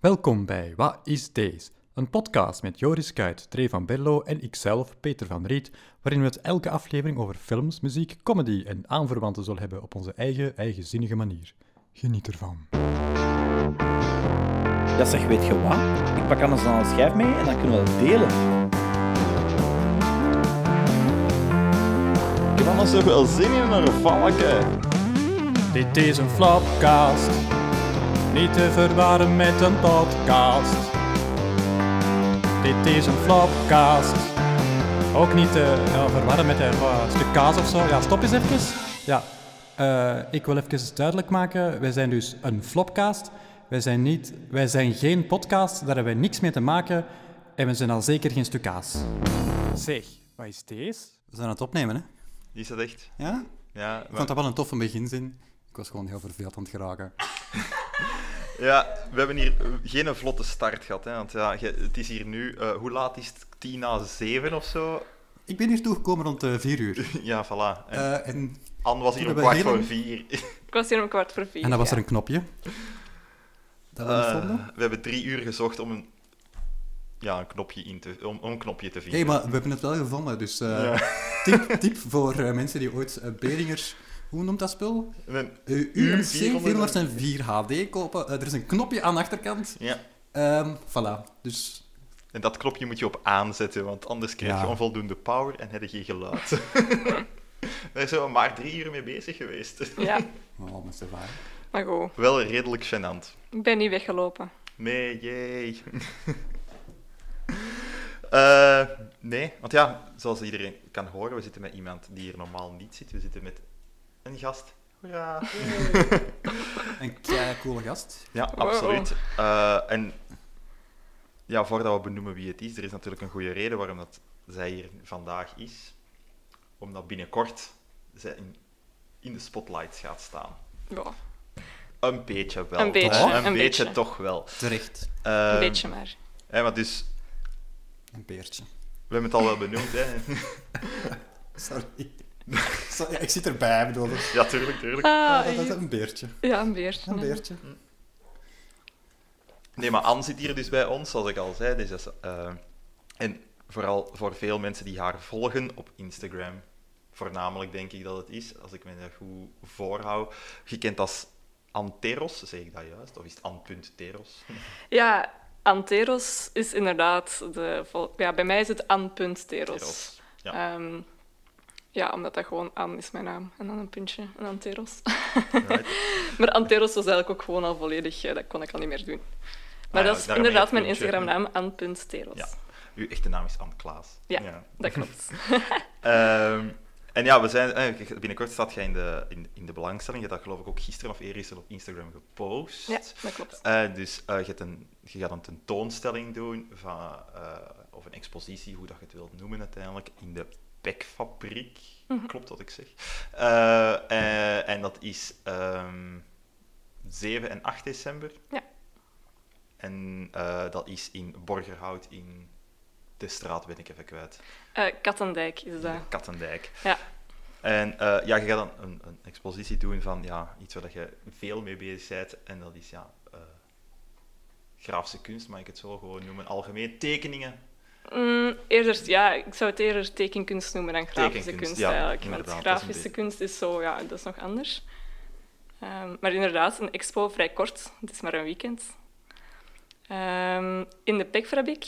Welkom bij Wat is Deze? Een podcast met Joris Kuit, Trey van Berlo en ikzelf, Peter van Riet, waarin we het elke aflevering over films, muziek, comedy en aanverwanten zullen hebben op onze eigen, eigenzinnige manier. Geniet ervan. Ja, zeg, weet je wat? Ik pak anders dan een schijf mee en dan kunnen we dat delen. Ik heb anders toch wel zin in een valken. Dit is een flopcast, niet te verwarren met een podcast. Dit is een flopcast, ook niet te ja, verwarren met een eh, stuk kaas of zo. Ja, stop eens even. Ja, eh, ik wil even duidelijk maken, wij zijn dus een flopcast. Wij zijn, niet, wij zijn geen podcast, daar hebben wij niks mee te maken. En we zijn al zeker geen stuk kaas. Zeg, wat is deze? We zijn aan het opnemen, hè? Is dat echt? Ja? Ja, Ik vond dat wel een toffe beginzin. Ik was gewoon heel verveeld aan het geraken. ja, we hebben hier eh, geen vlotte start gehad. Hè, want ja, het is hier nu, eh, hoe laat is het? Tien na zeven of zo? Ik ben hier toegekomen rond uh, vier uur. Ja, voilà. En Eh, en, Anne was hier om kwart voor vier. Ik was hier om kwart voor vier. en dan was ja. er een knopje. Dat we niet Eh, vonden. we hebben drie uur gezocht om een, ja, een knopje in te, om, om een knopje te vinden. Hé, maar we hebben het wel gevonden. Dus eh, Ja. tip, tip voor eh, mensen die ooit uh, Beringers... Hoe noemt dat spul? En- Uur UMC 400. 404 HD kopen. Eh, er is een knopje aan de achterkant. ja. Ehm voilà. Dus En dat knopje moet je op aanzetten, want anders krijg je Ja. onvoldoende power en heb je geen geluid. Daar zijn we maar drie uur mee bezig geweest. Ja, Oh, met z'n maar goed. Wel redelijk gênant. Ik ben niet weggelopen. Nee, jee. Eh, nee, want ja, zoals iedereen kan horen, we zitten met iemand die hier normaal niet zit. We zitten met een gast. Hoera. Een kei coole gast. Ja, Wow. absoluut. Eh, en ja, voordat we benoemen wie het is, er is natuurlijk een goede reden waarom dat zij hier vandaag is. Omdat binnenkort zij in, in de spotlights gaat staan. Ja, Een beetje wel. Een beetje, toch? een een beetje beetje. toch wel. Terecht. Eh, een beetje maar. hè, maar dus, Een beertje. we hebben het al wel benoemd. Hè. Sorry. Ja, ik zit erbij, bedoel ik. Ja, tuurlijk, tuurlijk. Ah, dat is een beertje. ja, een beertje. Een beertje. Nee, maar Anne zit hier dus bij ons, zoals ik al zei. Dus dat is, eh, en vooral voor veel mensen die haar volgen op Instagram, voornamelijk denk ik dat het is, als ik me dat goed voorhoud, gekend als Anteros, zeg ik dat juist? Of is het An.teros? Ja, Anteros is inderdaad de... Ja, bij mij is het An.teros. Teros. Ja. Ehm, ja, omdat dat gewoon An is mijn naam. En dan een puntje, en Anteros. Right. maar Anteros was eigenlijk ook gewoon al volledig... eh, Dat kon ik al niet meer doen. Maar Ah ja, dat is inderdaad mijn. Instagram-naam, An.teros. Ja. Uw echte naam is Anne Klaas. Ja. Dat klopt. Ehm, en ja, we zijn, eh, binnenkort staat jij in de, in, in de belangstelling. Je hebt dat geloof ik ook gisteren of eergisteren op Instagram gepost. Ja, dat klopt. Eh, dus je, hebt een, je gaat een tentoonstelling doen, van, of een expositie, hoe dat je het wilt noemen uiteindelijk, in de Pekfabriek. Mhm. Klopt wat ik zeg. Eh, eh, en dat is ehm 7 en 8 december. Ja. En eh, dat is in Borgerhout in de straat, ben ik even kwijt. Eh, Kattendijk is dat. Kattendijk. Ja. En ja, je gaat dan een, een expositie doen van ja, iets waar je veel mee bezig bent. En dat is ja, grafische kunst, mag ik het zo gewoon noemen. Algemeen tekeningen. Mm, eerder, ja, ik zou het eerder tekenkunst noemen dan grafische Tekenkunst, kunst ja, eigenlijk. Want is grafische kunst is zo, ja, dat is nog anders. Ehm, maar inderdaad, een expo vrij kort. Het is maar een weekend. Ehm, in de Pekfabriek.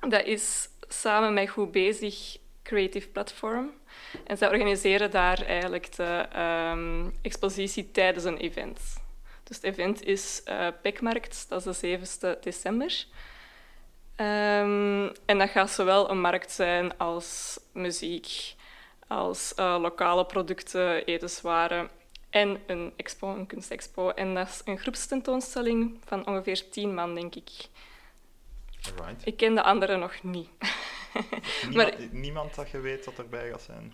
Dat is samen met Goed Bezig Creative Platform. En zij organiseren daar eigenlijk de ehm, expositie tijdens een event. Dus het event is eh Pekmarkt, dat is de 7 december. Ehm, en dat gaat zowel een markt zijn als muziek, als eh, lokale producten, etenswaren en een expo, een kunstexpo. En dat is een groepstentoonstelling van ongeveer tien man, denk ik. Right. Ik ken de anderen nog niet. Niemand, niemand dat je weet dat erbij gaat zijn.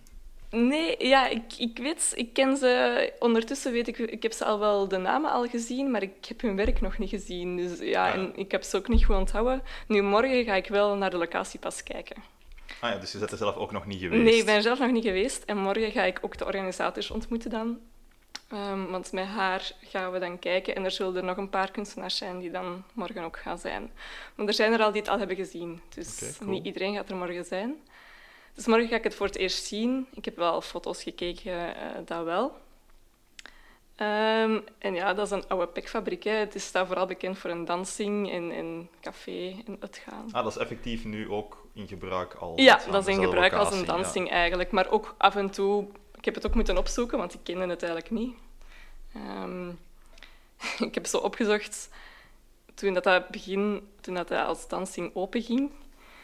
Nee, ja, ik, ik weet, ik ken ze. Ondertussen weet ik, ik heb ze al wel de namen al gezien, maar ik heb hun werk nog niet gezien. Dus ja, en ik heb ze ook niet goed onthouden. Nu, morgen ga ik wel naar de locatie pas kijken. Ah ja, dus je bent er zelf ook nog niet geweest. Nee, ik ben er zelf nog niet geweest. En morgen ga ik ook de organisators ontmoeten dan. Ehm, want met haar gaan we dan kijken en er zullen er nog een paar kunstenaars zijn die dan morgen ook gaan zijn. Maar er zijn er al die het al hebben gezien, dus cool. niet iedereen gaat er morgen zijn. Dus morgen ga ik het voor het eerst zien. Ik heb wel foto's gekeken, eh, dat wel. Ehm, en ja, dat is een oude pekfabriek. Hè. Het is staat vooral bekend voor een dansing en, en café en uitgaan. Ah, dat is effectief nu ook in gebruik al. Ja, dat is in gebruik als een ja. dansing eigenlijk. Maar ook af en toe... Ik heb het ook moeten opzoeken, want ik kende het eigenlijk niet. Ehm, ik heb zo opgezocht... Toen dat, dat begin... Toen dat, dat als dansing openging,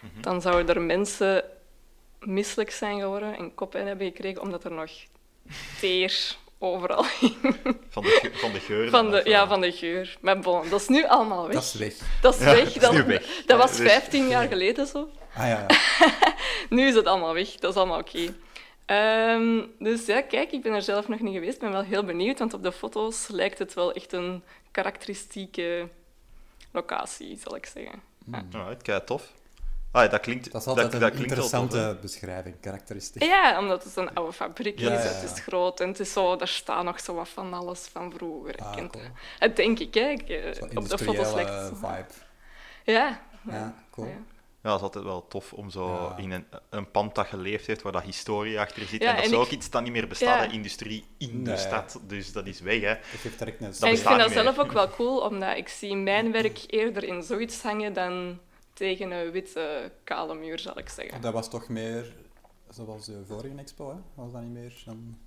Mhm. dan zouden er mensen misselijk zijn geworden en koppijn hebben gekregen, omdat er nog teer overal hing. Van de, ge- van de geur. Van de, ja, van de geur. Maar bon, dat is nu allemaal weg. Dat is weg. Dat is Ja, weg. dat is Dat, nu weg. dat was Dus- 15 jaar geleden zo. Ah ja, ja. Nu is het allemaal weg, dat is allemaal oké. Ehm, dus ja, kijk, ik ben er zelf nog niet geweest. Ik ben wel heel benieuwd, want op de foto's lijkt het wel echt een karakteristieke locatie, zal ik zeggen. Alright, kei tof. Ah, dat klinkt, Dat is altijd dat, een tof, interessante beschrijving, karakteristiek. Ja, omdat het een oude fabriek Ja, is, ja, het is groot en het is zo, daar staat nog zo wat van alles van vroeger. Ah, cool. Dat denk ik, hè. Ik, eh, op de foto's lijkt het zo. vibe. Ja. Ja, cool. Ja. Ja, dat is altijd wel tof om zo Ja. in een, een pand dat geleefd heeft, waar dat historie achter zit. Ja, en dat en is ik- ook iets dat niet meer bestaat, Ja. hè, industrie in de stad. Dus dat is weg, hè. Dat en ik vind dat zelf ook wel cool, omdat ik zie mijn werk eerder in zoiets hangen dan tegen een witte kale muur, zal ik zeggen. Dat was toch meer zoals de vorige expo, hè? Was dat niet meer dan...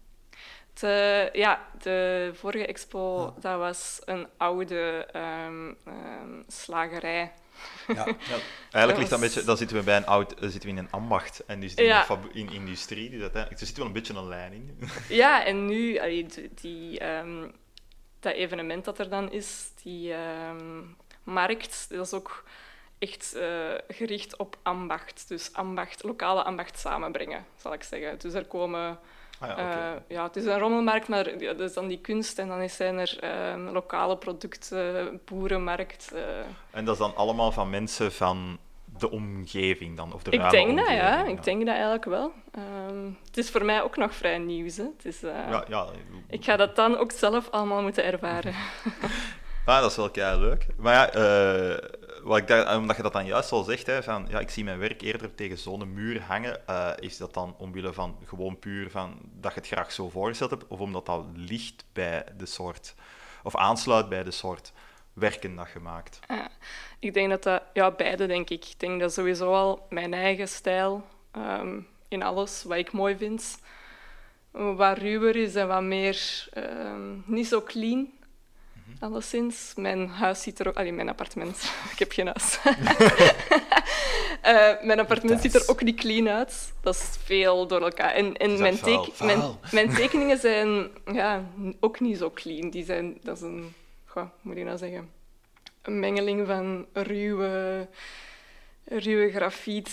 De, ja, de vorige expo, Ja. dat was een oude ehm, ehm, slagerij. Ja, Ja, eigenlijk Dat ligt dat een beetje, dan zitten we bij een oud, dan zitten we in een ambacht en dus in, Ja. in industrie. Dus uiteindelijk, er zit wel een beetje een lijn in. Ja, en nu, allee, die, die, ehm, dat evenement dat er dan is, die ehm, markt, dat is ook echt eh, gericht op ambacht. Dus ambacht, lokale ambacht samenbrengen, zal ik zeggen. Dus er komen... Ah, ja, eh, ja, het is een rommelmarkt, maar ja, dat is dan die kunst. En dan zijn er ehm, lokale producten, boerenmarkt. eh. En dat is dan allemaal van mensen van de omgeving dan? Of de Ik denk dat, ja. Ik denk dat eigenlijk wel. Ehm, het is voor mij ook nog vrij nieuws. Hè. Het is, Ja, ja. Ik ga dat dan ook zelf allemaal moeten ervaren. Ah, dat is wel kei leuk. Maar ja, omdat je dat dan juist al zegt, hè, van, ja, ik zie mijn werk eerder tegen zo'n muur hangen, eh, is dat dan omwille van gewoon puur van dat je het graag zo voorgesteld hebt, of omdat dat ligt bij de soort, of aansluit bij de soort werken dat je maakt? Ik denk dat dat... Ja, beide, denk ik. Ik denk dat sowieso al mijn eigen stijl ehm, in alles wat ik mooi vind, wat ruwer is en wat meer... ehm, niet zo clean, alleszins. Mijn huis ziet er ook... Allee, mijn appartement. ik heb geen huis. Eh, mijn appartement ziet er ook niet clean uit. Dat is veel door elkaar. En, mijn, teken- mijn, Vuil. mijn tekeningen zijn ja, ook niet zo clean. Die zijn, dat is een... Goh, moet je nou zeggen? Een mengeling van ruwe, ruwe grafiet,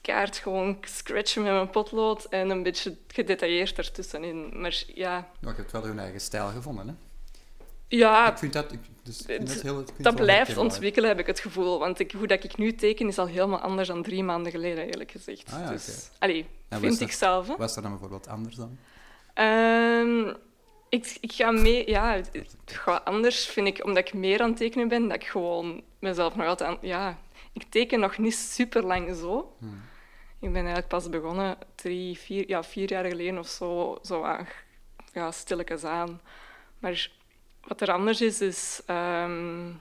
kaart gewoon scratchen met mijn potlood en een beetje gedetailleerd ertussenin. Maar ja, Maar je hebt wel je eigen stijl gevonden, hè? Ja Ik vind dat... Ik, dus, ik vind Het- dat, heel, vind dat blijft ontwikkelen, heb ik het gevoel. Want ik, hoe dat ik nu teken is al helemaal anders dan drie maanden geleden, eerlijk gezegd. Ah ja, dus, allee, En vind ik zelf. Hè. Was dat dan bijvoorbeeld anders dan? Ehm, ik, ik ga mee... Ja, anders vind ik, omdat ik meer aan het tekenen ben, dat ik gewoon mezelf nog altijd aan... Ja, ik teken nog niet super lang zo. Hmm. Ik ben eigenlijk pas begonnen drie, vier, ja, vier jaar geleden of zo, zo aan, ja, stilletjes aan. Maar wat er anders is, is... ehm,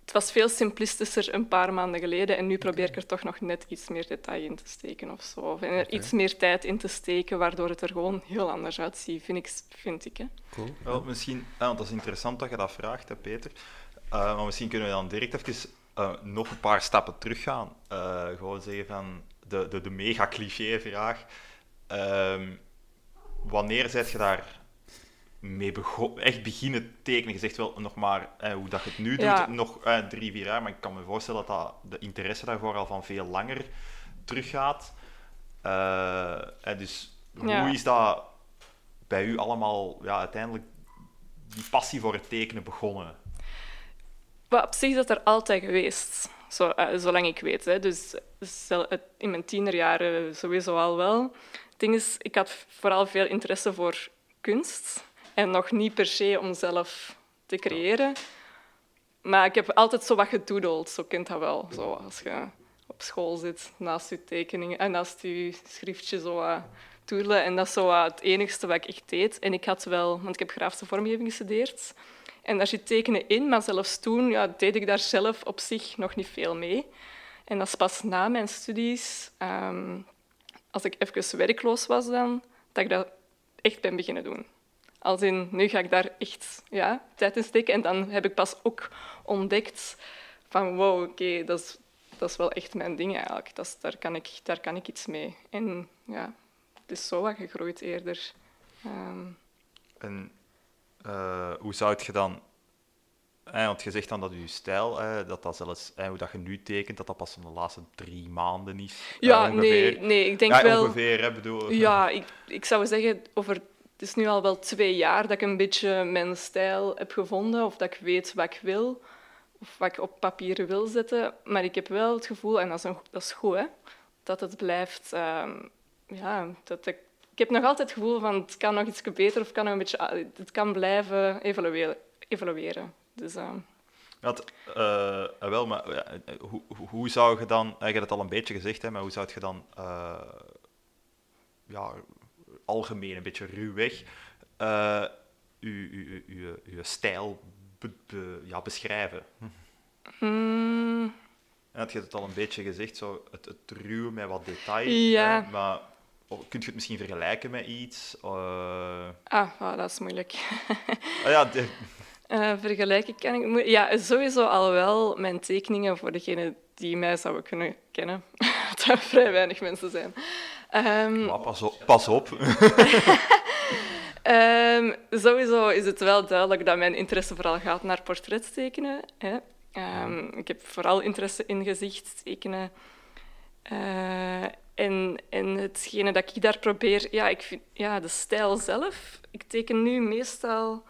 het was veel simplistischer een paar maanden geleden en nu probeer ik er toch nog net iets meer detail in te steken of zo. Of er iets meer tijd in te steken, waardoor het er gewoon heel anders uitziet, vind ik. Vind ik hè. Cool. Wel, misschien, ah, want dat is interessant dat je dat vraagt, hè, Peter. Eh, maar misschien kunnen we dan direct even eh, nog een paar stappen teruggaan. Eh gewoon zeggen van de, de, de mega cliché-vraag. Ehm, wanneer zet je daar mee begon, echt beginnen tekenen? Je zegt wel nog maar eh, hoe dat je het nu doet, Ja. nog eh, drie, vier jaar, maar ik kan me voorstellen dat, dat de interesse daarvoor al van veel langer teruggaat. Eh, eh, dus Ja. hoe is dat bij u allemaal ja, uiteindelijk die passie voor het tekenen begonnen? Maar op zich is dat er altijd geweest, zo, eh, zolang ik weet. Hè. Dus het- in mijn tienerjaren sowieso al wel. Het ding is, ik had vooral veel interesse voor kunst. En nog niet per se om zelf te creëren. Maar ik heb altijd zo wat gedoodeld, zo kent dat wel. Zo, als je op school zit, naast je tekeningen en naast je schriftje zo wat toedelen. En dat is zo wat het enigste wat ik echt deed. En ik had wel, want ik heb grafische vormgeving gestudeerd. En daar zit tekenen in, maar zelfs toen ja, deed ik daar zelf op zich nog niet veel mee. En dat is pas na mijn studies, ehm, als ik even werkloos was dan, dat ik dat echt ben beginnen doen. Als in, nu ga ik daar echt ja, tijd in steken. En dan heb ik pas ook ontdekt van, wow, oké, dat, is, dat is wel echt mijn ding eigenlijk. Dat is, daar, kan ik, daar kan ik iets mee. En ja, het is zo wat gegroeid eerder. Ehm, En eh, hoe zou het je dan... eh, want je zegt dan dat je stijl, eh, dat dat zelfs, eh, hoe dat je nu tekent, dat dat pas van de laatste drie maanden is. eh, ja, ongeveer. nee, nee, ik denk ja, wel... ongeveer, hè, bedoel... Ja, ik, ik zou zeggen, over, het is nu al wel twee jaar dat ik een beetje mijn stijl heb gevonden, of dat ik weet wat ik wil, of wat ik op papier wil zetten. Maar ik heb wel het gevoel, en dat is, een, dat is goed, hè, dat het blijft... ehm, ja, dat ik, ik heb nog altijd het gevoel van het kan nog iets beter of kan nog een beetje... ah, Het kan blijven evolueren. evolueren. Dus, eh, wel, maar hoe, hoe- zou je dan, eh, je hebt het al een beetje gezegd, hè, maar hoe zou je dan, eh, ja, algemeen, een beetje ruwweg, eh uw, uw, uw, uw, uw stijl be- be- ja, beschrijven? mm, En had je het al een beetje gezegd, zo het, het ruwe met wat detail, Ja. hè, maar oh, kun je het misschien vergelijken met iets? Eh, ah, ah, dat is moeilijk. ah ja, de- Eh, vergelijken kan ik... Ja, sowieso al wel mijn tekeningen voor degenen die mij zouden kunnen kennen. dat er vrij weinig mensen zijn. Ehm, maar pas op. Pas op. ehm, sowieso is het wel duidelijk dat mijn interesse vooral gaat naar portrettekenen. Hè. Ehm, ik heb vooral interesse in gezichtstekenen. Eh, en, en hetgene dat ik daar probeer... Ja, ik vind, ja, de stijl zelf. Ik teken nu meestal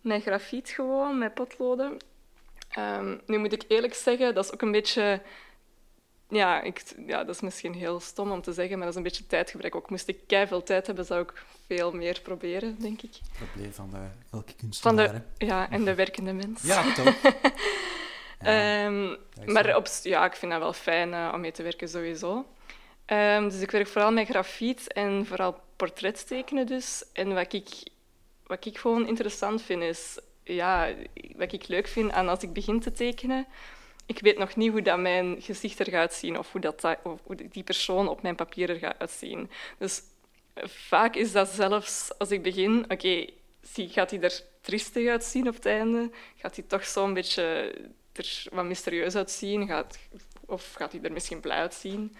met grafiet gewoon, met potloden. Nu moet ik eerlijk zeggen, dat is ook een beetje... Ja, ik, ja, dat is misschien heel stom om te zeggen, maar dat is een beetje tijdgebrek. Ook moest ik veel tijd hebben, zou ik veel meer proberen, denk ik. probleem van de, elke Van kunstenaar. de, hè. ja, en de werkende mens. Ja, toch? Ja, Ehm, maar op, ja, ik vind dat wel fijn eh, om mee te werken, sowieso. Ehm, dus ik werk vooral met grafiet en vooral portrettekenen dus. En wat ik, wat ik gewoon interessant vind, is... Ja, wat ik leuk vind aan als ik begin te tekenen... Ik weet nog niet hoe dat mijn gezicht er gaat zien of hoe, dat, of die persoon op mijn papier er gaat uitzien. Dus eh, vaak is dat zelfs als ik begin... Oké, gaat hij er triestig uitzien op het einde? Gaat hij toch zo'n beetje er wat mysterieus uitzien? Gaat, of gaat hij er misschien blij uitzien?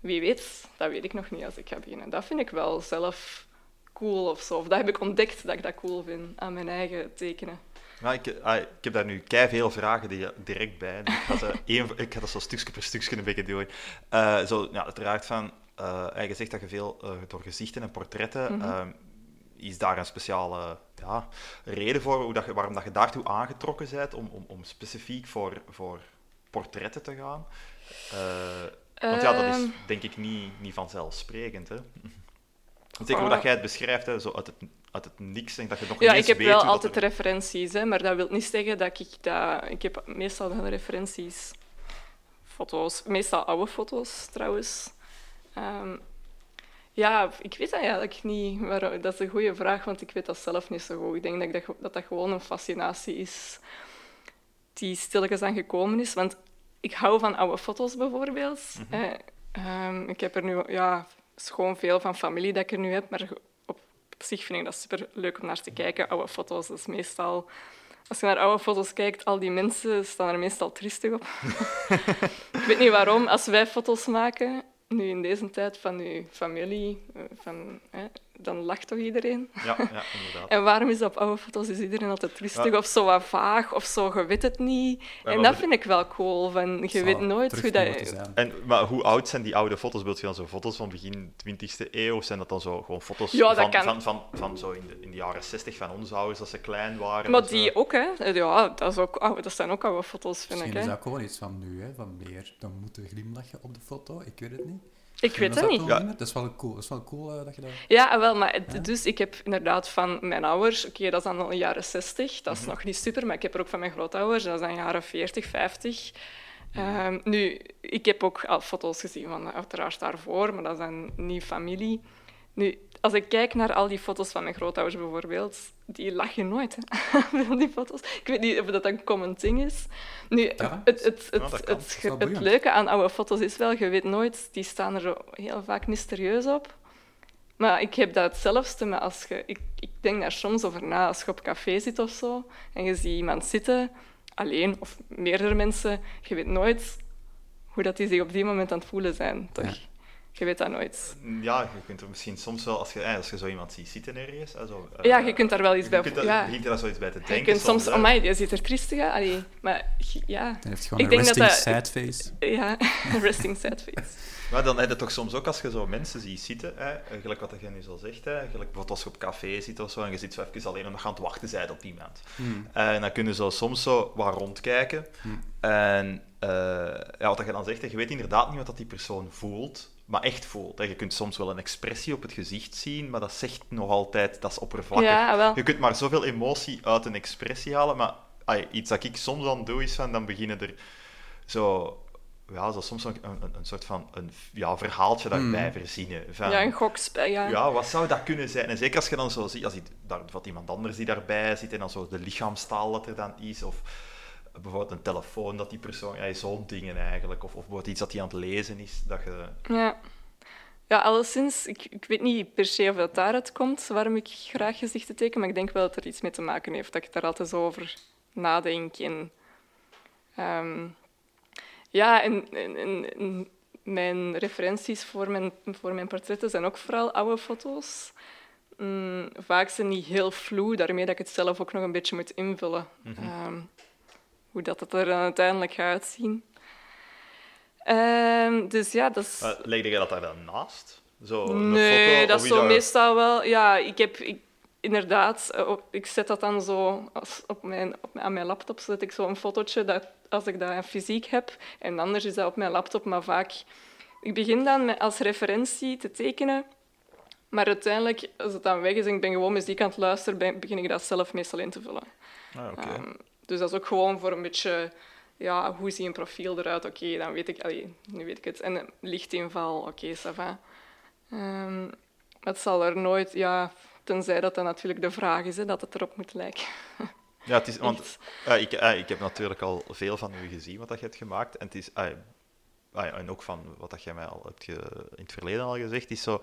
Wie weet, dat weet ik nog niet als ik ga beginnen. Dat vind ik wel zelf cool of zo. Of dat heb ik ontdekt dat ik dat cool vind aan mijn eigen tekenen. Ja, ik, ah, ik heb daar nu kei veel vragen die, direct bij. Dus ik, ga één, ik ga dat zo stukje per stukje een beetje doen. Eh, zo, ja, uiteraard van, eh, je zegt dat je veel eh, door gezichten en portretten. Mhm. eh, is daar een speciale ja, reden voor hoe dat je, waarom dat je daartoe aangetrokken bent om, om, om specifiek voor, voor portretten te gaan? Eh, want ja, dat is Ehm. denk ik niet, niet vanzelfsprekend. Hè? Zeker hoe dat jij het beschrijft, hè, zo uit, het, uit het niks en dat je nog Ja, niet ik heb wel altijd er- referenties, hè, maar dat wil niet zeggen dat ik dat... Ik heb meestal wel referenties. Foto's, meestal oude foto's trouwens. Ehm, ja, ik weet dat eigenlijk niet. Dat is een goede vraag, want ik weet dat zelf niet zo goed. Ik denk dat dat, dat, dat gewoon een fascinatie is die stilletjes aan gekomen is. Want ik hou van oude foto's bijvoorbeeld. hè. Ehm, ik heb er nu... Ja, is gewoon veel van familie dat ik er nu heb, maar op, op zich vind ik dat super leuk om naar te kijken. Oude foto's, dat is meestal... Als je naar oude foto's kijkt, al die mensen staan er meestal triestig op. ik weet niet waarom. Als wij foto's maken, nu in deze tijd van uw familie, eh, van, hè, dan lacht toch iedereen? Ja, ja, inderdaad. En waarom is op oude foto's is iedereen altijd triestig Ja. of zo wat vaag of zo, je weet het niet. Ja, en dat we- vind ik wel cool, van, je weet nooit hoe dat... zijn. En, maar hoe oud zijn die oude foto's? Beeld je dan zo foto's van begin 20e eeuw? Of zijn dat dan zo gewoon foto's Ja, van, kan. van, van, van zo in de, in de jaren 60 van onze ouders, als ze klein waren? Maar zo? die ook, hè. Ja, dat, is ook, oude- dat zijn ook oude foto's, vind Misschien ik. is Hè. dat ook gewoon iets van nu, hè, van meer dan moeten glimlachen op de foto. Ik weet het niet. Ik weet het niet. Ja. Dat is wel cool, dat, is wel cool eh, dat je dat... Ja, ah, wel, maar het- dus ik heb inderdaad van mijn ouders, oké, dat is dan al jaren 60, dat is nog niet super, maar ik heb er ook van mijn grootouders, dat is dan jaren 40, 50. Ehm, nu, ik heb ook al foto's gezien van uiteraard daarvoor, maar dat is dan niet familie. Nu, als ik kijk naar al die foto's van mijn grootouders bijvoorbeeld, die lachen nooit, hè, van die foto's. Ik weet niet of dat een common thing is. Nu, Ja, het, het, het, het, leuke aan oude foto's is wel, je weet nooit, die staan er heel vaak mysterieus op. Maar ik heb dat hetzelfde, maar als je, ik, ik denk daar soms over na als je op café zit of zo en je ziet iemand zitten, alleen of meerdere mensen, je weet nooit hoe dat die zich op die moment aan het voelen zijn, toch? Ja. Je weet dat nooit. Ja, je kunt er misschien soms wel, als je, eh, als je zo iemand ziet zitten ergens... Zo, eh, Ja, je kunt daar wel iets je bij kunt voelen. daar- Ja. begint er daar zoiets bij te denken. Je kunt soms, hè. amai, die ziet er triestig uit. Allee, maar ja, Dan heeft gewoon Ik een denk dat resting dat- sad face. ja, resting sad face. Maar dan heb je toch soms ook als je zo mensen ziet zitten, hè, eh, gelijk wat je nu zo zegt, hè, gelijk bijvoorbeeld als je op café zit of zo, en je zit zo even alleen je aan het wachten bent op iemand. Hmm. En dan kun je zo soms zo wat rondkijken. Hmm. En eh, ja, wat je dan zegt, je weet inderdaad niet wat dat die persoon voelt, maar echt voelt. Hè. Je kunt soms wel een expressie op het gezicht zien, maar dat zegt nog altijd, dat is oppervlakkig. Ja, wel. Je kunt maar zoveel emotie uit een expressie halen, maar ai, iets dat ik soms dan doe, is van, dan beginnen er zo... Ja, zo soms een, een, een soort van een ja, verhaaltje daarbij verzinnen. Van, Ja, een gokspel, ja. ja, wat zou dat kunnen zijn? En zeker als je dan zo ziet, als je, daar, wat iemand anders die daarbij zit en dan zo de lichaamstaal dat er dan is, of bijvoorbeeld een telefoon dat die persoon, ja, zo'n dingen eigenlijk, of, of bijvoorbeeld iets dat hij aan het lezen is, dat je... Ja. Ja, alleszins, ik, ik weet niet per se of dat daaruit komt, waarom ik graag gezichten teken, maar ik denk wel dat er iets mee te maken heeft, dat ik daar altijd zo over nadenk. En, ehm, ja, en, en, en- en mijn referenties voor mijn, voor mijn portretten zijn ook vooral oude foto's. Mm, vaak zijn die heel vloe, daarmee dat ik het zelf ook nog een beetje moet invullen. Ehm, hoe dat het er dan uiteindelijk gaat uitzien. Ehm, dus ja, dat is... Uh, legde jij dat daar dan naast? Zo, een Nee, foto, dat is zo meestal wel. Ja, ik heb ik, inderdaad, eh, op- ik zet dat dan zo als, op mijn, op, mijn- aan mijn laptop. Zet ik zo een fotootje dat, als ik dat fysiek heb. En anders is dat op mijn laptop, maar vaak. Ik begin dan met, als referentie te tekenen. Maar uiteindelijk, als het dan weg is en ik ben gewoon muziek aan het luisteren, ben- begin ik dat zelf meestal in te vullen. Ah, oké. Ehm, dus dat is ook gewoon voor een beetje, ja, hoe ziet een profiel eruit? Oké, dan weet ik, allee, nu weet ik het. En een lichtinval, oké, ça va. Ehm, het zal er nooit, ja, tenzij dat dan natuurlijk de vraag is, hè, dat het erop moet lijken. Ja, het is, want eh, ik, eh, ik heb natuurlijk al veel van u gezien, wat dat je hebt gemaakt. En, het is, eh, ah en ook van wat dat jij mij al hebt ge- in het verleden al gezegd, is zo...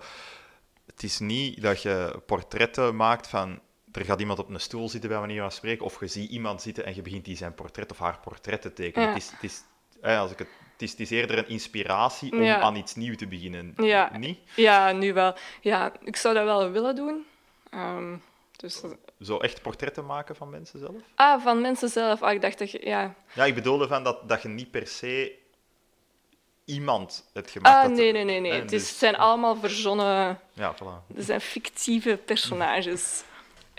Het is niet dat je portretten maakt van... Er gaat iemand op een stoel zitten, bij manier van spreken, of je ziet iemand zitten en je begint die zijn portret of haar portret te tekenen. Ja. Het, is, het, is, eh, als ik het, het, is, het is eerder een inspiratie om Ja. aan iets nieuws te beginnen. Ja. Niet? Ja, nu wel. Ja, ik zou dat wel willen doen. Ehm, dus, Zo echt portretten maken van mensen zelf? ah, van mensen zelf. Ah, ik dacht dat je, ja. Ja, ik bedoelde van dat, dat je niet per se iemand hebt gemaakt. Ah, nee, nee, nee. nee. hè, Het dus- zijn allemaal verzonnen... Ja, voilà. Het zijn fictieve personages.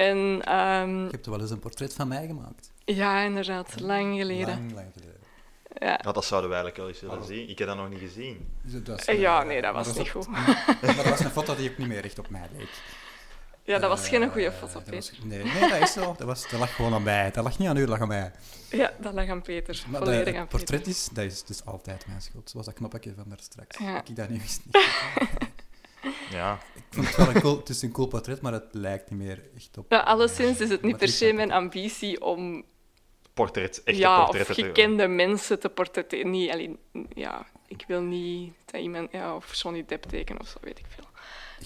En ehm, Je hebt wel eens een portret van mij gemaakt. ja, inderdaad, lang geleden. Lang, lang geleden. Ja. Ja, dat zouden we eigenlijk wel eens willen zien. Ik heb dat nog niet gezien. Dus dat ja, nee, dat was niet goed. Maar dat was een foto die ook niet meer echt op mij leek. Ja, dat was geen goede Eh, foto, dat Peter. was- nee, nee, dat is zo. Dat, was, dat lag gewoon aan mij. Dat lag niet aan u, dat lag aan mij. Ja, dat lag aan Peter. Maar de- Volledig het aan Peter. portret is, dat is dus altijd mijn schuld. Zoals dat knopje van daar straks. Ja. Ik dat niet wist. Niet. Ja. Ik het wel een cool, het is een cool portret, maar het lijkt niet meer echt op... Ja, alleszins is het niet per se mijn ambitie om Portret, echte ja, of portretten. te- gekende mensen te portretteren. Niet, alleen, ja, ik wil niet dat iemand... Ja, of Johnny Depp tekenen of zo, weet ik veel.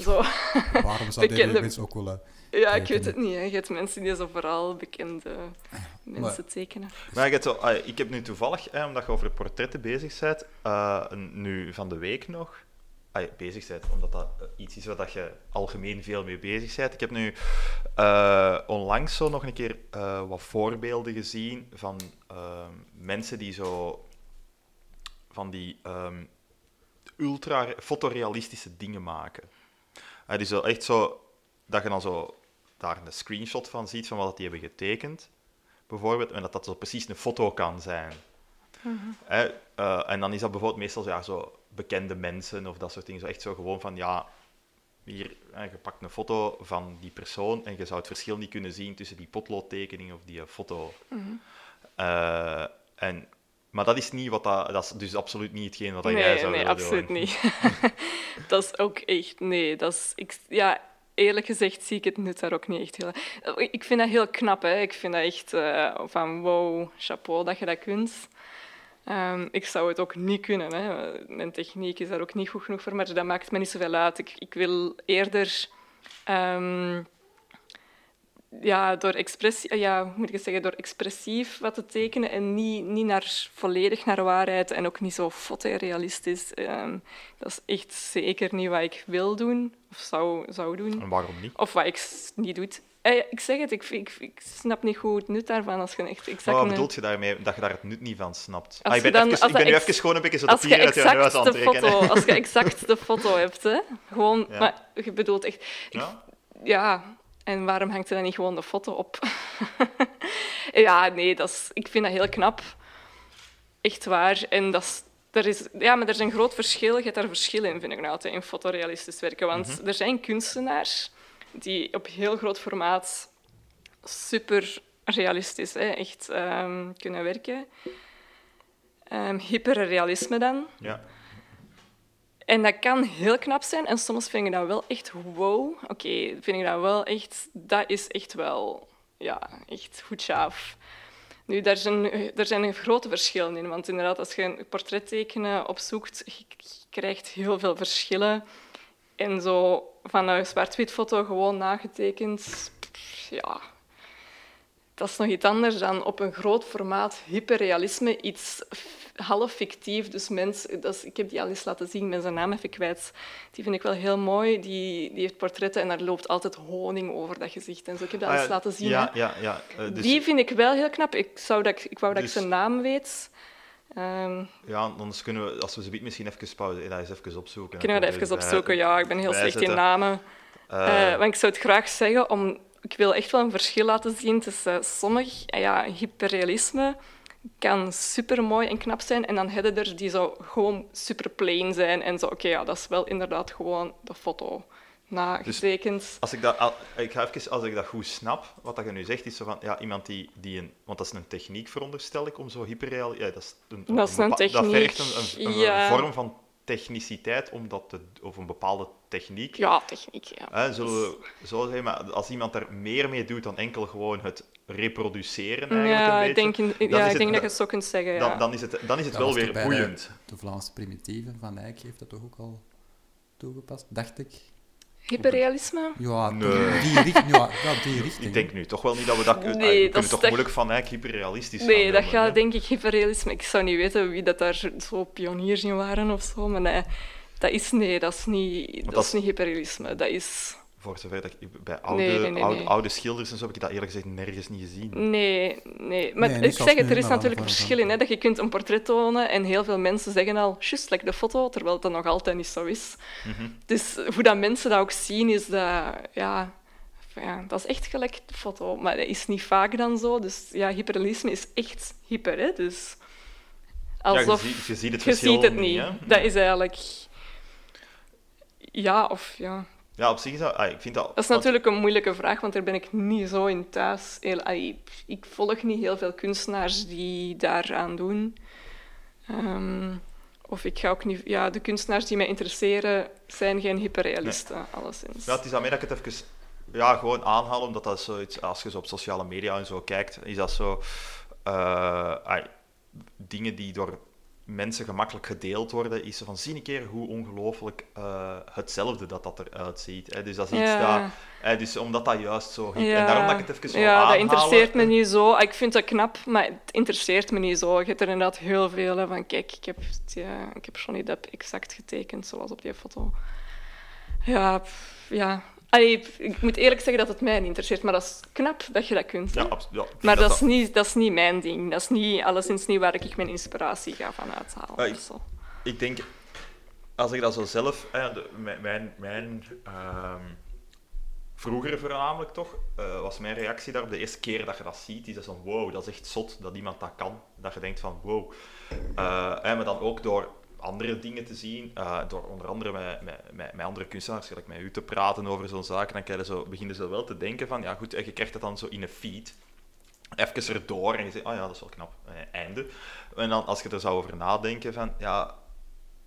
Zo. Waarom zou Bekende- deze mensen ook willen... Ja, ik weet het niet. Hè. Je hebt mensen die zo vooral bekende mensen tekenen. Maar ik, zo, ik heb nu toevallig, hè, omdat je over portretten bezig bent, eh, nu van de week nog, ah, bezig bent, omdat dat eh, iets is waar dat je algemeen veel mee bezig bent. Ik heb nu eh, onlangs zo nog een keer eh, wat voorbeelden gezien van mensen die zo van die ehm, ultra fotorealistische dingen maken. Eh, die zo echt zo, dat je dan zo daar een screenshot van ziet van wat die hebben getekend bijvoorbeeld, en dat dat zo precies een foto kan zijn. Eh, en dan is dat bijvoorbeeld meestal ja, zo bekende mensen of dat soort dingen. Zo echt zo gewoon van, ja, hier, je pakt een foto van die persoon en je zou het verschil niet kunnen zien tussen die potloodtekening of die eh, foto. Eh, en, maar dat is niet wat dat, dat is dus absoluut niet hetgeen wat dat jij zou nee, willen absoluut doen. niet. dat is ook echt... Nee, dat is... Ik, ja, eerlijk gezegd zie ik het nut daar ook niet echt heel... Ik vind dat heel knap, hè. Ik vind dat echt eh, van wow, chapeau dat je dat kunt. Ehm, ik zou het ook niet kunnen. Hè. Mijn techniek is daar ook niet goed genoeg voor, maar dat maakt me niet zoveel uit. Ik, ik wil eerder... ehm, ja, door, expressie, eh, ja, moet ik zeggen, door expressief wat te tekenen en niet, niet naar, volledig naar waarheid en ook niet zo fotorealistisch. Ehm dat is echt zeker niet wat ik wil doen of zou, zou doen. En waarom niet? Of wat ik niet doe. Eh, ik zeg het, ik, ik, ik snap niet goed het nut daarvan als je echt exact... wat bedoelt je daarmee, dat je daar het nut niet van snapt? Als Ah, ik ben, dan- even, ik ben dat nu even gewoon een beetje zo de als je pieren uit je exact aan de het trekken. hè. foto, als je exact de foto hebt, hè. Gewoon, Ja. maar je bedoelt echt... Ja? Ja, en waarom hangt er dan niet gewoon de foto op? ja, nee, dat is, ik vind dat heel knap. Echt waar. En dat is, er is, ja, maar er is een groot verschil. Je hebt daar verschil in, vind ik nou in fotorealistisch werken. Want er zijn kunstenaars die op heel groot formaat super realistisch hè, echt ehm, kunnen werken. Ehm hyperrealisme dan. Ja. En dat kan heel knap zijn. En soms vind ik dat wel echt wow. Oké, vind ik dat wel echt... Dat is echt wel... Ja, echt goed gaaf. Nu, daar zijn, daar zijn grote verschillen in. Want inderdaad, als je een portret tekenen opzoekt, je krijgt heel veel verschillen. En zo van een zwart-wit foto gewoon nagetekend... Ja, dat is nog iets anders dan op een groot formaat hyperrealisme, iets half fictief. Dus mens, dat is, ik heb die al eens laten zien, met zijn naam even kwijt. Die vind ik wel heel mooi. Die, die heeft portretten en daar loopt altijd honing over dat gezicht. En zo. Ik heb dat al Ah, eens laten zien. Ja, ja, ja. eh, dus, Die vind ik wel heel knap. Ik, zou dat, ik wou dat Dus- ik zijn naam weet. Ehm, ja, anders kunnen we, als we ze biedt, misschien even pauze, dat eens even opzoeken. kunnen we dat even opzoeken? Ja, ik ben heel slecht in namen. Eh, want ik zou het graag zeggen, om, ik wil echt wel een verschil laten zien tussen sommig eh, ja, hyperrealisme kan super mooi en knap zijn, en dan hebben er die zo gewoon super plain zijn en zo. Oké, ja, dat is wel inderdaad gewoon de foto nagetekend. Als ik dat, ik ga even, als ik dat goed snap, wat dat je nu zegt, is zo van, ja, iemand die, die een, want dat is een techniek, veronderstel ik, om zo hyperreal, ja, dat is een, Dat is een bepa- Dat techniek, vergt een, een, een ja. vorm van techniciteit, om dat te, of een bepaalde techniek. ja, techniek, ja. Hè, zullen zeggen, maar als iemand er meer mee doet dan enkel gewoon het reproduceren eigenlijk Ja, een ik beetje, denk, in- dan ja, is ik het- denk dat je het zo kunt zeggen. Ja. dan, dan is het, dan is het Dat wel weer bij de- boeiend. De Vlaamse primitieve van Eyck heeft dat toch ook al toegepast, dacht ik. Hyperrealisme? Ja, Nee. die, richting, ja, ja, die richting. Ik denk nu toch wel niet dat we dat... Nee, ah, we dat kunnen is toch moeilijk van eigenlijk hyperrealistisch Nee, gaan dat noemen, gaat hè? denk ik hyperrealisme. Ik zou niet weten wie dat daar zo pioniers in waren of zo, maar nee, dat is, nee, dat is, niet, dat is- niet hyperrealisme. Dat is... Voor zover dat ik, bij oude, Nee, nee, nee, oude, nee. oude schilders en zo heb ik dat eerlijk gezegd nergens niet gezien. Nee, nee. Maar ik zeg het, er is natuurlijk een verschil in. Hè, dat je kunt een portret tonen en heel veel mensen zeggen al, juist, like de foto, terwijl dat nog altijd niet zo is. Mhm. Dus hoe dat mensen dat ook zien, is dat... Ja, ja, dat is echt gelijk de foto. Maar dat is niet vaak dan zo. Dus ja, hyperrealisme is echt hyper. Hè? Dus alsof... ja, je, ziet, je ziet het Je verschil ziet het niet. hè? Dat is eigenlijk... Ja, of ja. Ja, op zich is dat... ah, ik vind dat... Dat is natuurlijk een moeilijke vraag, want daar ben ik niet zo in thuis. Heel- allee, Ik volg niet heel veel kunstenaars die daaraan doen. Ehm, of ik ga ook niet... Ja, de kunstenaars die mij interesseren zijn geen hyperrealisten, alleszins. Ja, het is daarmee dat ik het even ja, gewoon aanhaal, omdat dat zoiets, als je zo op sociale media en zo kijkt, is dat zo ai, dingen die door mensen gemakkelijk gedeeld worden, is van zie een keer hoe ongelooflijk eh, hetzelfde dat dat eruit ziet. Hè. Dus dat is iets Ja. dat, hè, dus omdat dat juist zo hip, Ja. en daarom dat ik het even zo Ja, dat interesseert me niet zo. Ik vind dat knap, maar het interesseert me niet zo. Je hebt er inderdaad heel veel hè, van. Kijk, ik heb, ja, ik heb Johnny Depp exact getekend, zoals op die foto. Ja, ja. Allee, ik moet eerlijk zeggen dat het mij niet interesseert, maar dat is knap dat je dat kunt. Ja, abs- ja, ik vind maar dat, is niet, dat is niet mijn ding. Dat is niet, alleszins niet waar ik mijn inspiratie ga van uithalen. Ah, ik- of zo. ik denk, als ik dat zo zelf, de- mijn, mijn, mijn ehm, vroeger voornamelijk toch, eh, was mijn reactie daarop de eerste keer dat je dat ziet, is dat van wow, dat is echt zot dat iemand dat kan. Dat je denkt van wow. Eh, hè, maar dan ook door andere dingen te zien, eh, door onder andere met, met, met, andere kunstenaars, gelijk met u te praten over zo'n zaak, dan krijg je zo, beginnen ze wel te denken van, ja goed, en je krijgt het dan zo in een feed, even erdoor en je zegt, oh ja, dat is wel knap, eh, einde. En dan als je er zou over nadenken van, ja,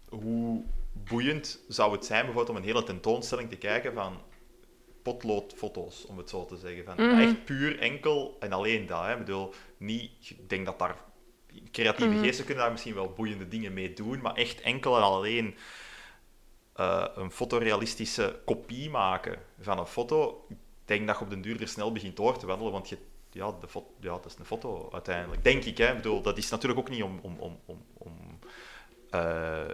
hoe boeiend zou het zijn bijvoorbeeld om een hele tentoonstelling te kijken van potloodfoto's, om het zo te zeggen. Van, Mhm. Echt puur enkel en alleen dat. Hè. Ik bedoel, niet, ik denk dat daar creatieve Mhm. geesten kunnen daar misschien wel boeiende dingen mee doen, maar echt enkel en alleen eh, een fotorealistische kopie maken van een foto, ik denk dat je op den duur er snel begint door te wandelen, want je, ja, de ja, dat is een foto uiteindelijk. Denk ik, hè. Ik bedoel, dat is natuurlijk ook niet om, om, om, om, om, eh,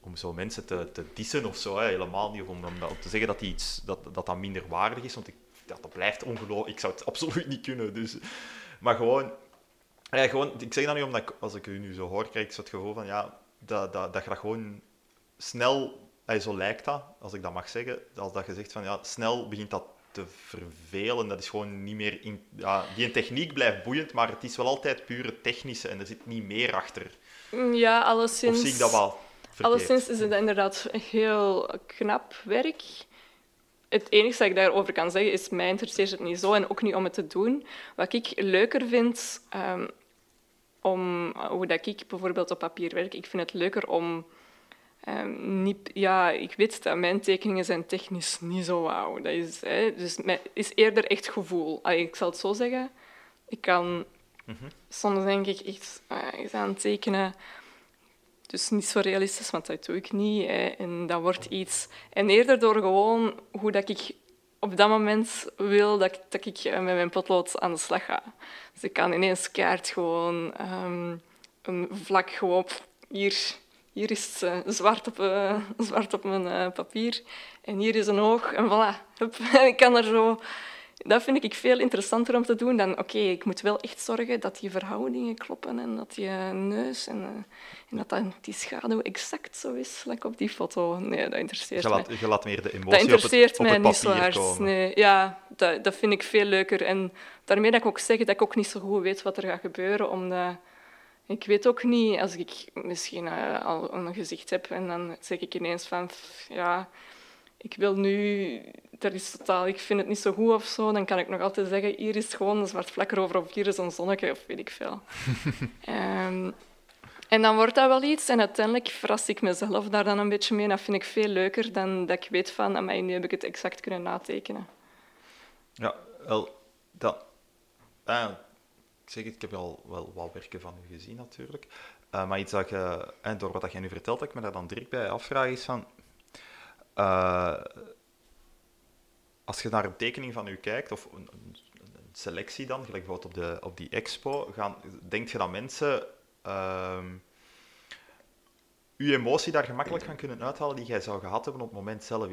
om zo mensen te, te dissen of zo, hè. helemaal niet. Of om, om, te zeggen dat, die iets, dat, dat dat minder waardig is, want ik, dat blijft ongelooflijk. Ik zou het absoluut niet kunnen. Dus. Maar gewoon, ja, gewoon, ik zeg dat nu omdat ik, als ik u nu zo hoor, krijg ik zo het gevoel van ja, dat, dat, dat je dat gewoon snel, zo lijkt dat, als ik dat mag zeggen, als dat je zegt van ja, snel begint dat te vervelen. Dat is gewoon niet meer in. Ja, die techniek blijft boeiend, maar het is wel altijd pure technische en er zit niet meer achter. Mm, Ja, Of alleszins... zie ik dat wel? verkeerd? Alleszins is het inderdaad heel knap werk. Het enige dat ik daarover kan zeggen is, mij interesseert het niet zo en ook niet om het te doen. Wat ik leuker vind, ehm, om, hoe dat ik bijvoorbeeld op papier werk, ik vind het leuker om... ehm, niet, ja, ik weet dat mijn tekeningen zijn technisch niet zo wauw. Dat is, hè, dus het is eerder echt gevoel. Allee, ik zal het zo zeggen. Ik kan soms denk ik echt uh, eens aan tekenen. Dus niet zo realistisch, want dat doe ik niet. Hè. En dat wordt iets. En eerder door gewoon hoe dat ik op dat moment wil dat, ik- eh, met mijn potlood aan de slag ga. Dus ik kan ineens kaart gewoon ehm, een vlak gewoon hier. Hier is het eh, zwart, op, eh, zwart op mijn papier. En hier is een oog. En voilà. Hup. ik kan er zo... Dat vind ik veel interessanter om te doen dan... Oké, ik moet wel echt zorgen dat die verhoudingen kloppen en dat die eh, neus en, eh, en dat dan die schaduw exact zo is, like op die foto. Nee, dat interesseert Je mij. laat, je laat meer de Dat op interesseert het, op mij het niet zo hard. Nee, ja, dat, dat vind ik veel leuker. En daarmee dat ik ook zeg dat ik ook niet zo goed weet wat er gaat gebeuren, omdat ik weet ook niet, als ik misschien eh, al een gezicht heb en dan zeg ik ineens van, ja, ik wil nu, dat is totaal, ik vind het niet zo goed of zo, dan kan ik nog altijd zeggen, hier is gewoon een zwart vlak erover of hier is een zonnetje of weet ik veel. Ehm, en dan wordt dat wel iets en uiteindelijk verras ik mezelf daar dan een beetje mee. Dat vind ik veel leuker dan dat ik weet van, amai, nu heb ik het exact kunnen natekenen. Ja, wel, dat... ah, ik zeg het, ik heb al wel wat werken van u gezien natuurlijk. Eh, maar iets dat je, en door wat jij nu vertelt, dat ik me daar dan direct bij afvraag, is van... eh, als je naar een tekening van u kijkt, of een, een, een selectie dan, gelijk bijvoorbeeld op, de, op die expo, gaan, denk je dat mensen ehm uw emotie daar gemakkelijk gaan kunnen uithalen die jij zou gehad hebben op het moment zelf?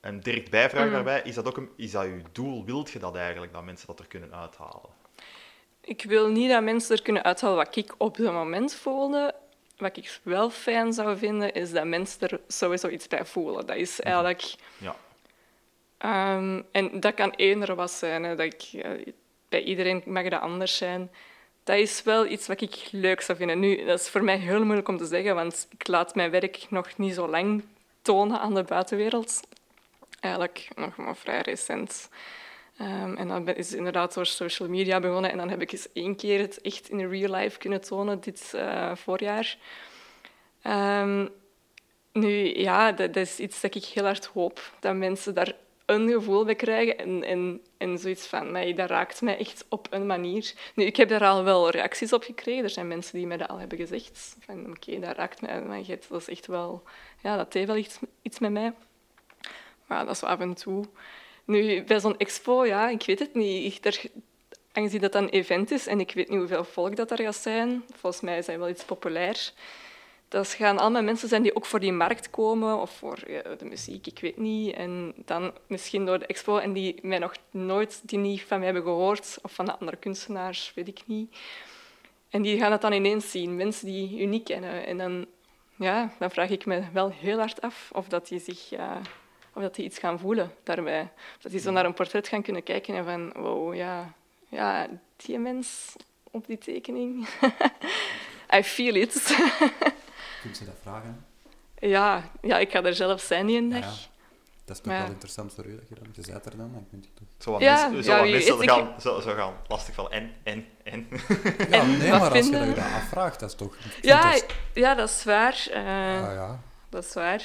En direct bijvraag Mm. daarbij, is dat ook een, is dat uw doel? Wilt je dat eigenlijk, dat mensen dat er kunnen uithalen? Ik wil niet dat mensen er kunnen uithalen wat ik op dat moment voelde. Wat ik wel fijn zou vinden, is dat mensen er sowieso iets bij voelen. Dat is eigenlijk... Ja. Ehm, en dat kan eender wat zijn. Hè. Dat ik, eh, bij iedereen mag dat anders zijn. Dat is wel iets wat ik leuk zou vinden. Nu, dat is voor mij heel moeilijk om te zeggen, want ik laat mijn werk nog niet zo lang tonen aan de buitenwereld. Eigenlijk nog maar vrij recent. Ehm, en dan is het inderdaad door social media begonnen. En dan heb ik eens één keer het echt in real life kunnen tonen, dit eh, voorjaar. Ehm, nu, ja, dat, dat is iets dat ik heel hard hoop. Dat mensen daar een gevoel bij krijgen en, en, en zoiets van, nee, dat raakt mij echt op een manier. Nu, ik heb daar al wel reacties op gekregen. Er zijn mensen die mij dat al hebben gezegd. Van, oké, dat raakt mij. Je- dat is echt wel... Ja, dat deed wel iets, iets met mij. Maar dat is af en toe. Nu, bij zo'n expo, ja, ik weet het niet. Daar, aangezien dat dat een event is en ik weet niet hoeveel volk dat er gaat zijn, volgens mij dat wel iets populair. Dat gaan allemaal mensen zijn die ook voor die markt komen of voor de muziek, ik weet niet. En dan misschien door de expo en die mij nog nooit die niet van mij hebben gehoord of van de andere kunstenaars, weet ik niet. En die gaan het dan ineens zien, mensen die u niet kennen. En dan, ja, dan vraag ik me wel heel hard af of dat die zich... of dat die iets gaan voelen daarbij. Of dat die zo naar een portret gaan kunnen kijken en van, wow, ja, ja die mens op die tekening. I feel it. Kun je dat vragen? Ja, ja, ik ga er zelf zijn die een dag. ja. Dat is toch wel interessant voor u dat je dan... Je bent er dan, dan kunt je toch... Zo wat Ja, mensen, zo ja, wat wie mensen weet, gaan, zo, zo gaan lastig van en, en, en. Ja, En nee, wat maar als je vinden- dat je dat afvraagt, dat is toch... Ja, dat is- ja, dat is waar. eh, ah, ja, Dat is waar.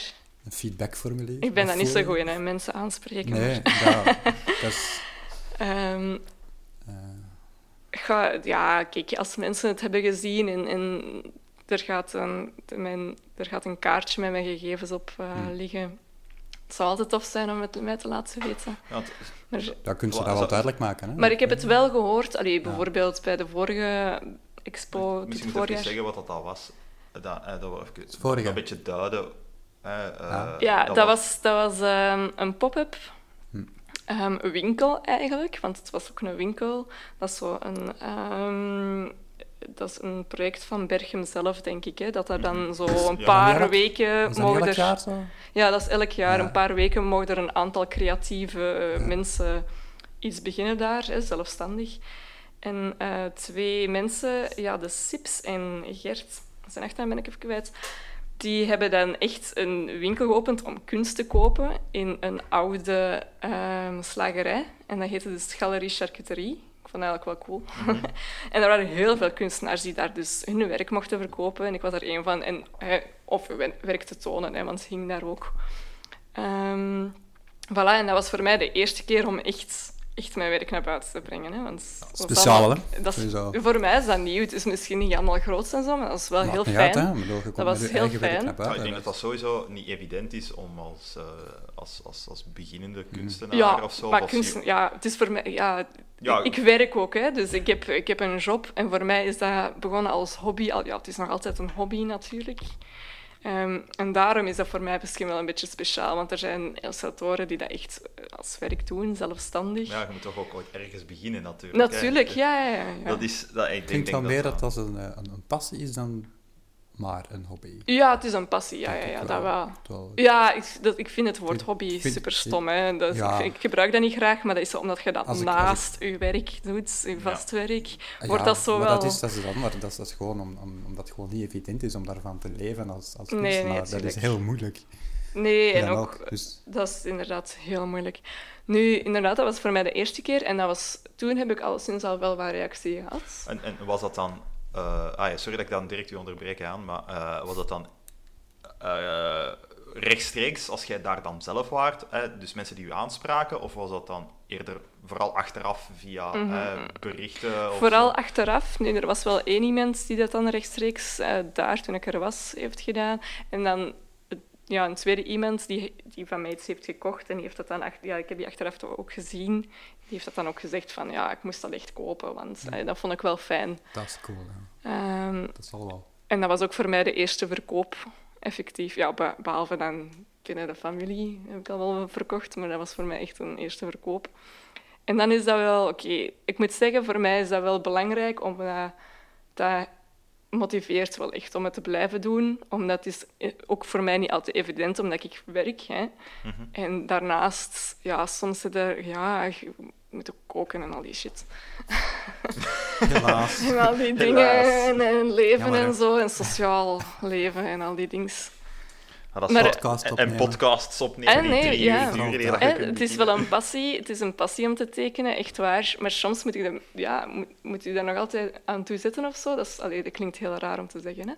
Een feedbackformulier. Ik ben daar niet zo goed in, hè, mensen aanspreken. Nee, maar- dat, dat is... Ehm, eh, ga, ja, kijk, als mensen het hebben gezien en, en er, gaat een, mijn, er gaat een kaartje met mijn gegevens op eh, Hmm. liggen. Het zou altijd tof zijn om het mij te laten weten. Want, Maar, dat kun je dat wel duidelijk maken. Hè? maar ik heb het wel gehoord, allee, bijvoorbeeld bij de vorige expo dit misschien moet ik zeggen wat dat, dat was. Dat, eh, dat we even Het vorige. een beetje duiden. Eh, Ah. Ja, dat, was, dat was ehm, een pop-up ehm, winkel eigenlijk, want het was ook een winkel. Dat is zo een, ehm, dat is een project van Berchem zelf, denk ik. Hè, dat er dan zo een Ja. paar elk- weken mogen elk er. jaar zo? Ja, dat is elk jaar. Ja. Een paar weken mogen er een aantal creatieve eh, Ja. mensen iets beginnen daar, hè, zelfstandig. En eh, twee mensen, ja, de Sips en Gert, zijn achternaam ben ik even kwijt, die hebben dan echt een winkel geopend om kunst te kopen in een oude ehm, slagerij. En dat heette dus Galerie Charcuterie. Ik vond dat eigenlijk wel cool. en er waren heel veel kunstenaars die daar dus hun werk mochten verkopen. En ik was er één van. En, of werk te tonen, hè, want ze hing daar ook. Ehm, voilà, en dat was voor mij de eerste keer om echt, echt mijn werk naar buiten te brengen. Hè, want dat is Speciaal, hè? Dat is, voor mij is dat nieuw. Het is misschien niet allemaal groot en zo, maar dat is wel Maakt heel fijn. uit, hè? Ik bedoel, je komt was heel fijn. Ja, ik denk dat dat sowieso niet evident is om als, eh, als, als, als beginnende Mhm. kunstenaar ja, of zo... maar of kunst, je- ja, het is voor mij... Ja, Ja. ik, ik werk ook, hè, dus ik heb, ik heb een job. En voor mij is dat begonnen als hobby. Al, ja, het is nog altijd een hobby, natuurlijk. Ehm, en daarom is dat voor mij misschien wel een beetje speciaal. Want er zijn illustratoren die dat echt eh, als werk doen, zelfstandig. Ja, je moet toch ook ooit ergens beginnen, natuurlijk. natuurlijk, ja, ja, ja. ja. Dat is... Dat, ik denk, denk wel denk meer dat dat... eh, een, een passie is dan maar een hobby. Ja, het is een passie, ja, ja, ik ja dat wel. Ja, ik, dat, ik vind het woord hobby vind- super stom. Hè. Dat is- Ja. ik, ik gebruik dat niet graag, maar dat is omdat je dat Als ik- als naast je werk doet, je vast werk. Wordt dat zo maar wel... dat is, dat is. Dat is, dat is gewoon om, om, omdat het gewoon niet evident is om daarvan te leven als, als Nee, nee, kunstenaar. dat is heel moeilijk. Nee, en ook... dus Dat is inderdaad heel moeilijk. Nu, inderdaad, dat was voor mij de eerste keer. En dat was, toen heb ik alleszins al wel wat reactie gehad. En, en was dat dan... ah ja, sorry dat ik dan direct u onderbreek aan, maar eh, was dat dan eh, rechtstreeks als jij daar dan zelf waart, dus mensen die u aanspraken, of was dat dan eerder vooral achteraf via Mhm. berichten? Of Vooral zo? achteraf. Nu, er was wel één iemand die dat dan rechtstreeks daar, toen ik er was, heeft gedaan. En dan ja, een tweede iemand die, die van mij iets heeft gekocht. En die heeft dat dan... Ja, ik heb die achteraf ook gezien. Die heeft dat dan ook gezegd van... Ja, ik moest dat echt kopen, want eh, dat vond ik wel fijn. dat is cool. Ja. Ehm, Dat zal wel. En dat was ook voor mij de eerste verkoop, effectief. Ja, be- behalve dan binnen de familie heb ik al wel verkocht, maar dat was voor mij echt een eerste verkoop. En dan is dat wel, oké, ik moet zeggen, voor mij is dat wel belangrijk, omdat dat motiveert wel echt om het te blijven doen. Omdat het is eh, ook voor mij niet altijd evident, omdat ik werk. Hè. Mhm. En daarnaast, ja, soms zit er, ja, je moet ook koken en al die shit. Helaas. En al die dingen Helaas. en, en leven en zo, en sociaal leven en al die dingen. Dat is Maar- Podcast en, opnemen. en podcasts opnemen, En die nee, drie ja. uur duren. Eh, dat je Eh, het is wel een passie, het is een passie om te tekenen, echt waar. Maar soms moet, ik dat, ja, moet, moet u daar nog altijd aan toe zetten of zo. Dat, is, allee, dat klinkt heel raar om te zeggen. Hè?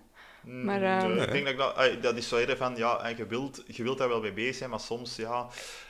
Maar, Nee, ehm, ik denk dat ik dat, eh, dat is zo eerder van, ja, je wilt, je wilt daar wel mee bezig zijn, maar soms, ja,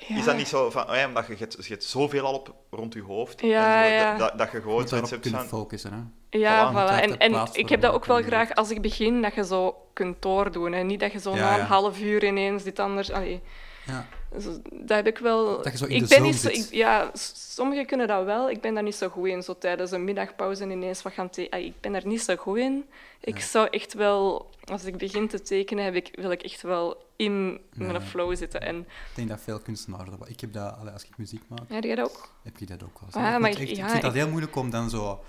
Ja. is dat niet zo van, oh ja, omdat je, je, hebt, je hebt zoveel al op rond je hoofd, Ja, en zo, ja. Dat, dat, dat je gewoon moet zoiets daarop hebt van, focussen. Hè. Ja, Voilà, voilà. moet En, en ik heb dat ook wel graag als ik begin, dat je zo kunt doordoen. Hè? Niet dat je zo Ja, na ja. een half uur ineens dit anders... Allee, Ja. Zo- dat heb ik wel... Dat je zo in ik ben niet zo, ik- ja, sommigen kunnen dat wel. Ik ben daar niet zo goed in. Zo tijdens een middagpauze ineens wat gaan tekenen. Ik ben daar niet zo goed in. Ik Ja. zou echt wel... Als ik begin te tekenen, heb ik, wil ik echt wel in mijn Ja. flow zitten. En Ik denk dat veel kunstenaars dat Ik heb dat, als ik muziek maak, ja, jij dat ook? heb je dat ook wel. Ah, ik, maar moet ik- echt- ja, ik vind dat heel moeilijk om dan zo...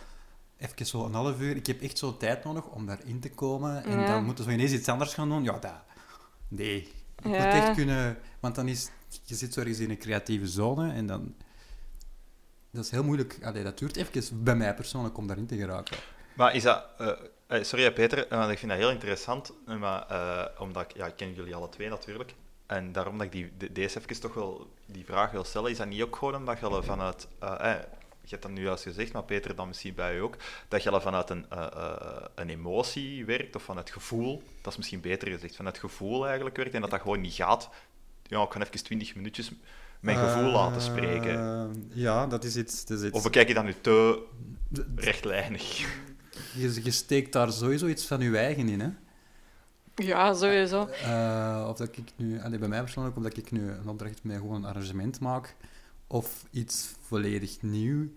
Even zo een half uur... Ik heb echt zo tijd nodig om daarin te komen. En Ja. dan moeten we ineens iets anders gaan doen. Ja, dat... Nee. Ik moet echt kunnen... Want dan is... Je zit zo ergens in een creatieve zone en dan... Dat is heel moeilijk. Allee, dat duurt even bij mij persoonlijk om daarin te geraken. maar is dat, eh, Eh, sorry, hè, Peter, eh, want ik vind dat heel interessant, maar, eh, omdat ik, ja, ik ken jullie alle twee natuurlijk. En daarom dat ik die, de- deze even toch wel die vraag wil stellen, is dat niet ook gewoon omdat je al vanuit, je hebt dat nu juist gezegd, maar Peter dan misschien bij u ook, dat je al vanuit een, eh, eh, een emotie werkt, of vanuit gevoel, dat is misschien beter gezegd, vanuit gevoel eigenlijk werkt, en dat dat gewoon niet gaat, ja, ik ga even 20 minuutjes mijn gevoel laten spreken. Eh, ja, dat is iets... Dat is iets Of bekijk je dat nu te rechtlijnig? je, je steekt daar sowieso iets van je eigen in, hè. Ja, sowieso. Eh, of dat ik nu, allee, bij mij persoonlijk, omdat ik nu een opdracht met gewoon een arrangement maak, of iets volledig nieuw,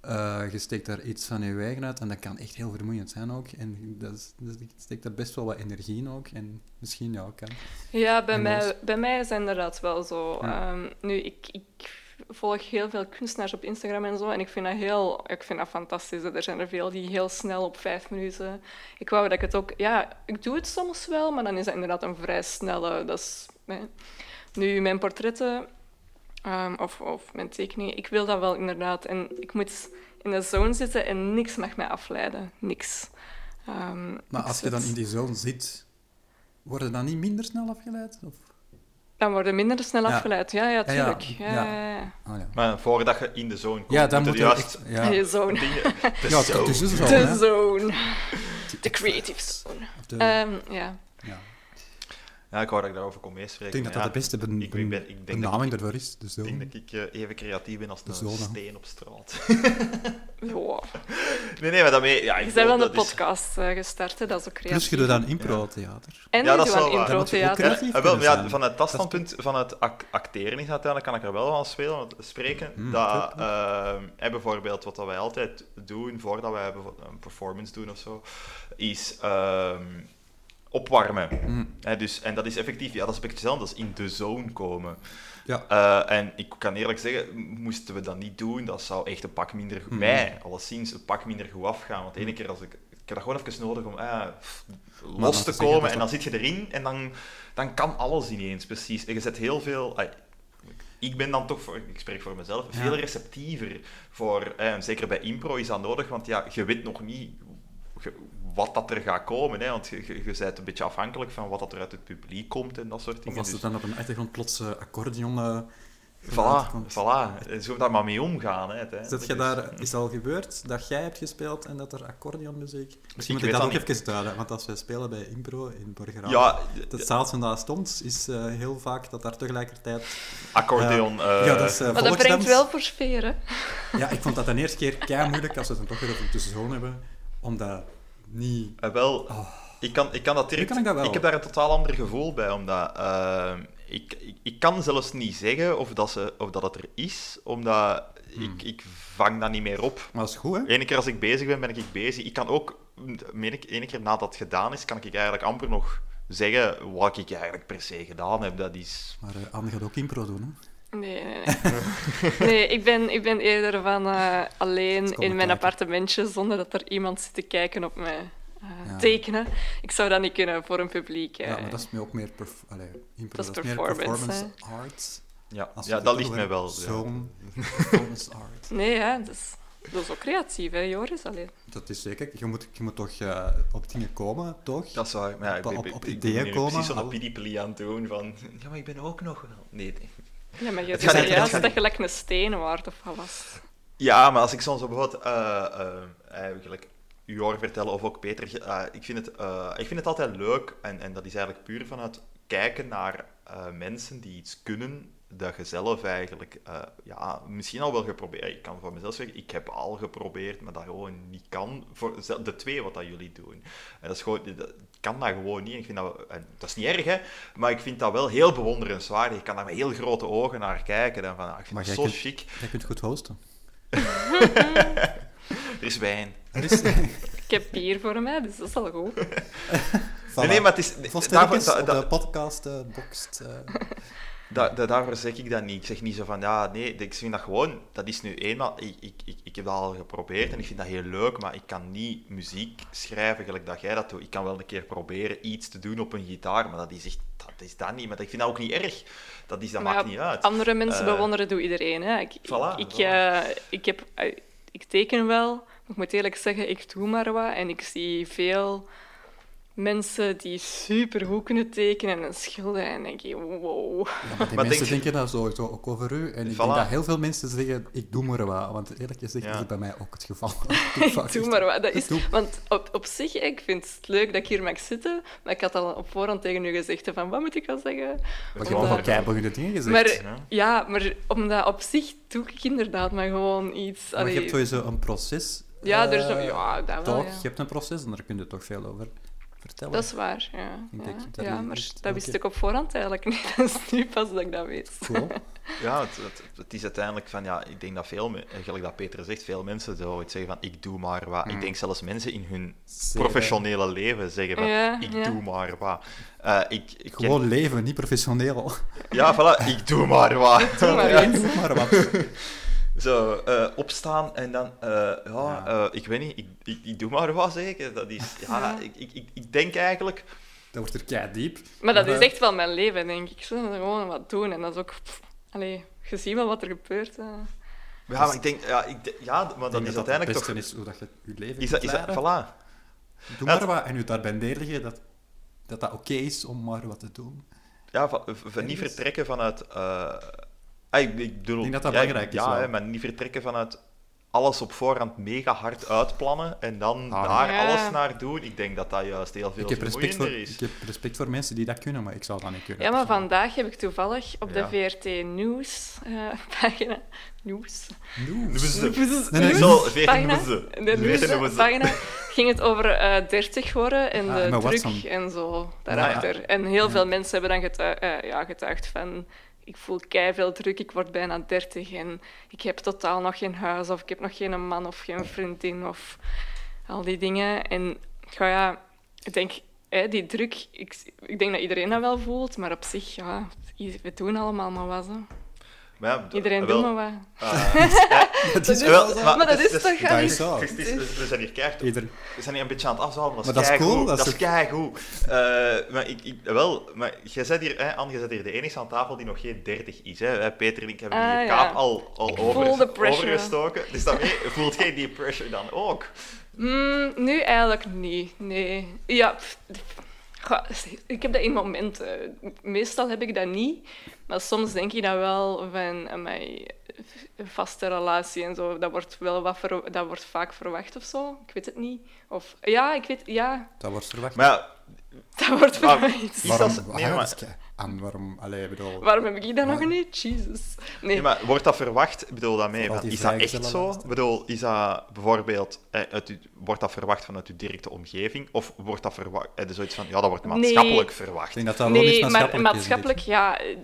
eh je steekt daar iets van je eigen uit en dat kan echt heel vermoeiend zijn ook. En dat is, dus ik steek daar best wel wat energie in ook. En misschien, ja, kan. Ja, bij En mij, bij mij is inderdaad wel zo. Ja. Ehm, nu, ik, ik volg heel veel kunstenaars op Instagram en zo. En ik vind dat heel ik vind dat fantastisch. Er zijn er veel die heel snel op vijf minuten. Ik wou dat ik het ook. Ja, ik doe het soms wel, maar dan is dat inderdaad een vrij snelle. Dat is. Nu, mijn portretten ehm, of, of mijn tekeningen, ik wil dat wel inderdaad. En ik moet in de zone zitten en niks mag mij afleiden. Niks. Ehm, Maar als je dan in die zone zit, word je dan niet minder snel afgeleid? Of? Dan worden minder snel Ja. afgeleid. Ja, ja, tuurlijk. Ja, ja. ja, ja. Oh, ja. Maar voordat je in de zone komt, ja, dan moet je juist echt... Ja, Je zone. dingen... De ja zone. het is dus zo, De zone. De creative zone. De- Ehm, ja. Ja. Ik wou dat ik daarover kon meespreken. Ik denk dat dat de beste ben, ik, ik, ben, ik denk dat benaming ik, daarvoor is. Dus ik denk dat ik eh, even creatief ben als De een zone. steen op straat. Wow. nee, nee, maar daarmee... Ja, ik Je bent wel een dat is- podcast eh, gestart, hè? dat is ook creatief. Plus je doet dan impro-theater. En Ja, je dat doet is aan wel impro-theater. creatief Ja, wel, ja, vanuit dat Dat standpunt, van het ac- acteren is uiteindelijk, kan ik er wel van spelen, want spreken. Hmm, dat, klopt, ehm, hè, bijvoorbeeld, wat dat wij altijd doen voordat wij een performance doen of zo, is ehm, opwarmen. Mm. Dus, en dat is effectief, ja, dat is een beetje hetzelfde als in de zone komen. Ja. Eh, en ik kan eerlijk zeggen, moesten we dat niet doen, dat zou echt een pak minder, Mhm. mij alleszins, een pak minder goed afgaan. Want de ene keer als ik, ik heb dat gewoon even nodig om eh, los te zeggen, komen dat en dat- dan zit je erin en dan, dan kan alles ineens, precies. En je zet heel veel... ik ben dan toch, voor, ik spreek voor mezelf, Ja. veel receptiever voor, eh, en zeker bij impro is dat nodig, want ja, je weet nog niet wat dat er gaat komen, hè, want je, je, je bent een beetje afhankelijk van wat dat er uit het publiek komt en dat soort Of dingen. als er Dus- dan op een achtergrond plots eh, accordeon... eh, Voilà, voilà. Zo daar maar mee omgaan. Hè. Zet je Dus- daar, is al gebeurd dat jij hebt gespeeld en dat er accordeonmuziek... Misschien moet weet ik dat dat ook niet. even duiden, want als wij spelen bij impro in Borgerhout, Ja, het zaaltje naast ons is eh, heel vaak dat daar tegelijkertijd... accordeon. eh, ja, dat is eh, Maar dat brengt wel voor sfeer, hè? Ja, ik vond dat de eerste keer kei moeilijk als we het dan toch weer op een tussenzoon hebben, omdat niet... eh, wel, Oh. ik, kan, ik kan dat direct... Kan ik dat wel. heb daar een totaal ander gevoel bij, omdat... eh, ik, ik, ik kan zelfs niet zeggen of dat, ze, of dat het er is, omdat Hmm. ik, ik vang dat niet meer op. Maar dat is goed, hè? Ene keer als ik bezig ben, ben ik bezig. Ik kan ook, meen ik, ene keer nadat het gedaan is, kan ik eigenlijk amper nog zeggen wat ik eigenlijk per se gedaan heb. Dat is... Maar eh, Anne gaat ook impro doen, hè? Nee, nee, nee. nee ik, ben, ik ben eerder van eh, alleen in mijn kijken. appartementje zonder dat er iemand zit te kijken op mij eh, Ja. tekenen. Ik zou dat niet kunnen voor een publiek. eh. Ja, maar dat is meer ook meer... perf- Allee, impro, Dat is dat is meer performance, performance arts. Ja, Als ja dat ligt mij wel. ja. Zo'n performance art. Nee, ja, dat is, dat is ook creatief, hè, Joris? Allee. Dat is zeker. Je moet, je moet toch eh, op dingen komen, toch? Dat is waar. Maar ja, ik, Op- ik- op- op ik ideeën ben komen, precies zo'n pidipili aan het doen van... Ja, maar ik ben ook nog wel... Nee, nee. Ja, maar je Het gaat niet- juist gaat dat je lekker een steen waard of wat was. Ja, maar als ik soms bijvoorbeeld... eh, eh, eigenlijk u hoor vertellen, of ook Peter... eh, ik, vind het, eh, ik vind het altijd leuk, en, en dat is eigenlijk puur vanuit kijken naar eh, mensen die iets kunnen dat je zelf eigenlijk, eh, ja, misschien al wel geprobeerd. Ik kan voor mezelf zeggen, ik heb al geprobeerd, maar dat gewoon niet kan. Voor de twee wat dat jullie doen. En dat is gewoon, dat kan dat gewoon niet. Ik vind dat, en dat is niet erg, hè, maar ik vind dat wel heel bewonderenswaardig. Ik kan daar met heel grote ogen naar kijken. En van, ah, ik vind Maar dat zo kunt- chic. Jij kunt goed hosten. Er is wijn. Er is... Ik heb bier voor mij, dus dat is al goed. Nee, nee, maar het is... Daarvoor- da- da- de podcast eh, boxt. eh. Da, da- daarvoor zeg ik dat niet. Ik zeg niet zo van, ja, nee, ik vind dat gewoon, dat is nu eenmaal, ik, ik, ik, ik heb dat al geprobeerd en ik vind dat heel leuk, maar ik kan niet muziek schrijven gelijk dat jij dat doet. Ik kan wel een keer proberen iets te doen op een gitaar, maar dat is echt, dat is dat niet. Maar ik vind dat ook niet erg. Dat, is, dat Maar maakt niet uit. Andere mensen Eh, bewonderen doet iedereen. Hè. Ik, voilà, ik, voilà. eh, ik, heb, ik teken wel, Ik moet eerlijk zeggen, ik doe maar wat. En ik zie veel mensen die super goed kunnen tekenen en schilderen. En denk je, wow. Ja, maar die Wat mensen denk je- denken dat sowieso ook over u. En ik Voilà. denk dat heel veel mensen zeggen, ik doe maar wat. Want eerlijk gezegd Ja. is het bij mij ook het geval. Ik doe maar wat. Dat is, Doe. want op, op zich, ik vind het leuk dat ik hier mag zitten. Maar ik had al op voorhand tegen u gezegd, van wat moet ik al zeggen? Maar je hebt al keihard dingen gezegd. Maar Ja. ja, maar omdat op zich doe ik inderdaad maar gewoon iets. Maar je hebt sowieso een proces. Ja, er is eh, een- ja, dat wel, Toch, ja. je hebt een proces en daar kun je toch veel over vertellen. Dat is waar, ja. Ik ja. dat ja maar wist dat wist ik op voorhand eigenlijk niet. Dat is nu pas dat ik dat weet. Cool. Ja, het, het, het is uiteindelijk van, ja, ik denk dat veel, gelijk dat Peter zegt, veel mensen zo iets zeggen van, ik doe maar wat. Mm. Ik denk zelfs mensen in hun professionele leven zeggen van, Ja, ik ja. doe maar wat. Eh, ik, ik ken- Gewoon leven, niet professioneel. Ja, voilà, ik doe maar wat. Doe maar Ja. iets. Doe maar wat. Zo, eh, opstaan en dan, eh, ja, Ja. eh, ik weet niet, ik, ik, ik doe maar wat zeker. Dat is, ja, Ja. Ik, ik, ik, ik denk eigenlijk, Dat wordt er kei diep. Maar dat is echt wel mijn leven, denk ik. Zo, gewoon wat doen. En dat is ook... pff, allee, je ziet wel wat er gebeurt. hè. ja, maar ik denk, ja, ik, ja maar dat denk is dat uiteindelijk het toch... beste is hoe dat je je leven Is dat, is dat, voilà. Doe Ja, maar wat en je daarbij neerleggen dat dat, dat oké is om maar wat te doen. Ja, van, van niet vertrekken vanuit... eh, ah, ik, ik bedoel... Ik denk dat dat ja, belangrijk is Ja, wel. hè, maar niet vertrekken vanuit alles op voorhand mega hard uitplannen en dan Ah, daar Ja. alles naar doen. Ik denk dat dat juist heel veel Ik heb, respect voor, vermoeiender is. ik heb respect voor mensen die dat kunnen, maar ik zou dat niet kunnen. Ja, maar vandaag heb ik toevallig op de Ja. VRT Nieuws eh, pagina... Nieuws? Nieuws. Nieuws- Nee, nee, Zo, Nieuws- 14 pagina- nieuws. De 14 Nieuws nieuws. pagina ging het over eh 30 worden en Ah, de druk en zo daarachter. En heel veel mensen hebben dan getu- eh, ja, getuigd van... Ik voel veel druk, ik word bijna 30 en ik heb totaal nog geen huis of ik heb nog geen man of geen vriendin of al die dingen. En ja ik denk, hè, die druk, ik, ik denk dat iedereen dat wel voelt, maar op zich, ja, we doen allemaal maar wat. Hè. Maar ja, Iedereen wel, doet maar wat. eh, Dat Dat is wel, maar dat is toch dat is zo. het is- we we zijn hier keihard Ieder, We zijn hier een beetje aan het afzwalen, maar dat Maar is dat is cool, keigoed. dat Dat is is keigoed. Eh, maar ik, ik, wel, maar jij zit hier, hè, Anne, jij zit hier de enige aan tafel die nog geen 30 is. Hè. Wij, Peter en ik hebben die Ah, ja. kaap al, al Ik over, voel de pressure. overgestoken. Dus daarmee voelt jij die pressure dan ook? Mm, nu eigenlijk niet. Nee. Ja, pff. Goh, ik heb dat in momenten. Meestal heb ik dat niet. Maar soms denk ik dat wel van mijn vaste relatie en zo. Dat wordt wel wat ver- dat wordt vaak verwacht of zo. Ik weet het niet. Of ja, ik weet ja, dat wordt verwacht. Maar ja, dat wordt waarom, dat- nee, ah, maar- dat is kei- En waarom... Allee, ik bedoel... Waarom heb ik dat nog niet? Jesus. Nee. nee, maar wordt dat verwacht? Ik bedoel van, die is dat echt zo? Ik bedoel, is dat bijvoorbeeld, eh, uit uw, wordt dat verwacht vanuit uw directe omgeving? Of wordt dat verwacht, eh, dus zoiets van, ja, dat wordt Nee. maatschappelijk verwacht? Ik denk dat dat Nee, maar maatschappelijk is, maatschappelijk, ja. eh,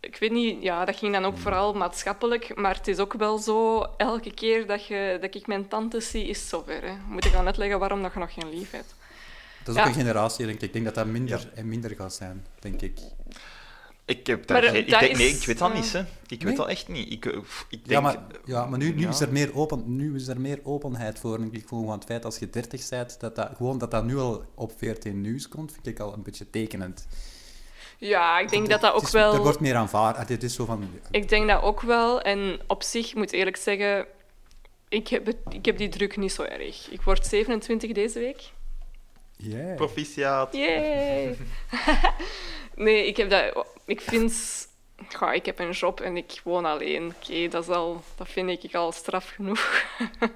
Ik weet niet, ja, dat ging dan ook vooral maatschappelijk. Maar het is ook wel zo, elke keer dat, je, dat ik mijn tante zie, is het zover. Hè. Moet ik dan uitleggen waarom dat je nog geen lief hebt? Dat is ook Ja. een generatie, denk ik. Ik denk dat dat minder Ja. en minder gaat zijn, denk ik. Ik, heb daar geen- ik dat denk, is- nee, ik weet dat ja. niet, hè. Ik Nee? weet dat echt niet. Ik, eh, ik Ja, denk, maar, ja, maar nu, nu, ja. Is er meer open, nu is er meer openheid voor. En ik voel gewoon het feit als je 30 bent, dat dat, gewoon dat dat nu al op 14 nieuws komt, vind ik al een beetje tekenend. Ja, ik denk dat dat Het ook is- wel... Er wordt meer aanvaard. Ah, Dit is zo van... Ik denk dat ook wel. En op zich, ik moet eerlijk zeggen, ik heb, het, ik heb die druk niet zo erg. Ik word 27 deze week. Yeah. proficiat. Yay! nee, ik heb dat... Ik vind... Ja, ik heb een job en ik woon alleen. Oké, dat, is al- dat vind ik al straf genoeg.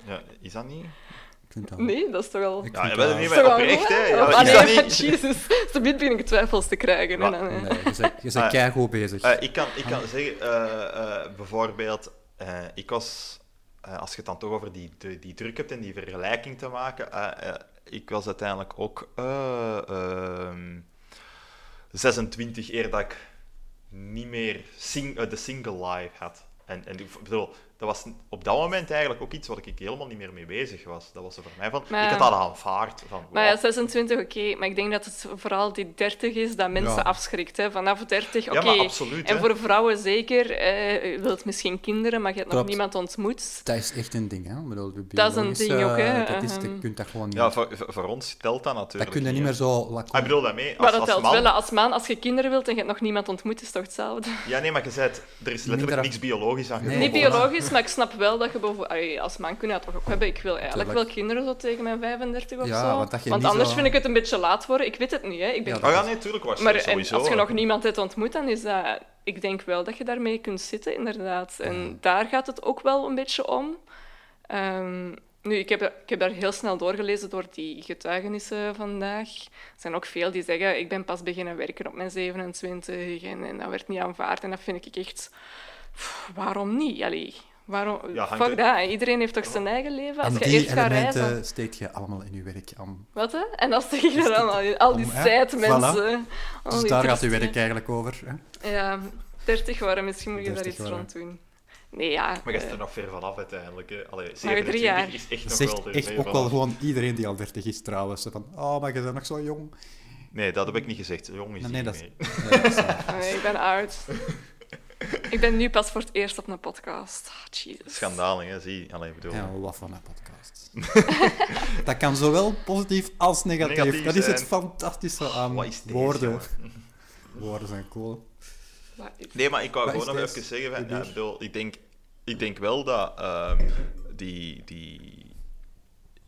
Ja, is dat niet? Ik vind dat... Nee, dat is toch al... Ik Ja, bent dat- niet meer oprecht, goed, hè? Ja, ah, nee, niet? Jesus. Zo begin ik twijfels te krijgen. Maar- en dan, eh. Nee, je bent, je bent Ah. keigoed bezig. Eh, ik, kan, ik kan zeggen, eh, eh, bijvoorbeeld, eh, ik was, eh, als je het dan toch over die, die, die druk hebt en die vergelijking te maken, eh, eh, ik was uiteindelijk ook eh, ehm, 26 eer dat ik niet meer sing, eh, de single life had. En, en ik bedoel, dat was op dat moment eigenlijk ook iets waar ik helemaal niet meer mee bezig was. Dat was er voor mij van, Maar- ik had dat aanvaard. Van, Maar ja, wow. 26, oké. maar ik denk dat het vooral die 30 is dat mensen Ja. afschrikt. Hè. Vanaf 30, Ja, oké. En hè. voor vrouwen zeker. eh, je wilt misschien kinderen, maar je hebt nog niemand ontmoet. Dat is echt een ding, hè. Bedoel, Dat is een ding ook, hè. Dat is, je Ehm. kunt dat gewoon niet... Ja, voor, voor ons telt dat dat natuurlijk kun je niet meer zo... Ah, ik bedoel daarmee, als, maar dat als telt man... wel. Als man, als je kinderen wilt en je hebt nog niemand ontmoet, is het toch hetzelfde? Ja, nee, maar je zei er is letterlijk niks biologisch aan Nee. Niet biologisch, iets, maar ik snap wel dat je boven, allee, als man kun je dat toch ook hebben. Ik wil eigenlijk Tuurlijk. wel kinderen zo tegen mijn 35 of Ja, zo. want anders zo- vind ik het een beetje laat worden. Ik weet het niet, hè. Ik ben... Ja, Oh ja, nee, tuurlijk was maar en sowieso. als je nog niemand hebt ontmoet, dan is dat... Ik denk wel dat je daarmee kunt zitten, inderdaad. En daar gaat het ook wel een beetje om. Ehm, nu, ik heb, ik heb daar heel snel doorgelezen door die getuigenissen vandaag. Er zijn ook veel die zeggen, ik ben pas beginnen werken op mijn 27 en, en dat werd niet aanvaard. En dat vind ik echt... pff, waarom niet? Allee, waarom... Ja, Fuck er- dat. Iedereen heeft toch zijn eigen leven? Als En je die eerst gaat reizen... elementen steekt je allemaal in je werk aan. Wat, hè? En zeg je allemaal in. Al die zijtmensen. al Dus daar gaat toeristen. werk eigenlijk over. Hè? Ja, 30 waren, misschien moet je daar 30 iets rond doen. Nee, ja. Maar je eh, bent er nog ver vanaf uiteindelijk. Hè. Allee, drie 27 jaar. is echt nog zegt wel echt ook wel gewoon iedereen die al 30 is trouwens. Van, oh, maar je bent nog zo jong. Nee, dat heb ik niet gezegd. Jong is Nee, nee, nee, dat is- Ja, dat is waar. nee, ik ben oud. ik ben nu pas voor het eerst op een podcast. Ah, Jesus. Schandalig, hè? Zie. Allee, ik bedoel... Ja, wat van een podcast. dat kan zowel positief als negatief. Negatief dat is het fantastische aan Wat is deze, woorden. jongen? Woorden zijn cool. Nee, maar ik wou gewoon nog even zeggen, van, ja, bedoel, ik, denk, ik denk wel dat ehm, die, die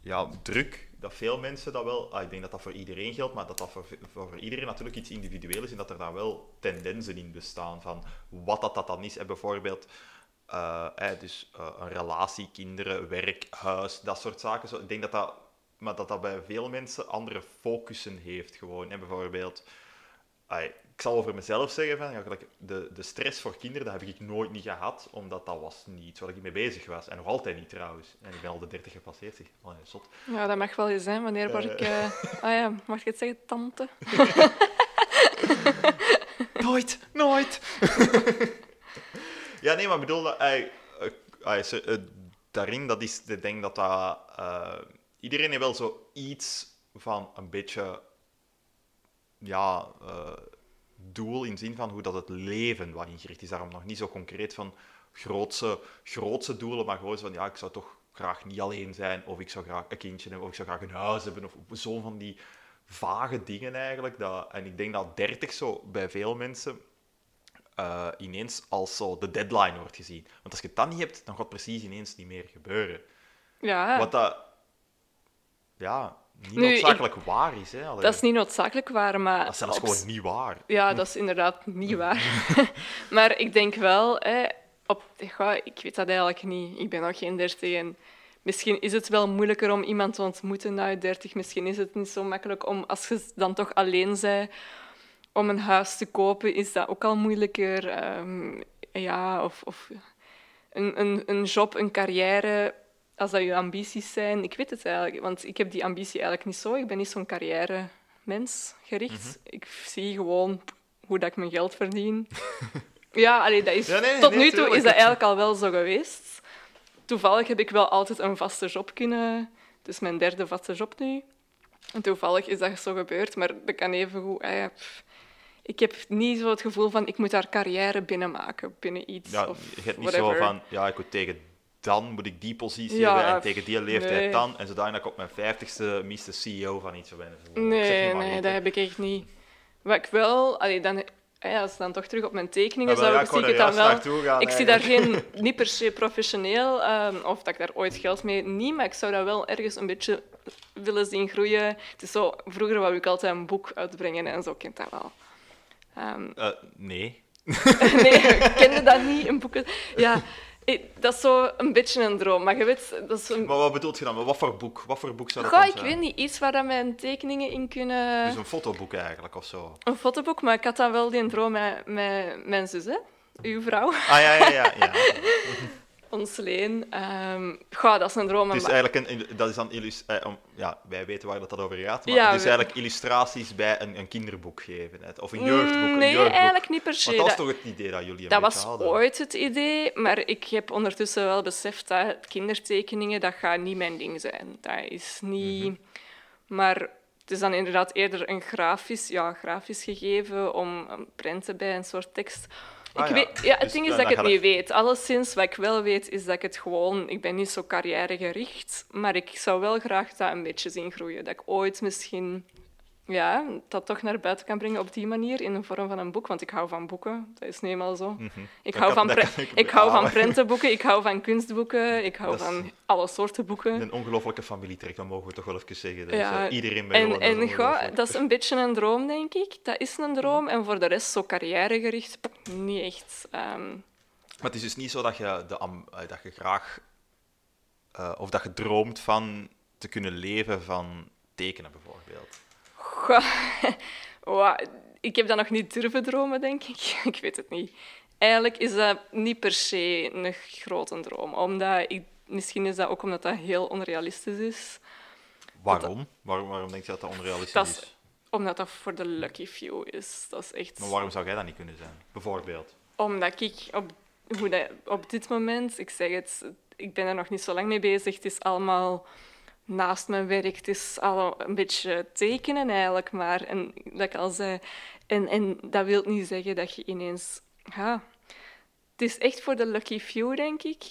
ja, druk, dat veel mensen dat wel, ah, ik denk dat dat voor iedereen geldt, maar dat dat voor, voor iedereen natuurlijk iets individueel is en dat er dan wel tendensen in bestaan van wat dat, dat dan is. En bijvoorbeeld, eh, dus eh, een relatie, kinderen, werk, huis, dat soort zaken. Ik denk dat dat, maar dat dat bij veel mensen andere focussen heeft gewoon. En bijvoorbeeld, ik zal over mezelf zeggen, van, ja, de, de stress voor kinderen, dat heb ik nooit niet gehad, omdat dat was niet waar ik mee bezig was. En nog altijd niet trouwens. En ik ben al de 30 gepasseerd, zeg. Oh, zot. Ja, dat mag wel eens zijn. Wanneer word ik... Ah ja, mag ik het zeggen? Tante? Nooit, nooit! ja, nee, maar ik bedoel, dat, eh, daarin, dat is, ik denk dat dat... iedereen heeft wel zo iets van een beetje... Ja, doel in zin van hoe dat het leven wat ingericht is. Daarom nog niet zo concreet van grootse, grootse doelen, maar gewoon van, ja, ik zou toch graag niet alleen zijn, of ik zou graag een kindje hebben, of ik zou graag een huis hebben, of zo van die vage dingen eigenlijk. Dat, en ik denk dat 30 zo bij veel mensen eh, ineens als zo de deadline wordt gezien. Want als je dat niet hebt, dan gaat precies ineens niet meer gebeuren. Ja, Wat dat, ja, niet Nu, noodzakelijk waar is. Hè? Allee, dat is niet noodzakelijk waar, maar... dat is zelfs gewoon niet waar. Ja, dat is inderdaad niet waar. maar ik denk wel, hè, op, ja, ik weet dat eigenlijk niet. Ik ben nog geen dertig en misschien is het wel moeilijker om iemand te ontmoeten na je dertig. Misschien is het niet zo makkelijk om, als je dan toch alleen bent, om een huis te kopen, is dat ook al moeilijker. Ehm, ja, of, of een, een, een job, een carrière, als dat je ambities zijn. Ik weet het eigenlijk, want ik heb die ambitie eigenlijk niet zo. Ik ben niet zo'n carrière mens gericht. Ik zie gewoon hoe dat ik mijn geld verdien. ja, allee, dat is, Ja, nee, tot nee, nu toe tuurlijk. is dat eigenlijk al wel zo geweest. Toevallig heb ik wel altijd een vaste job kunnen... Dus mijn derde vaste job nu. En toevallig is dat zo gebeurd, maar dat kan even goed... pff. ik heb niet zo het gevoel van, ik moet daar carrière binnenmaken, binnen iets. Ja, of je hebt niet whatever. zo van, ja, ik moet tegen dan moet ik die positie Ja, hebben en tegen die leeftijd nee. dan. En zodanig dat ik op mijn vijftigste mis de CEO van iets. Ik zeg Nee, niet nee, dat heb ik echt niet. Wat ik wel... Allee, dan, eh, als dan toch terug op mijn tekeningen Ja, wel, zou ja, ik, zie ik het dan wel... gaan, ik zie daar geen, niet per se professioneel, ehm, of dat ik daar ooit geld mee... Niet, maar ik zou dat wel ergens een beetje willen zien groeien. Het is zo... Vroeger wou ik altijd een boek uitbrengen en zo kent dat wel. Ehm, Eh, nee. nee, ik kende dat niet, een boek... Ja, dat is zo een beetje een droom. Maar je weet, dat is een... Maar wat bedoelt je dan? Wat voor boek? Wat voor boek zou dat Goh, ik zijn? weet niet, iets waar dat mijn tekeningen in kunnen... Dus een fotoboek eigenlijk, of zo. Een fotoboek, maar ik had dan wel die droom met, met mijn zus, hè? uw vrouw, Ah, ja, ja, ja. ja. ons Leen. Ehm goh, dat is een droom. Het is eigenlijk een, dat is dan illus- eh, om, ja, wij weten waar dat, dat over gaat, maar Ja, het is we- eigenlijk illustraties bij een, een kinderboek geven. hè. Of een jeugdboek. Mm, een Nee, jeugdboek. eigenlijk niet per se. Want dat was toch het idee dat jullie een Dat was hadden? ooit het idee, maar ik heb ondertussen wel beseft dat kindertekeningen, dat gaat niet mijn ding zijn. Dat is niet... Mhm. Maar het is dan inderdaad eerder een grafisch, ja, grafisch gegeven om een prenten bij een soort tekst. Ik Ah, ja. weet, ja, het Dus ding is dat ik het niet weet. Alleszins, wat ik wel weet, is dat ik het gewoon... Ik ben niet zo carrièregericht, maar ik zou wel graag dat een beetje zien groeien. Dat ik ooit misschien ja, dat toch naar buiten kan brengen op die manier, in de vorm van een boek. Want ik hou van boeken, dat is nu eenmaal zo. Mhm. Ik, hou, kan- ik ik hou van prentenboeken, ik hou van kunstboeken, ik hou Dat van alle soorten boeken. Een ongelofelijke familietrek, dat mogen we toch wel even zeggen. Dat Ja, is, eh, iedereen bij En, en goh, dat is een beetje een droom, denk ik. Dat is een droom. En voor de rest, zo carrièregericht, niet echt. Ehm, Maar het is dus niet zo dat je, de, eh, dat je graag... eh, of dat je droomt van te kunnen leven van tekenen, bijvoorbeeld. Goh, ik heb dat nog niet durven dromen, denk ik. Ik weet het niet. Eigenlijk is dat niet per se een grote droom. Omdat ik, misschien is dat ook omdat dat heel onrealistisch is. Waarom? Waarom, waarom denk je dat dat onrealistisch Dat is- Omdat dat voor de lucky few is. Dat is echt... Maar waarom zou jij dat niet kunnen zijn? Bijvoorbeeld. Omdat ik op, hoe dat, op dit moment, ik zeg het, ik ben er nog niet zo lang mee bezig. Het is allemaal naast mijn werk. Het is al een beetje tekenen eigenlijk maar. En dat ik al zei. En, en dat wil niet zeggen dat je ineens. Ja, het is echt voor de lucky few, denk ik.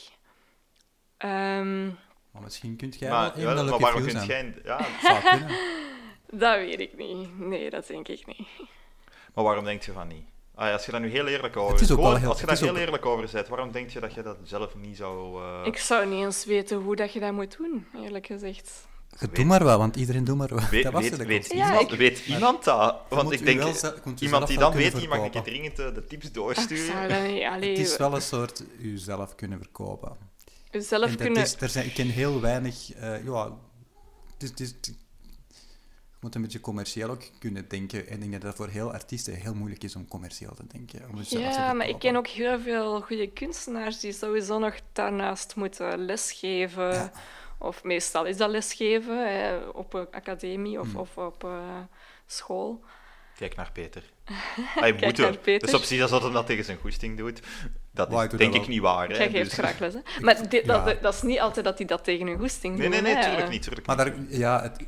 Ehm, Maar misschien kunt jij maar, wel ja, maar lucky waarom few kun zijn. jij... Ja, dat weet ik niet. Nee, dat denk ik niet. maar waarom denk je van niet? Ah, ja, als je daar nu heel eerlijk over is Gewoon, heel- als je daar heel ook- eerlijk over bent, waarom denk je dat je dat zelf niet zou... eh, Ik zou niet eens weten hoe dat je dat moet doen, eerlijk gezegd. Je doet maar wel, want iedereen doet maar wel. Weet, dat was weet, weet. Ja, iemand, ik- weet iemand dat? Want ik denk, wel iemand die kunnen weet, die mag ik dringend eh, de tips doorsturen. dat niet... Allee, Het is wel een soort uzelf kunnen verkopen. zelf En dat kunnen... is, er zijn, ik ken heel weinig... eh, ja, het is, het is- het- je moet een beetje commercieel ook kunnen denken. En ik denk dat het voor heel artiesten heel moeilijk is om commercieel te denken. Om Ja, maar ik ken ook heel veel goede kunstenaars die sowieso nog daarnaast moeten lesgeven. Ja. Of meestal is dat lesgeven hè, op een academie of, Hmm. of op eh, school. Kijk naar Peter. Hij Kijk moet. Peter. Dus op zich, als dat hem dat tegen zijn goesting doet, dat is doe denk dat ik wel. niet waar. Hè? Jij geeft Dus- graag les, hè? Maar dit, ja. dat, dat is niet altijd dat hij dat tegen een goesting Nee, doet. nee, nee, hè. tuurlijk niet. Tuurlijk Maar niet. daar, ja, het,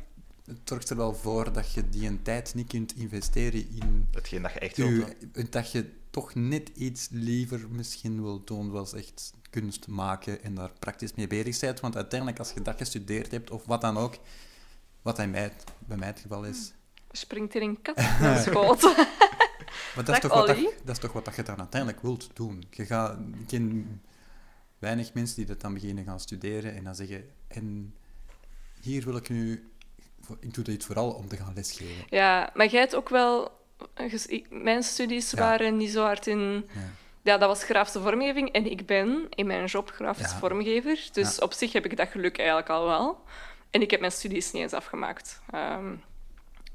het zorgt er wel voor dat je die een tijd niet kunt investeren in... Hetgeen dat je echt wilt. Dat je toch net iets liever misschien wil doen, was echt kunst maken en daar praktisch mee bezig bent. Want uiteindelijk, als je dat gestudeerd hebt, of wat dan ook, wat bij mij, bij mij het geval is, Springt er een kat naar schoot. maar dat is, toch wat dat, is toch wat dat je dan uiteindelijk wilt doen. Je gaat, ik ken weinig mensen die dat dan beginnen gaan studeren en dan zeggen, en hier wil ik nu, ik doe dit vooral om te gaan lesgeven. ja, maar jij hebt ook wel... Mijn studies Ja. waren niet zo hard in... Ja. Ja, dat was grafische vormgeving en ik ben in mijn job grafisch Ja. vormgever. Dus op zich heb ik dat geluk eigenlijk al wel. En ik heb mijn studies niet eens afgemaakt. Ehm,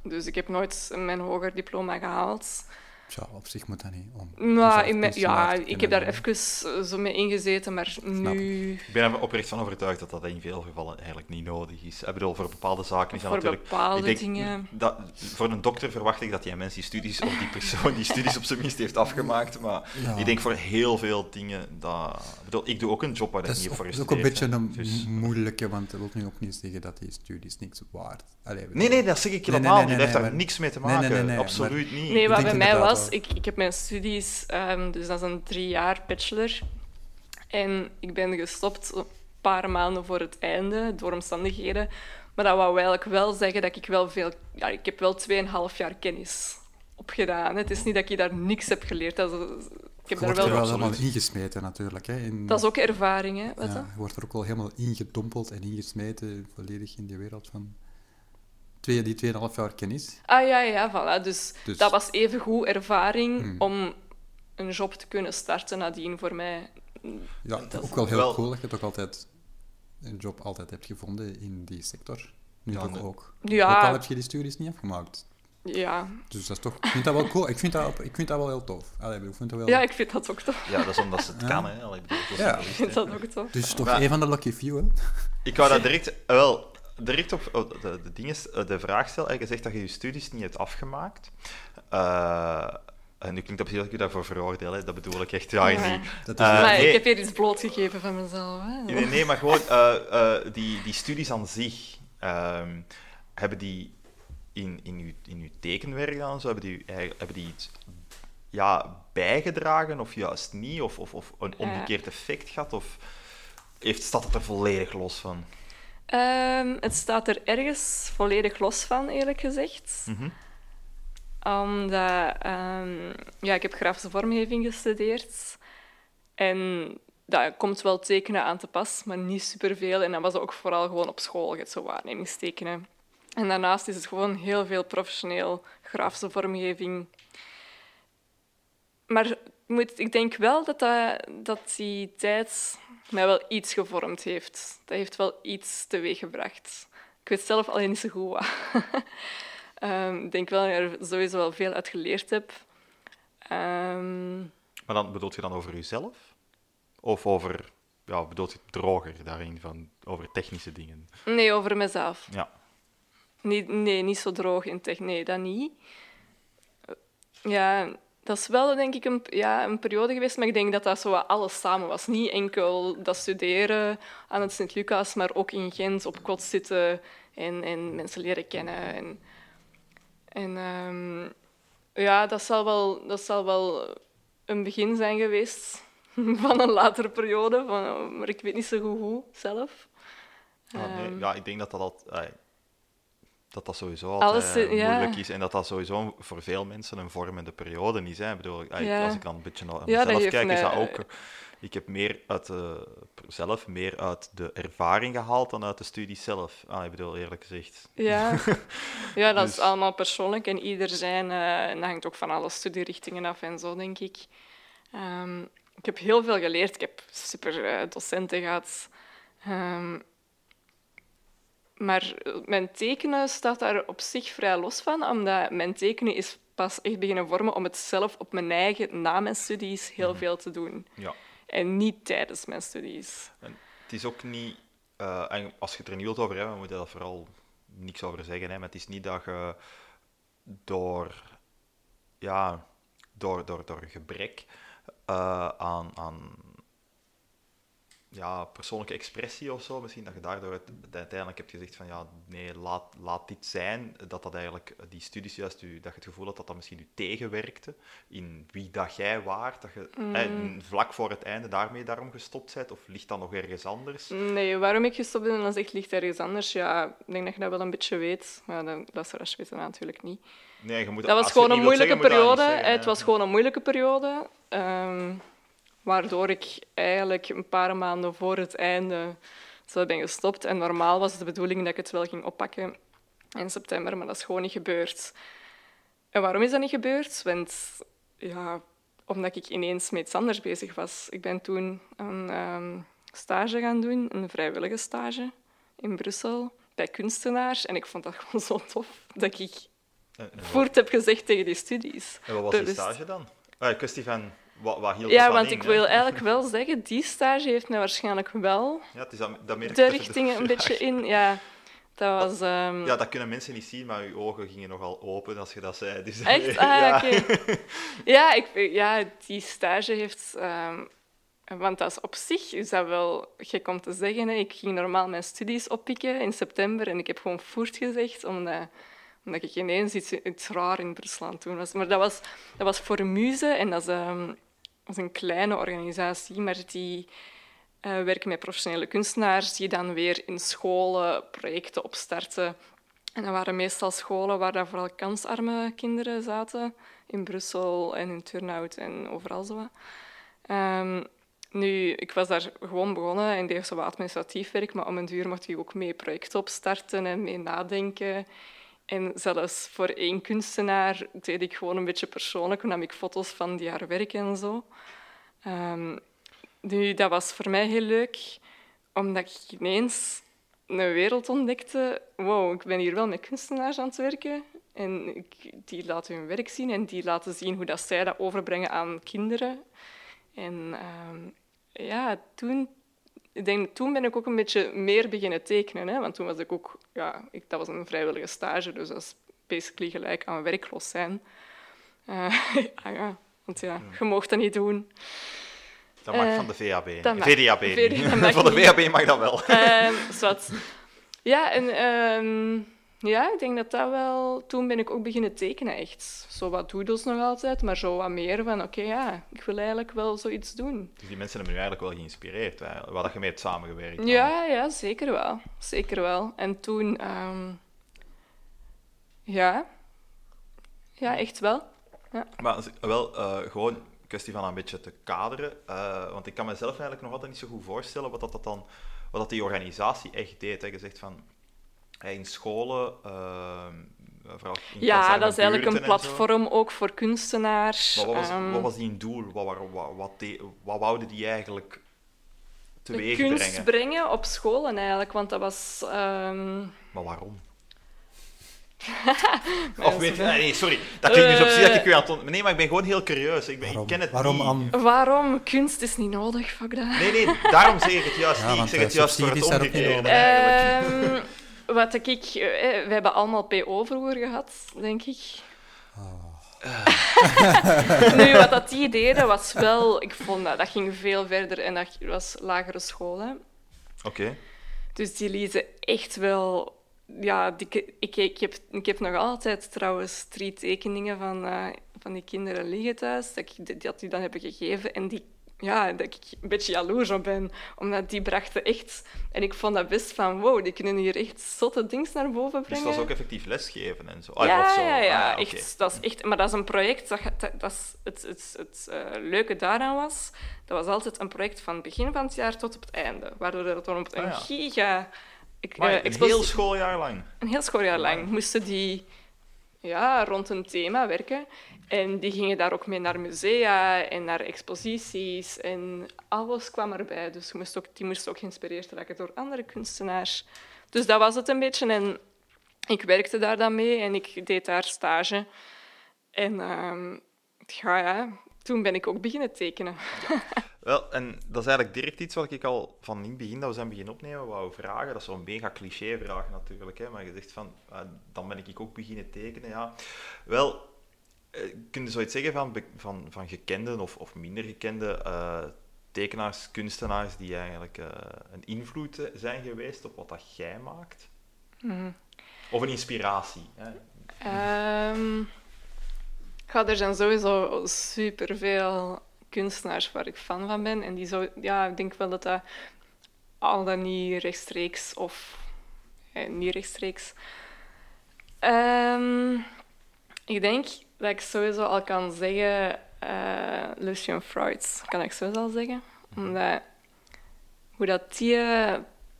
dus ik heb nooit mijn hoger diploma gehaald. Tja, op zich moet dat niet. Om kunstenaar ja, ik heb daar even eh, zo mee ingezeten, maar nu... Ik ben er oprecht van overtuigd dat dat in veel gevallen eigenlijk niet nodig is. Ik bedoel, voor bepaalde zaken is dat Voor natuurlijk... bepaalde ik denk, dingen. Dat, voor een dokter verwacht ik dat die mensen die studies, of die persoon die studies op zijn minst heeft afgemaakt. Maar Ja. ik denk voor heel veel dingen dat... Ik bedoel, ik doe ook een job waar ik Dat is niet voor dat is ook een beetje een. Dus- moeilijke, want dat wil nu ook niet zeggen dat die studies niks waard Allee, Nee, nee, dat zeg ik Nee, nee, helemaal nee, niet. nee, dat heeft daar maar- niks mee te Nee, nee, maken. nee, nee, Absoluut niet. Nee, wat bij mij inderdaad was, wel. ik, ik heb mijn studies, ehm, dus dat is een drie jaar bachelor. En ik ben gestopt een paar maanden voor het einde, door omstandigheden. Maar dat wou eigenlijk wel zeggen dat ik wel veel... Ja, ik heb wel 2,5 jaar kennis opgedaan. Het is niet dat ik daar niks heb geleerd. Dat is, ik heb Je daar wordt er wel... wel helemaal ingesmeten natuurlijk. Hè, in- Dat is ook ervaring, hè. Wat ja, je wordt er ook wel helemaal ingedompeld en ingesmeten, volledig in die wereld van twee, die 2,5 jaar kennis. Ah ja, ja, voilà. Dus, Dus- dat was even goed ervaring Hmm. om een job te kunnen starten nadien voor mij. Ja, Dat is ook wel heel wel- cool dat je toch altijd een job altijd hebt gevonden in die sector. Nu Ja, toch ook. Ja. Ook al heb je die studies niet afgemaakt. Ja, Dus dat is toch... Ik vind dat wel cool. Ik vind dat, ik vind dat wel heel tof. Allee, ik vind dat wel... ja ik vind dat ook tof. Ja, dat is omdat ze het Ja. kan, hè. Allee, ik bedoel, dat is Ja. Ik vind dat ook tof. Dus toch Maar- een van de lucky few, hè? Ik wou dat direct, wel, direct op oh, de, de, ding is, eh, de vraag stellen. Je zegt dat je je studies niet hebt afgemaakt. Eh, en nu klinkt het op zich dat ik je daarvoor veroordeel. Hè. Dat bedoel ik echt ja, Ja. niet. Dat is Eh, maar nee. ik heb hier iets blootgegeven van mezelf. Hè. Nee, nee, maar gewoon eh, eh, die, die studies aan zich. ehm, hebben die in, in, uw, in uw tekenwerk dan zo, hebben die, eigenlijk- hebben die iets ja, bijgedragen of juist niet? Of, of, of een omgekeerd effect gehad? Of heeft, staat het er volledig los van? Ehm, het staat er ergens volledig los van, eerlijk gezegd. Mhm. Omdat ehm, ja, ik heb grafische vormgeving gestudeerd. En dat komt wel tekenen aan te pas, maar niet superveel. En dat was ook vooral gewoon op school, het zo waarnemingstekenen. En daarnaast is het gewoon heel veel professioneel grafische vormgeving. Maar ik moet, ik denk wel dat, dat, dat die tijd mij wel iets gevormd heeft. Dat heeft wel iets teweeggebracht. Ik weet zelf alleen niet zo goed wat. Ehm, ik denk wel dat ik er sowieso wel veel uit geleerd heb. Ehm, Maar dan bedoelt je dan over jezelf? Of over, ja, bedoelt je het droger daarin, van, over technische dingen? nee, over mezelf. Ja. Niet, nee, niet zo droog in tech. Nee, dat niet. Ja, dat is wel denk ik een, ja, een periode geweest, maar ik denk dat dat zo alles samen was. Niet enkel dat studeren aan het Sint-Lucas, maar ook in Gent op kot zitten en, en mensen leren kennen. En, en ehm, ja, dat zal, wel, dat zal wel een begin zijn geweest van een latere periode, van, maar ik weet niet zo goed hoe zelf. Ah, nee, Ehm. ja, ik denk dat dat, al- dat, dat sowieso altijd Alles, eh, eh, ja. moeilijk is en dat dat sowieso voor veel mensen een vormende periode is. Hè. Ik bedoel, eh, Ja. Als ik dan een beetje naar Ja, mezelf heeft kijk, is dat ook... eh, Ik heb meer uit de, zelf meer uit de ervaring gehaald dan uit de studie zelf. Ah, ik bedoel, eerlijk gezegd. Ja, ja dat Dus- is allemaal persoonlijk en ieder zijn. eh, en dat hangt ook van alle studierichtingen af en zo, denk ik. Ehm, ik heb heel veel geleerd. Ik heb super eh, docenten gehad. Ehm, maar eh, mijn tekenen staat daar op zich vrij los van, omdat mijn tekenen is pas echt beginnen vormen om het zelf op mijn eigen, na mijn studies, heel veel te doen. Ja. En niet tijdens mijn studies. Het is ook niet... eh, en als je het er niet wilt over hebben, we moeten daar vooral niks over zeggen. Hè, maar het is niet dat je door... Ja, door, door, door gebrek eh, aan, aan ja, persoonlijke expressie of zo, misschien dat je daardoor het, het uiteindelijk hebt gezegd van ja, nee, laat, laat dit zijn. Dat dat eigenlijk, die studies juist, u, dat je het gevoel had dat dat misschien u tegenwerkte in wie dat jij waart. Dat je eh, vlak voor het einde daarmee daarom gestopt bent, of ligt dat nog ergens anders? Nee, waarom ik gestopt ben, dat is echt ligt ergens anders. Ja, ik denk dat je dat wel een beetje weet. Maar de luisteraars weten dat natuurlijk niet. Nee, je moet, Dat was gewoon een moeilijke zeggen, dat periode. zeggen, het was gewoon een moeilijke periode. ehm, waardoor ik eigenlijk een paar maanden voor het einde zo ben gestopt. En normaal was het de bedoeling dat ik het wel ging oppakken in september, maar dat is gewoon niet gebeurd. En waarom is dat niet gebeurd? Want ja, omdat ik ineens met iets anders bezig was. Ik ben toen een ehm, stage gaan doen, een vrijwillige stage in Brussel bij kunstenaars. En ik vond dat gewoon zo tof dat ik voort heb gezegd tegen die studies. En wat was die stage dan? Kwestie van, wat, wat hield Ja, want in, ik hè? wil eigenlijk wel zeggen, die stage heeft mij waarschijnlijk wel Ja, het is dat, dat merk de richtingen een beetje in. Ja, dat was... ehm, Ja, dat kunnen mensen niet zien, maar je ogen gingen nogal open als je dat zei. Dus, Echt? Ah, oké. Ja, ik, ja, die stage heeft... ehm, want dat is op zich is dat wel gek om te zeggen. Hè. Ik ging normaal mijn studies oppikken in september en ik heb gewoon voert gezegd, omdat, omdat ik ineens iets, iets raar in Brussel aan het doen was. Maar dat was, dat was voor Muze en dat is, ehm, is een kleine organisatie, maar die eh, werken met professionele kunstenaars die dan weer in scholen projecten opstarten. En dat waren meestal scholen waar daar vooral kansarme kinderen zaten. In Brussel en in Turnhout en overal zo. Ehm, nu, ik was daar gewoon begonnen en deed zo wat administratief werk, maar om een duur mocht ik ook mee projecten opstarten en mee nadenken. En zelfs voor één kunstenaar deed ik gewoon een beetje persoonlijk, nam ik foto's van die haar werk en zo. Ehm, nu, dat was voor mij heel leuk, omdat ik ineens een wereld ontdekte. Wow, ik ben hier wel met kunstenaars aan het werken. En ik, die laten hun werk zien en die laten zien hoe dat zij dat overbrengen aan kinderen. En ehm, ja, toen, ik denk, toen ben ik ook een beetje meer beginnen tekenen. Hè? Want toen was ik ook... Ja, ik, dat was een vrijwillige stage, dus dat is basically gelijk aan werkloos zijn. Ah ja, want ja, je mocht dat niet doen. Dat mag Eh, van de VAB. dat mag. VDAB. niet. VD dat mag van de. VAB mag dat wel. Zwart. Ja, en ehm, ja, ik denk dat dat wel... Toen ben ik ook beginnen tekenen, echt. Zo wat doodles nog altijd, maar zo wat meer van... Oké, ja, ik wil eigenlijk wel zoiets doen. Dus die mensen hebben nu eigenlijk wel geïnspireerd, hè, dat je mee hebt samengewerkt. dan. Ja, ja, zeker wel. Zeker wel. En toen... ehm, ja... Ja, echt wel. Maar als ik- wel eh, gewoon een kwestie van een beetje te kaderen. eh, want ik kan mezelf eigenlijk nog altijd niet zo goed voorstellen wat dat, dat dan, wat dat die organisatie echt deed. Hè. Je zegt van in scholen, eh, vooral in Ja, dat is eigenlijk een platform ook voor kunstenaars. Maar wat was, Ehm, wat was die doel? Wat, wat, wat, wat, de- wat wouden die eigenlijk teweeg kunst brengen? brengen op scholen eigenlijk, want dat was... ehm, Maar waarom? Of weet je, nee, sorry, dat klinkt dus op zich dat ik Eh. u aan het Nee, maar ik ben gewoon heel curieus. Ik, ben, ik Waarom, ken het waarom niet. Waarom? Kunst is niet nodig, fuck dat. Nee, nee, daarom zeg ik het juist Ja, niet. Ik zeg het juist voor het niet omgekeerde. Ehm, wat ik... eh, we hebben allemaal PO vroeger gehad, denk ik. nu, wat dat die deden, was wel... Ik vond dat, dat ging veel verder en dat was lagere scholen. Oké. Dus die lieten echt wel... Ja, die, ik, ik, heb, ik heb nog altijd trouwens drie tekeningen van, eh, van die kinderen liggen thuis, dat, ik, dat die dan hebben gegeven. En die, ja, dat ik een beetje jaloers op ben, omdat die brachten echt... En ik vond dat best van, wow, die kunnen hier echt zotte dings naar boven Dus brengen. dat was ook effectief lesgeven en zo. Ah, ja, zo. ja, Ah, ja, oké. echt, dat is echt... Maar dat is een project, dat, dat, dat is het, het, het eh, leuke daaraan was, dat was altijd een project van het begin van het jaar tot op het einde, waardoor er dan op een Ah, ja. giga... Ik, Maar eh, een heel schooljaar lang. een heel schooljaar lang moesten die ja, rond een thema werken. En die gingen daar ook mee naar musea en naar exposities. En alles kwam erbij. Dus je moest ook, die ook geïnspireerd raken door andere kunstenaars. Dus dat was het een beetje. En ik werkte daar dan mee en ik deed daar stage. En ehm, ja, toen ben ik ook beginnen tekenen. Wel, en dat is eigenlijk direct iets wat ik al van in het begin dat we zijn beginnen opnemen wou vragen. Dat is zo'n mega cliché-vraag natuurlijk, hè, maar je zegt van, ah, dan ben ik ook beginnen tekenen. Ja. Wel, eh, kun je zoiets zeggen van, van, van gekende of, of minder gekende eh, tekenaars, kunstenaars die eigenlijk eh, een invloed eh, zijn geweest op wat dat jij maakt? Mhm. Of een inspiratie? Hè? Ehm, ja, er zijn sowieso superveel kunstenaars waar ik fan van ben. En die zo, ja, ik denk wel dat dat al dan niet rechtstreeks of eh, niet rechtstreeks. Ehm, ik denk dat ik sowieso al kan zeggen eh Lucian Freud, kan ik sowieso al zeggen. Omdat hoe dat die eh,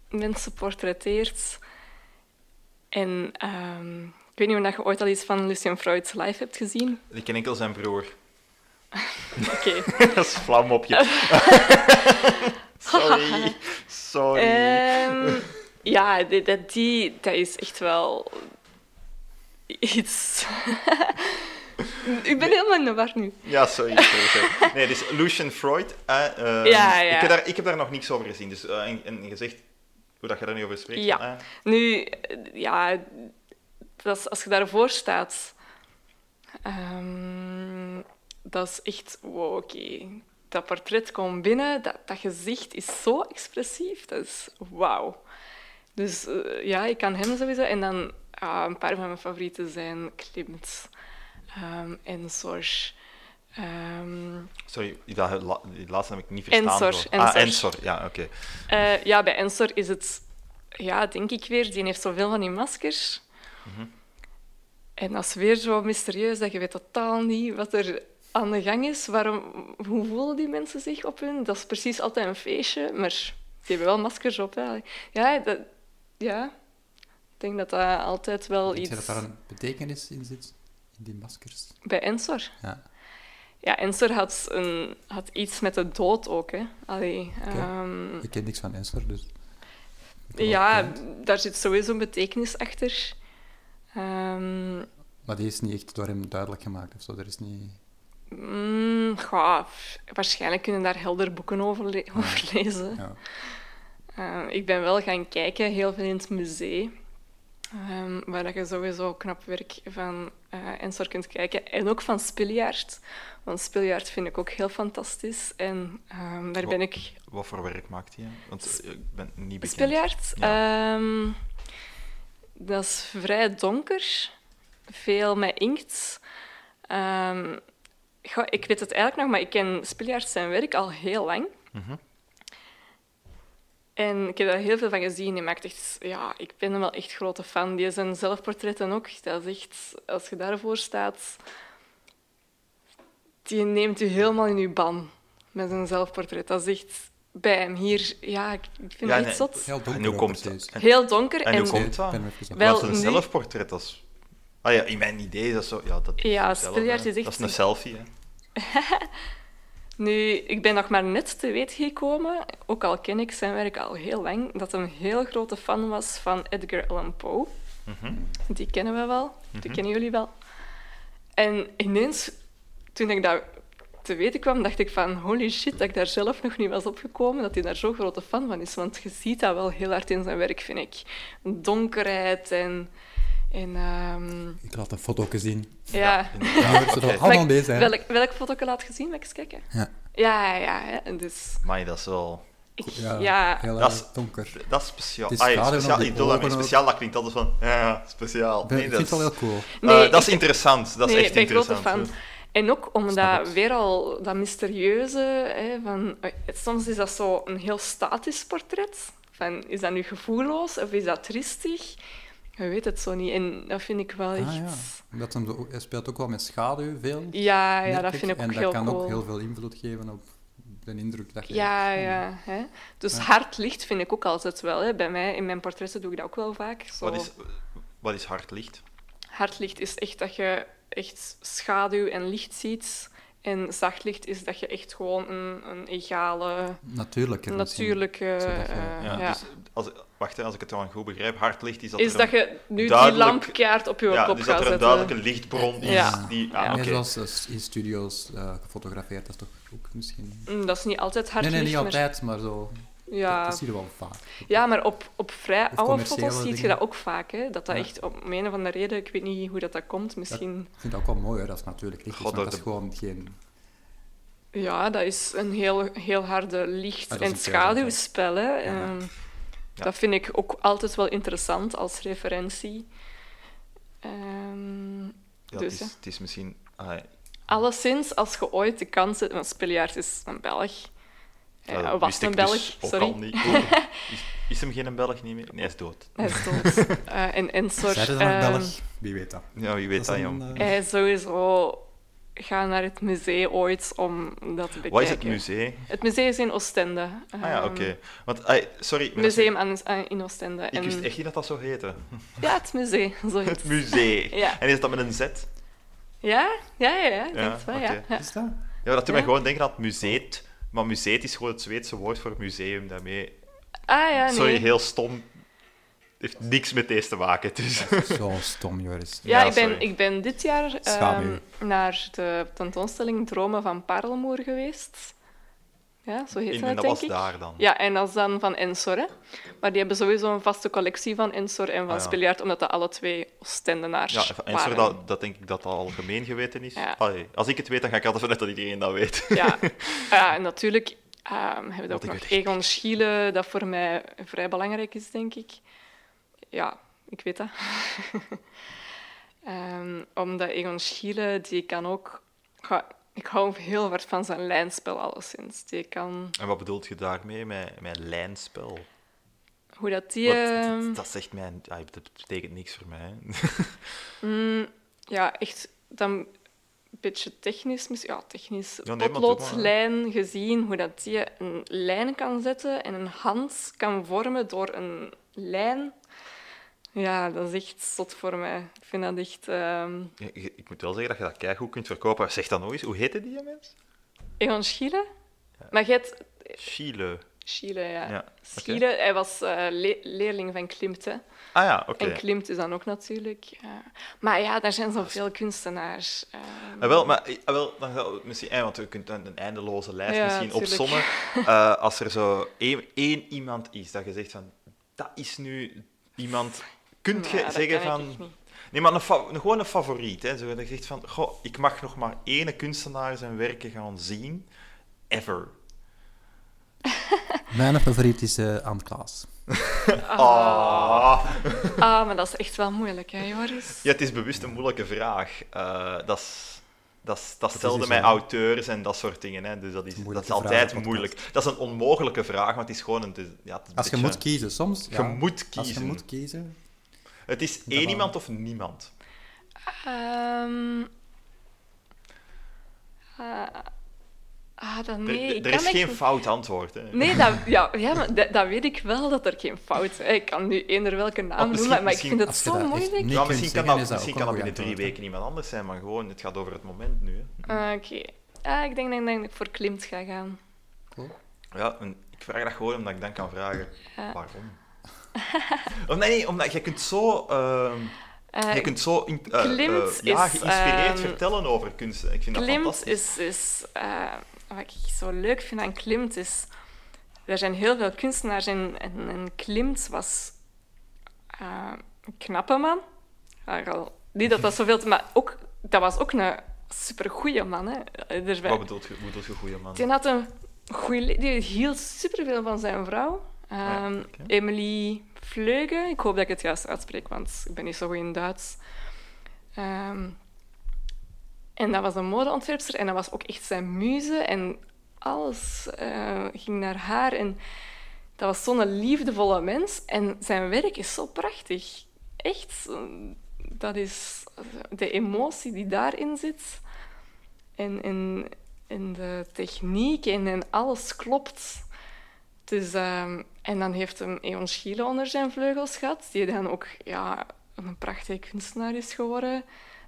mensen portretteert en ehm, ik weet niet of je ooit al iets van Lucien Freud's live hebt gezien. Ik ken enkel zijn broer. Oké. dat is vlam op je. Sorry. Sorry. Ehm, ja, die, dat, die, dat is echt wel iets. ik ben helemaal in de war nu. Ja, sorry. sorry, sorry. Nee, dus Lucian Freud. eh, ehm, Ja, ja. Ik, heb daar, ik heb daar nog niks over gezien. Dus, eh, en, zegt hoe dat je daar niet over spreekt. Ja. Nu, eh, ja, dat is, als je daarvoor staat, ehm, dat is echt, wow, oké. Dat portret komt binnen, dat, dat gezicht is zo expressief, dat is wauw. Dus eh, ja, ik kan hem sowieso. En dan ah, een paar van mijn favorieten zijn Klimt, ehm Ensor. ehm, sorry, dat, die laatste heb ik niet verstaan. Ensor. Ensor. Ah, Ensor. Ja, oké. Eh, ja, bij Ensor is het, ja, denk ik weer, die heeft zoveel van die maskers. Mhm. En dat is weer zo mysterieus dat je weet totaal niet wat er aan de gang is. Waarom, hoe voelen die mensen zich op hun? Dat is precies altijd een feestje, maar die hebben wel maskers op. Hè. Ja, dat, ja, ik denk dat dat altijd wel Denk je dat iets... daar een betekenis in zit? In die maskers? Bij Ensor? Ja. Ja, Ensor had, een, had iets met de dood ook. Hè. Allee, ehm, Ik ken niks van Ensor, dus... Ja, daar zit sowieso een betekenis achter. Ehm, Maar die is niet echt door hem duidelijk gemaakt of zo. Er is niet... mm, waarschijnlijk kunnen daar helder boeken over, le- over lezen. Ja. Eh, ik ben wel gaan kijken, heel veel in het museum. Ehm, waar dat je sowieso knap werk van eh Ensor kunt kijken. En ook van Spiljaard. Want Spiljaard vind ik ook heel fantastisch. En ehm, daar ben ik Wat voor werk maakt hij? Want eh, ik ben niet bekend. Spiljaard? Ehm, dat is vrij donker. Veel met inkt. Goh, ik weet het eigenlijk nog, maar ik ken Spiljaard zijn werk al heel lang. Mhm. En ik heb daar heel veel van gezien. Die maakt echt, ja, ik ben hem wel echt grote fan. Die zijn zelfportretten ook. Dat is echt, als je daarvoor staat, die neemt u helemaal in uw ban met zijn zelfportret. Dat is echt bij hem hier, ja, ik vind Ja, het nee. echt zot. Heel En donker hoe ook komt dat? Heel donker En en, hoe komt dat? Wel, een nu- zelfportret? Dat is... Ah ja, in mijn idee is dat zo... Ja, dat is Ja, hè. is echt Dat is een selfie, hè. Nu, ik ben nog maar net te weten gekomen, ook al ken ik zijn werk al heel lang, dat hij een heel grote fan was van Edgar Allan Poe. Mhm. Die kennen we wel, die kennen jullie wel. En ineens, toen ik dat te weten kwam, dacht ik van holy shit, dat ik daar zelf nog niet was opgekomen, dat hij daar zo'n grote fan van is. Want je ziet dat wel heel hard in zijn werk, vind ik. Donkerheid en... en ehm, Ik laat een foto zien. ja. Zodat we Oké. allemaal bezig zijn. welk, welk foto laat gezien? Mag ik eens kijken? Ja. Ja, ja, ja. En Dus, Amai, dat is wel... ik, Ja, ja, heel Dat is- donker. Dat is speciaal. Het is Ah, ja, speciaal. Ik ook. speciaal, dat klinkt altijd van... Ja, ja, speciaal. Ik Nee, vind dat het wel is, heel cool. Nee, eh, dat is interessant. Dat is nee, echt ik ben grote interessant. fan. En ook omdat weer al dat mysterieuze, hè, van, eh, soms is dat zo een heel statisch portret. Van, is dat nu gevoelloos of is dat tristig? Je weet het zo niet. En dat vind ik wel echt... Ah, ja. Omdat hem hij speelt ook wel met schaduw veel. ja, ja, dat vind ik ook En heel dat kan cool. ook heel veel invloed geven op de indruk dat je Ja, hebt. ja. Hè? Dus hard licht vind ik ook altijd wel. Hè. Bij mij, in mijn portretten doe ik dat ook wel vaak. Zo. Wat is, wat is hard licht? Hard licht is echt dat je echt schaduw en licht ziet. En zacht licht is dat je echt gewoon een, een egale, natuurlijke... Je- eh, Ja, ja. Dus als, wacht, hè, als ik het dan goed begrijp, hard licht is dat is er dat een, je nu die duidelijk- lamp keihard op je ja, kop dus dat gaat er een zetten. duidelijke lichtbron is. Ja. Die, ah, Ja. Nee, zoals eh, in studio's eh, gefotografeerd, dat is toch ook misschien... Mm, Dat is niet altijd hard nee, nee, licht, niet maar- altijd, maar zo... Ja, Dat zie je wel vaak. ja, maar op, op vrij Of oude foto's zie je dat ook vaak. Hè? Dat dat Ja. echt om een of andere reden, ik weet niet hoe dat, dat komt, misschien... Ik vind dat ook wel mooi, hoor. dat is natuurlijk licht, God, maar dat dat is gewoon geen... Ja, dat is een heel, heel harde licht- Ah, dat en schaduwspel. Hè. Ja. Ehm, Ja. Dat vind ik ook altijd wel interessant als referentie. Ehm, Ja, dus, het, ja. is, het is misschien... ah, alleszins, als je ooit de kans hebt... Want Spiljaard is een Belg. ja, Eh, dat was een Belg, dus ook sorry. al niet. Is, is hem geen Belg niet meer? Nee, hij is dood. Hij is dood. Eh, en Ensor... Zijn er dan nog ehm, Belg? Wie weet dat. Ja, wie weet dat, is jong. een, eh, Hij is sowieso gaan naar het museum ooit om dat te bekijken. Wat is het museum? Het museum is in Oostende. Ah ja, Ehm, oké. Want, ai, sorry. Museum aan, in Oostende. Ik En- wist echt niet dat dat zo heette. Ja, het museum. Zo heet Het het. museum. Ja. En is dat met een Z? Ja, ja, ja, ja, ik Ja, wel, ja. ja. Is dat? Ja, dat doet mij gewoon denken aan het museet. Maar museet is gewoon het Zweedse woord voor museum. Daarmee... Ah ja, nee. Sorry, heel stom. Heeft niks met deze te maken. Dus. Zo stom, Joris. Ja, Ja, ik, ben, ik ben dit jaar Schaduw. naar de tentoonstelling Dromen van Parelmoer geweest. Ja, zo heet En, het, en dat denk was ik. daar dan. Ja, en dat is dan van Ensor. Hè. Maar die hebben sowieso een vaste collectie van Ensor en van Ah, ja. Spiljaard, omdat dat alle twee Oostendenaars Ja, en waren. dat, dat denk ik dat dat algemeen geweten is. Ja. Allee, als ik het weet, dan ga ik altijd vanuit dat iedereen dat weet. Ja, ja en natuurlijk ehm, hebben we ook nog Egon Schiele, dat voor mij vrij belangrijk is, denk ik. Ja, ik weet dat. Ehm, omdat Egon Schiele, die kan ook... Ja, ik hou heel hard van zijn lijnspel, alleszins. Die kan... En wat bedoelt je daarmee, met, met lijnspel? Hoe dat die... Wat- ehm, dat, dat zegt mij... ah, dat betekent niks voor mij. Mm, ja, echt dan een beetje technisch, ja, technisch Ja, nee, potlooдлijn gezien, hoe dat die een lijn kan zetten en een hand kan vormen door een lijn. Ja, dat is echt zot voor mij. Ik vind dat echt... ehm Ja, ik moet wel zeggen dat je dat keigoed kunt verkopen. Zeg dan nog eens, hoe heette die mens? Egon Schiele? Maar jij hebt... Chile. Schiele, ja. Ja, Schiele, hij was eh, le- leerling van Klimt, hè. Ah ja, oké. En Klimt is dan ook natuurlijk... ja. Maar ja, daar zijn zoveel kunstenaars. ehm. Ah, wel, maar ah, wel, dan we misschien, eh, want je kunt een, eindeloze lijst Ja, misschien opsommen. Eh, als er zo één, één iemand is dat je zegt van, dat is nu iemand. Kunt je Ja, zeggen van, niet. nee, maar een, gewoon een favoriet, hè? Zo, dat je zegt van, goh, ik mag nog maar één kunstenaar zijn werken gaan zien, ever. Mijn favoriet is eh Anne Klaas. Ah. Ah, maar dat is echt wel moeilijk, hè, Joris? Ja, het is bewust een moeilijke vraag. Eh, dat is, dat, stelde iets met waar. auteurs en dat soort dingen. Hè. Dus dat is, dat is altijd moeilijk. Dat is een onmogelijke vraag, want het is gewoon een... Ja, het is een Als je moet kiezen, soms... Je ja, moet Als kiezen. je moet kiezen... Het is Dat één iemand of niemand. Ehm ah, ah, dat, Er- nee, er ik er kan is echt geen fout antwoord. Hè. Nee, dat, ja, ja, maar dat, dat weet ik wel, dat er geen fout is. Ik kan nu eender welke naam Oh, misschien- noemen, maar ik vind het zo moeilijk. ja, misschien kan dat, is dat misschien kan dat binnen drie weken iemand anders zijn, maar gewoon, het gaat over het moment nu. Ah, Oké. Ah, ik denk, denk, denk dat ik voor Klimt ga gaan. Cool. Ja, en ik vraag dat gewoon omdat ik dan kan vragen, Ja. waarom? of nee, nee, omdat je kunt zo... ehm, Eh, je kunt zo in, eh, Klimt eh, ja, is, geïnspireerd ehm, vertellen over kunst. Ik vind dat Klimt fantastisch. is, is eh, wat ik zo leuk vind aan Klimt is, er zijn heel veel kunstenaars en, en, en Klimt was een knappe man. Al- niet dat dat zoveel, te- maar ook, dat was ook een supergoeie man. Hè. Er, Wat bedoelt je, bedoelt je goede man? die had een goeie, die hield superveel van zijn vrouw. Ja, Ehm. Emily Vleuge. Ik hoop dat ik het juist uitspreek, want ik ben niet zo goed in Duits. Ehm, en dat was een modeontwerpster en dat was ook echt zijn muze. En alles eh, ging naar haar. En dat was zo'n liefdevolle mens. En zijn werk is zo prachtig. Echt. eh, Dat is de emotie die daarin zit. En, en, en de techniek en, en alles klopt. Dus, ehm, en dan heeft hem Eon Schiele onder zijn vleugels gehad, die dan ook ja, een prachtige kunstenaar is geworden.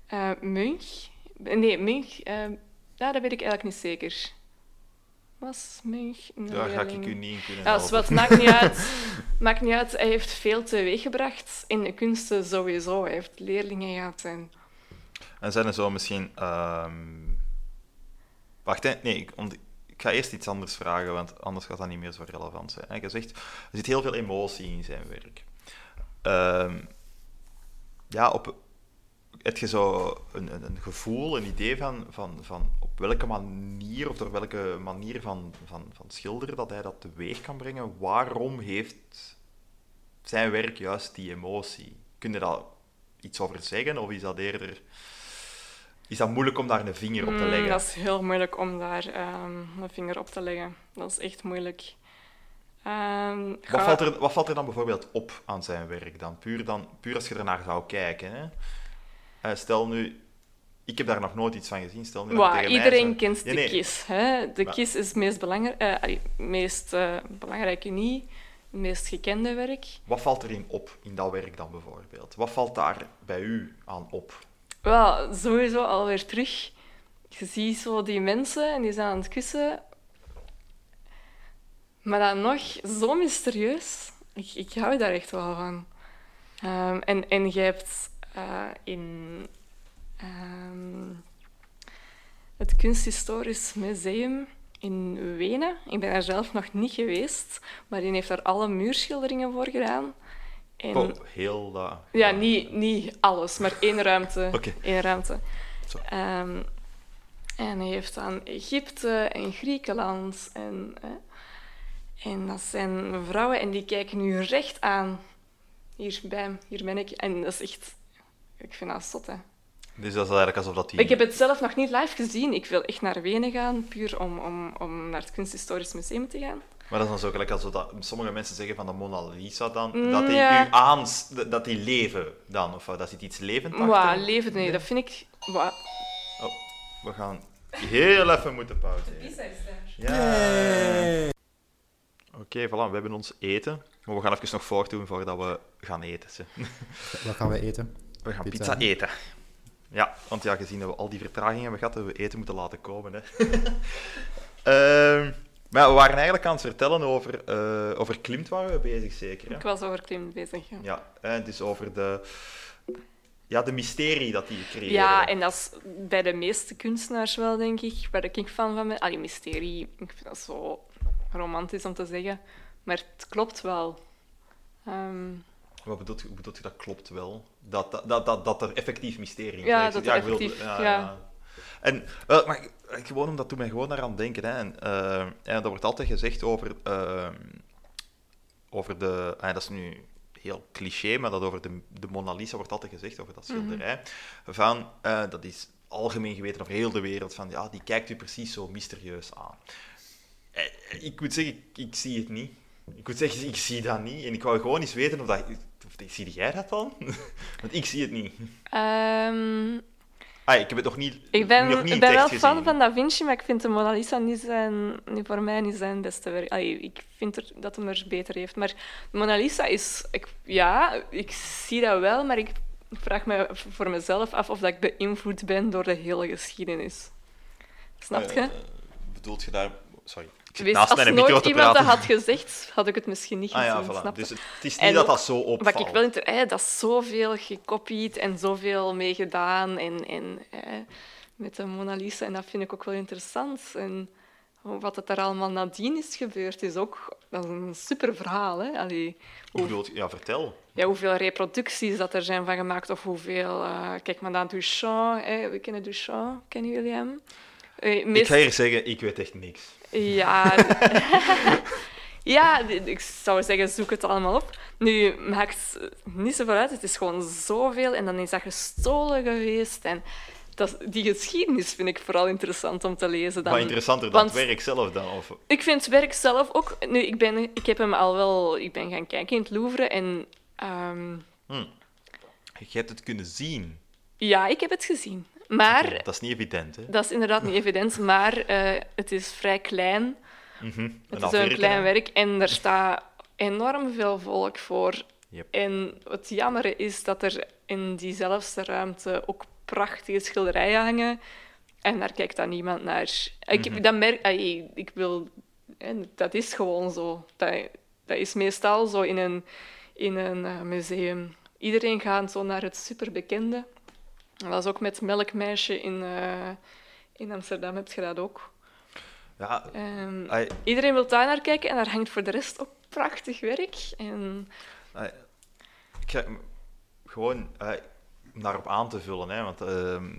Eh Munch. Nee, Munch, eh, ja, dat weet ik eigenlijk niet zeker. Was Munch een Daar ga ik u niet in kunnen Ja, helpen. wat maakt niet uit. maakt niet uit. Hij heeft veel teweeggebracht in de kunsten sowieso. Hij heeft leerlingen gehad. En... En zijn er zo misschien... ehm, Wacht, hè. nee, ik, ont- ik ga eerst iets anders vragen, want anders gaat dat niet meer zo relevant zijn. hè. Je zegt, er zit heel veel emotie in zijn werk. Ehm, ja, op, heb je zo een, een, een gevoel, een idee van, van, van op welke manier of door welke manier van, van, van schilderen dat hij dat teweeg kan brengen? Waarom heeft zijn werk juist die emotie? Kun je daar iets over zeggen, of is dat eerder... Is dat moeilijk om daar een vinger op te Mm, leggen? dat is heel moeilijk om daar ehm, een vinger op te leggen. Dat is echt moeilijk. Ehm, Wat valt, er, wat valt er dan bijvoorbeeld op aan zijn werk dan? Puur, dan, puur als je ernaar zou kijken. Hè? Eh, stel nu, ik heb daar nog nooit iets van gezien. Stel nu tegen mij iedereen kent de nee. KIS. Hè? De Maar- KIS is het meest, belangrij eh, meest eh, belangrijke niet, het meest gekende werk. Wat valt erin op, in dat werk dan bijvoorbeeld? Wat valt daar bij u aan op? Wel, sowieso alweer terug. Je ziet zo die mensen en die zijn aan het kussen. Maar dan nog zo mysterieus. Ik, ik hou daar echt wel van. Ehm, en, en je hebt eh, in ehm, het Kunsthistorisch Museum in Wenen, ik ben daar zelf nog niet geweest, maar die heeft daar alle muurschilderingen voor gedaan. En, heel dat... ja, niet, niet alles, maar één ruimte. Één ruimte. Zo. Ehm, en hij heeft dan Egypte en Griekenland. En, hè. en dat zijn vrouwen en die kijken nu recht aan. Hier bij hem, hier ben ik. En dat is echt... Ik vind dat zot, hè. Dus dat is eigenlijk alsof dat die... Ik heb het zelf nog niet live gezien. Ik wil echt naar Wenen gaan, puur om, om, om naar het Kunsthistorisch Museum te gaan. Maar dat is dan zo gelijk dat, sommige mensen zeggen van de Mona Lisa dan, Mm, dat die ja. u aans... Dat die leven dan, of dat zit iets levend achter. Wauw, leven, nee, dat vind ik... Oh, we gaan heel even moeten pauzeren. Ja. Oké, voilà, we hebben ons eten. Maar we gaan even nog voortdoen voordat we gaan eten. ze. Wat gaan we eten? We gaan Pizza, pizza, eten. Ja, want ja, gezien dat we al die vertragingen hebben gehad, hebben we eten moeten laten komen. Hè. Ehm, maar ja, we waren eigenlijk aan het vertellen over, eh, over Klimt waren we bezig, zeker. Hè? Ik was over Klimt bezig, ja. Ja, hè, dus over de, ja, de mysterie dat die creëren. Ja, en dat is bij de meeste kunstenaars wel, denk ik, waar ik fan van ben. Allee, mysterie, ik vind dat zo romantisch om te zeggen. Maar het klopt wel. Ehm, Wat bedoelt, je- bedoelt je, dat klopt wel? Dat, dat, dat, dat, dat er effectief mysterie in Ja, dat ik wil- effectief, ja. En, wel, maar ik- gewoon omdat doet mij gewoon eraan denken. Hè. En, eh, en er wordt altijd gezegd over, eh, over de... ah, dat is nu heel cliché, maar dat over de, de Mona Lisa wordt altijd gezegd, over dat schilderij. Van, eh, dat is algemeen geweten over heel de wereld van ja, die kijkt u precies zo mysterieus aan. Ik moet zeggen, ik, ik zie het niet. Ik moet zeggen, ik zie dat niet. En ik wou gewoon eens weten of dat... Of, zie jij dat dan? Want ik zie het niet. Ehm, Ah, ik heb het nog niet, ik ben, nog niet ik in ben het wel fan gezien. van Da Vinci, maar ik vind de Mona Lisa niet, zijn, niet voor mij niet zijn beste werk. Allee, ik vind er, dat hem er beter heeft. Maar de Mona Lisa is... Ik, ja, ik zie dat wel, maar ik vraag me voor mezelf af of dat ik beïnvloed ben door de hele geschiedenis. Snap je? Eh, bedoelt je daar... Sorry, Wees, naast als mijn nooit micro te iemand dat had gezegd, had ik het misschien niet Ah gezien. ja, voilà. Dus het is niet En dat ook dat zo opvalt. Wat ik wel inter... dat is zoveel gekopieerd en zoveel mee gedaan. En, en, met de Mona Lisa. En dat vind ik ook wel interessant. En wat het daar allemaal nadien is gebeurd, is ook dat is een super verhaal. Hè? Allee, Hoe bedoelt je? Ja, vertel. ja, hoeveel reproducties dat er zijn van gemaakt. Of hoeveel... eh, kijk maar naar Duchamp. Hè? We kennen Duchamp. Kennen jullie hem? Eh, Ik ga hier zeggen, ik weet echt niks. ja. ja, ik zou zeggen, zoek het allemaal op. Nu, maakt niet zoveel uit. Het is gewoon zoveel. En dan is dat gestolen geweest. En dat, die geschiedenis vind ik vooral interessant om te lezen. Dan. maar interessanter dan het werk zelf dan? Of... Ik vind het werk zelf ook... Nu, ik, ben, ik heb hem al wel... Ik ben gaan kijken in het Louvre. En ehm, Je hebt het kunnen zien. ja, ik heb het gezien. Maar... Dat is niet evident, hè? Dat is inderdaad niet evident, maar eh, het is vrij klein. Mhm. Het is een klein werk en er staat enorm veel volk voor. Yep. En het jammer is dat er in diezelfde ruimte ook prachtige schilderijen hangen. En daar kijkt dan niemand naar. Ik, Mhm. dat merk, ik wil, en dat is gewoon zo. Dat, dat is meestal zo in een, in een eh, museum. Iedereen gaat zo naar het superbekende. Dat is ook met Melkmeisje in, eh, in Amsterdam, heb je dat ook. Ja, Ehm, Iedereen wil daar naar kijken en daar hangt voor de rest ook prachtig werk. En ai, ik ga, gewoon ai, om daarop aan te vullen, hè, want ehm,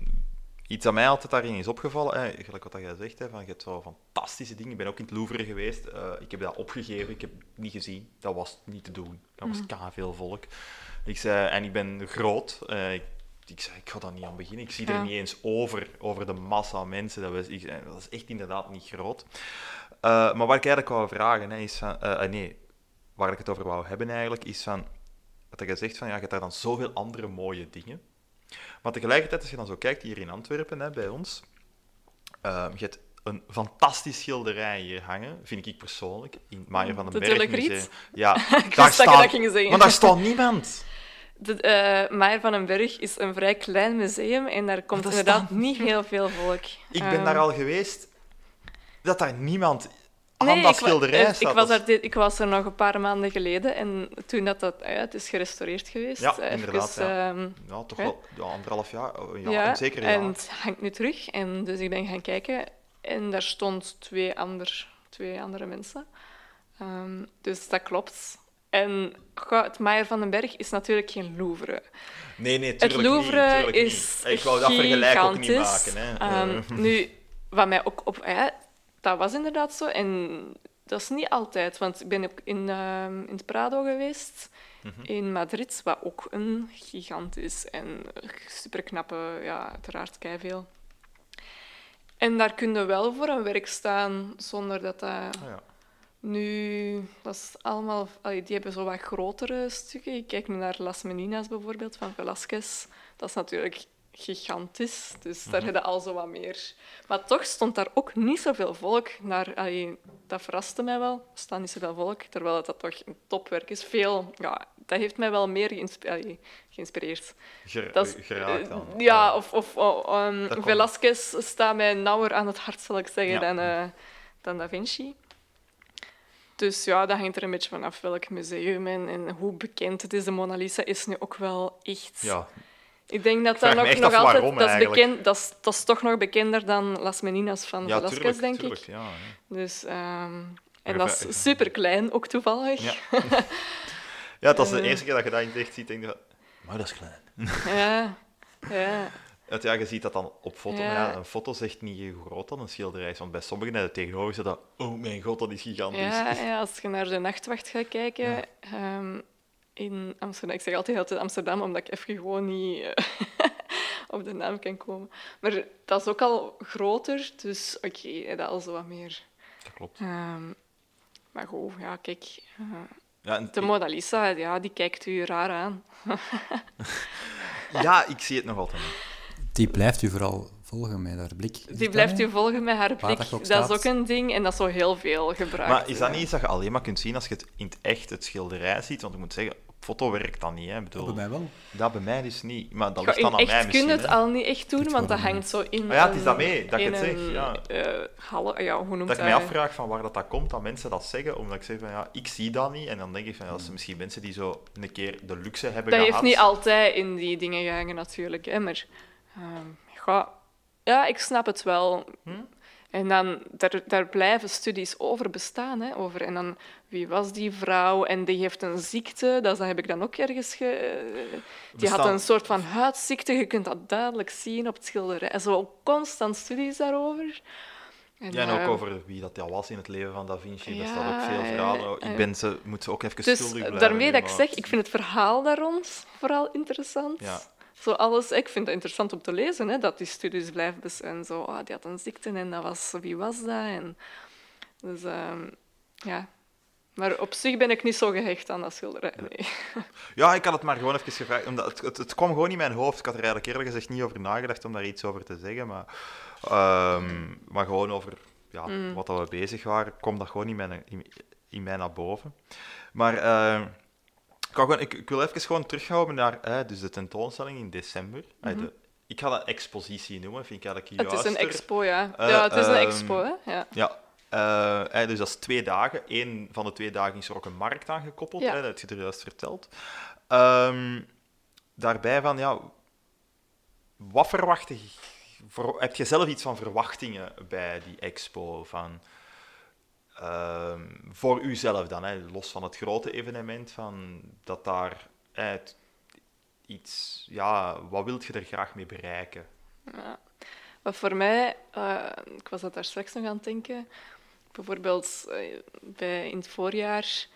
iets dat mij altijd daarin is opgevallen, hè, gelijk wat jij zegt, hè, van, je hebt zo fantastische dingen. Ik ben ook in het Louvre geweest, eh, ik heb dat opgegeven, ik heb het niet gezien, dat was niet te doen. Dat was Mhm. veel volk. Ik zei, en ik ben groot, eh, ik, ik zei, ik ga daar niet aan beginnen. Ik zie er Ja. niet eens over, over de massa mensen. Dat, was, ik, dat is echt inderdaad niet groot. Eh, maar wat ik eigenlijk wou vragen, hè, is van... eh, eh, nee, waar ik het over wou hebben eigenlijk, is van... Wat je zegt van, ja, je hebt daar dan zoveel andere mooie dingen. Maar tegelijkertijd, als je dan zo kijkt hier in Antwerpen, hè, bij ons... eh, je hebt een fantastisch schilderij hier hangen, vind ik persoonlijk, in Maier van den De Berg. Ja, daar dat staat... dat ging zeggen. Maar daar staat niemand. De, eh Maier van den Berg is een vrij klein museum en daar komt dat inderdaad staat- niet heel veel volk. Ik ben Ehm, daar al geweest, dat daar niemand aan nee, dat ik schilderij eh, staat. Ik was, Dat er, dit- ik was er nog een paar maanden geleden en toen dat, dat ja, het is gerestaureerd geweest. Ja, inderdaad, ja. ehm, Ja, toch Hè? wel ja, anderhalf jaar. oh, Ja, ja, een zeker een jaar. en het hangt nu terug. En dus ik ben gaan kijken en daar stond twee, ander, twee andere mensen. Ehm, dus dat klopt. En goh, het Maier van den Berg is natuurlijk geen Louvre. Nee, nee, Het tuurlijk Louvre niet, tuurlijk is niet. Ik wou dat vergelijk ook niet maken. Hè. Ehm, Eh, nu, wat mij ook op... Ja, dat was inderdaad zo. En dat is niet altijd. Want ik ben ook in, ehm, in het Prado geweest. Mhm. In Madrid, wat ook een gigant is. En superknappe, ja, uiteraard veel. En daar kun je wel voor een werk staan, zonder dat dat... ah, ja. Nu, dat is allemaal... allee, die hebben zo wat grotere stukken. Ik kijk nu naar Las Meninas bijvoorbeeld, van Velázquez. Dat is natuurlijk gigantisch, dus daar heb je al zo wat meer. Maar toch stond daar ook niet zoveel volk naar... allee, dat verraste mij wel. Er staat niet zoveel volk, terwijl het dat toch een topwerk is. Veel... Ja, dat heeft mij wel meer allee, geïnspireerd. Dat is, geraakt eh, dan. ja, of, of oh, um, kan. Velázquez staat mij nauwer aan het hart, zal ik zeggen, Ja. dan, eh, dan Da Vinci. Dus ja, dat hangt er een beetje vanaf welk museum en, en hoe bekend het is. De Mona Lisa is nu ook wel echt... Ja, Ik denk dat dat ook nog altijd... waarom dat, is bekend, dat, is, dat is toch nog bekender dan Las Meninas van ja Velázquez, tuurlijk, denk tuurlijk, ik. Ja, hè. Dus, ehm, en dat is super klein, ook toevallig. Ja. ja, dat is de Eh. eerste keer dat je dat in het echt ziet, denk je. Maar dat is klein. ja. ja. Ja, je ziet dat dan op foto, maar Ja. een foto zegt niet hoe groot dan een schilderij is. Want bij sommigen hebben tegenover zit dat... Oh mijn god, dat is gigantisch. Ja, ja, als je naar de nachtwacht gaat kijken ehm, in Amsterdam. Ik zeg altijd heel de tijd Amsterdam, omdat ik even gewoon niet... eh, op de naam kan komen. Maar dat is ook al groter, dus oké, dat al zo wat meer. Dat klopt. Ehm, maar goed, ja, kijk. eh, Ja, de Mona Lisa, ja, die kijkt u raar aan. ja, ik zie het nog altijd niet. Die blijft u vooral volgen met haar blik. Die dat blijft u volgen met haar blik. dat Dat is ook een ding en dat is zo heel veel gebruikt. Maar is dat niet iets dat je alleen maar kunt zien als je het in het echt het schilderij ziet? Want ik moet zeggen, op foto werkt dat niet. Hè. Bedoel, bij mij wel. Dat bij mij dus niet. Maar dat ligt dan aan mij misschien. je het hè. al niet echt doen, Het want dat hangt zo in Ah ja, het is een- dat mee, dat ik het zeg, een, ja. eh, halle- ja, hoe noemt Dat ik dat? mij afvraag van waar dat, dat komt, dat mensen dat zeggen, omdat ik zeg van ja, ik zie dat niet. En dan denk ik van ja, dat zijn misschien mensen die zo een keer de luxe hebben Dat gehad. heeft niet altijd in die dingen gehangen, natuurlijk. Hè, maar ehm, ja, ja, ik snap het wel. Hm? En dan, daar, daar blijven studies over bestaan. Hè, over, en dan, wie was die vrouw? En die heeft een ziekte, dat heb ik dan ook ergens... Ge, eh, die had een soort van huidziekte, je kunt dat duidelijk zien op het schilderij. Zo constant studies daarover. En, Ja, en ook ehm, over wie dat al was in het leven van Da Vinci. Er Ja, staat ook veel eh, verhalen. Ik eh. ben ze, moet ze ook even Dus schuldig eh, blijven. daarmee dat ik zeg, ik vind het verhaal daar rond vooral interessant. Ja. Zo alles, ik vind het interessant om te lezen, hè, dat die studies blijven bestaan. Zo, ah, die had een ziekte en dat was, wie was dat? En, dus ehm, ja. Maar op zich ben ik niet zo gehecht aan dat schilderij. Nee. Ja, ik had het maar gewoon even gevraagd. Omdat het, het, het kwam gewoon in mijn hoofd. Ik had er eigenlijk eerlijk gezegd niet over nagedacht om daar iets over te zeggen. Maar, ehm, maar gewoon over ja, Mm. wat dat we bezig waren, kwam dat gewoon in mij, in, in mij naar boven. Maar ehm, gewoon, ik, ik wil even gewoon terughouden naar dus de tentoonstelling in december. Eh, de, ik ga dat expositie noemen, vind ik eigenlijk Mhm. Het is een expo, ja. Eh, ja, het is een ehm, expo, hè. Ja. Ja, eh, dus dat is twee dagen. Eén van de twee dagen is er ook een markt aan gekoppeld, Ja. hè, dat heb je er juist verteld. Ehm, daarbij van, ja, wat verwacht je? Heb je zelf iets van verwachtingen bij die expo? Van, ehm, voor uzelf dan, hè, los van het grote evenement, van dat daar eh, iets, ja, wat wilt je er graag mee bereiken? Ja. Maar voor mij, eh, ik was dat daar straks nog aan het denken, bijvoorbeeld eh, bij, in het voorjaar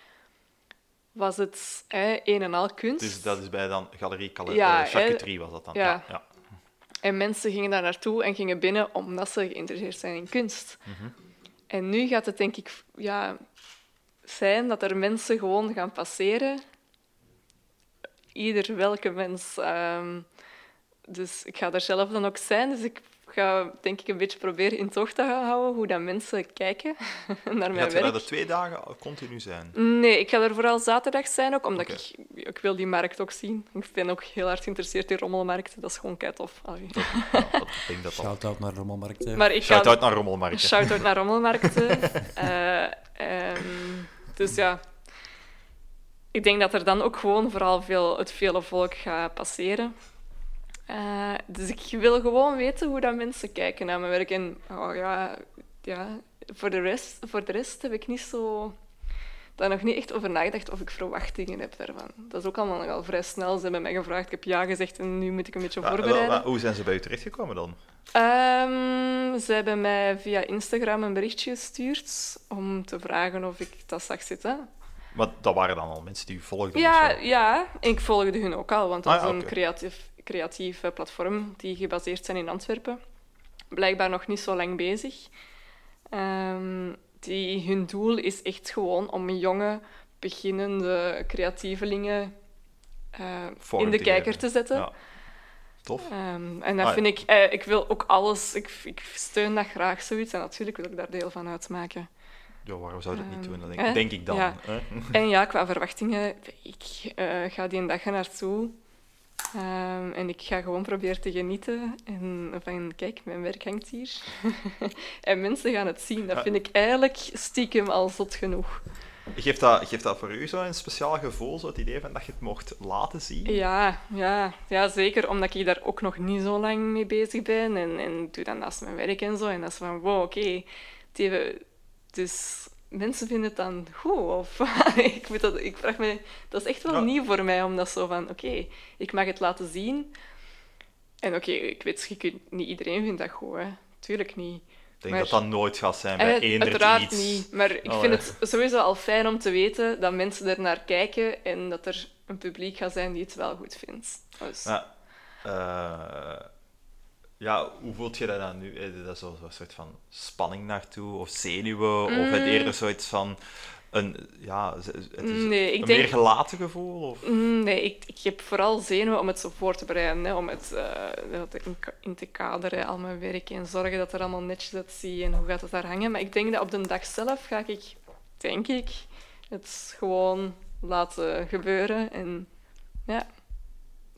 was het eh, een en al kunst. Dus dat is bij dan Galerie Cale- Ja, eh, was dat dan. ja. ja. ja. En mensen gingen daar naartoe en gingen binnen omdat ze geïnteresseerd zijn in kunst. Mhm. En nu gaat het denk ik ja, zijn dat er mensen gewoon gaan passeren. Ieder welke mens. ehm, dus ik ga daar zelf dan ook zijn. Dus ik ga denk ik een beetje proberen in tocht te houden hoe dat mensen kijken naar mijn Gaat je daar werk. de twee dagen continu zijn? Nee, ik ga er vooral zaterdag zijn ook, omdat ik, ik wil die markt ook zien. Ik ben ook heel hard geïnteresseerd in rommelmarkten. Dat is gewoon kei tof. Ja, dat, ik denk dat. Shout-out naar Rommelmarkt. Maar ik ga Shout-out naar Rommelmarkt. hè. Shout-out naar rommelmarkten. Eh, ehm, dus ja, ik denk dat er dan ook gewoon vooral veel, het vele volk gaat passeren. Eh, dus ik wil gewoon weten hoe dat mensen kijken naar mijn werk. En oh ja, ja, voor, de rest, voor de rest heb ik niet zo... Daar nog niet echt over nagedacht of ik verwachtingen heb daarvan. Dat is ook allemaal nogal vrij snel. Ze hebben mij gevraagd, ik heb ja gezegd en nu moet ik een beetje voorbereiden. hoe zijn ze bij u terechtgekomen dan? Ehm, ze hebben mij via Instagram een berichtje gestuurd om te vragen of ik dat zag zitten. Maar dat waren dan al mensen die u volgden? Ja, ja, en ik volgde hun ook al, want dat Ah, is een creatief, creatief eh, platform die gebaseerd zijn in Antwerpen. Blijkbaar nog niet zo lang bezig. Ehm, die, hun doel is echt gewoon om jonge, beginnende creatievelingen Vorm in de kijker te zetten. Ja. Tof. Ehm, en dat Ah, ja. vind ik, eh, ik wil ook alles, ik, ik steun dat graag zoiets en natuurlijk wil ik daar deel van uitmaken. Ja, waarom zou je dat niet Ehm, doen? Dat denk, ik dan. Ja. En ja, qua verwachtingen, ik eh, ga die een dag naartoe Ehm, en ik ga gewoon proberen te genieten en van, kijk, mijn werk hangt hier. en mensen gaan het zien. Dat vind ik eigenlijk stiekem al zot genoeg. Geeft, dat, geeft dat voor u zo een speciaal gevoel, zo het idee van dat je het mocht laten zien? Ja, ja, ja, zeker omdat ik daar ook nog niet zo lang mee bezig ben. En, en doe dat naast mijn werk en zo. En dat is van, wow, oké. Dus mensen vinden het dan goed. Of, ik, dat, ik vraag me, dat is echt wel Ja. nieuw voor mij, om dat zo van, oké, ik mag het laten zien. En oké, ik weet, je kunt- niet iedereen vindt dat goed, hè. Tuurlijk niet. Ik denk Maar- dat dat nooit gaat zijn bij Eh, eender Uiteraard iets. niet. Maar ik Allee. vind het sowieso al fijn om te weten dat mensen er naar kijken en dat er een publiek gaat zijn die het wel goed vindt. Dus, Ja. Eh, ja, hoe voelt je dat dan nu? Je daar zo, zo'n soort van spanning naartoe? Of zenuwen? Of het Mm. eerder zoiets van... Een, ja, het is Nee, een denk- meer gelaten gevoel? Of? Mm, Nee, ik, ik heb vooral zenuwen om het zo voor te bereiden. Hè, om het dat in, ka- in te kaderen, al mijn werk en zorgen dat er allemaal netjes uitziet en hoe gaat het daar hangen. Maar ik denk dat op de dag zelf ga ik, denk ik, het gewoon laten gebeuren. En ja,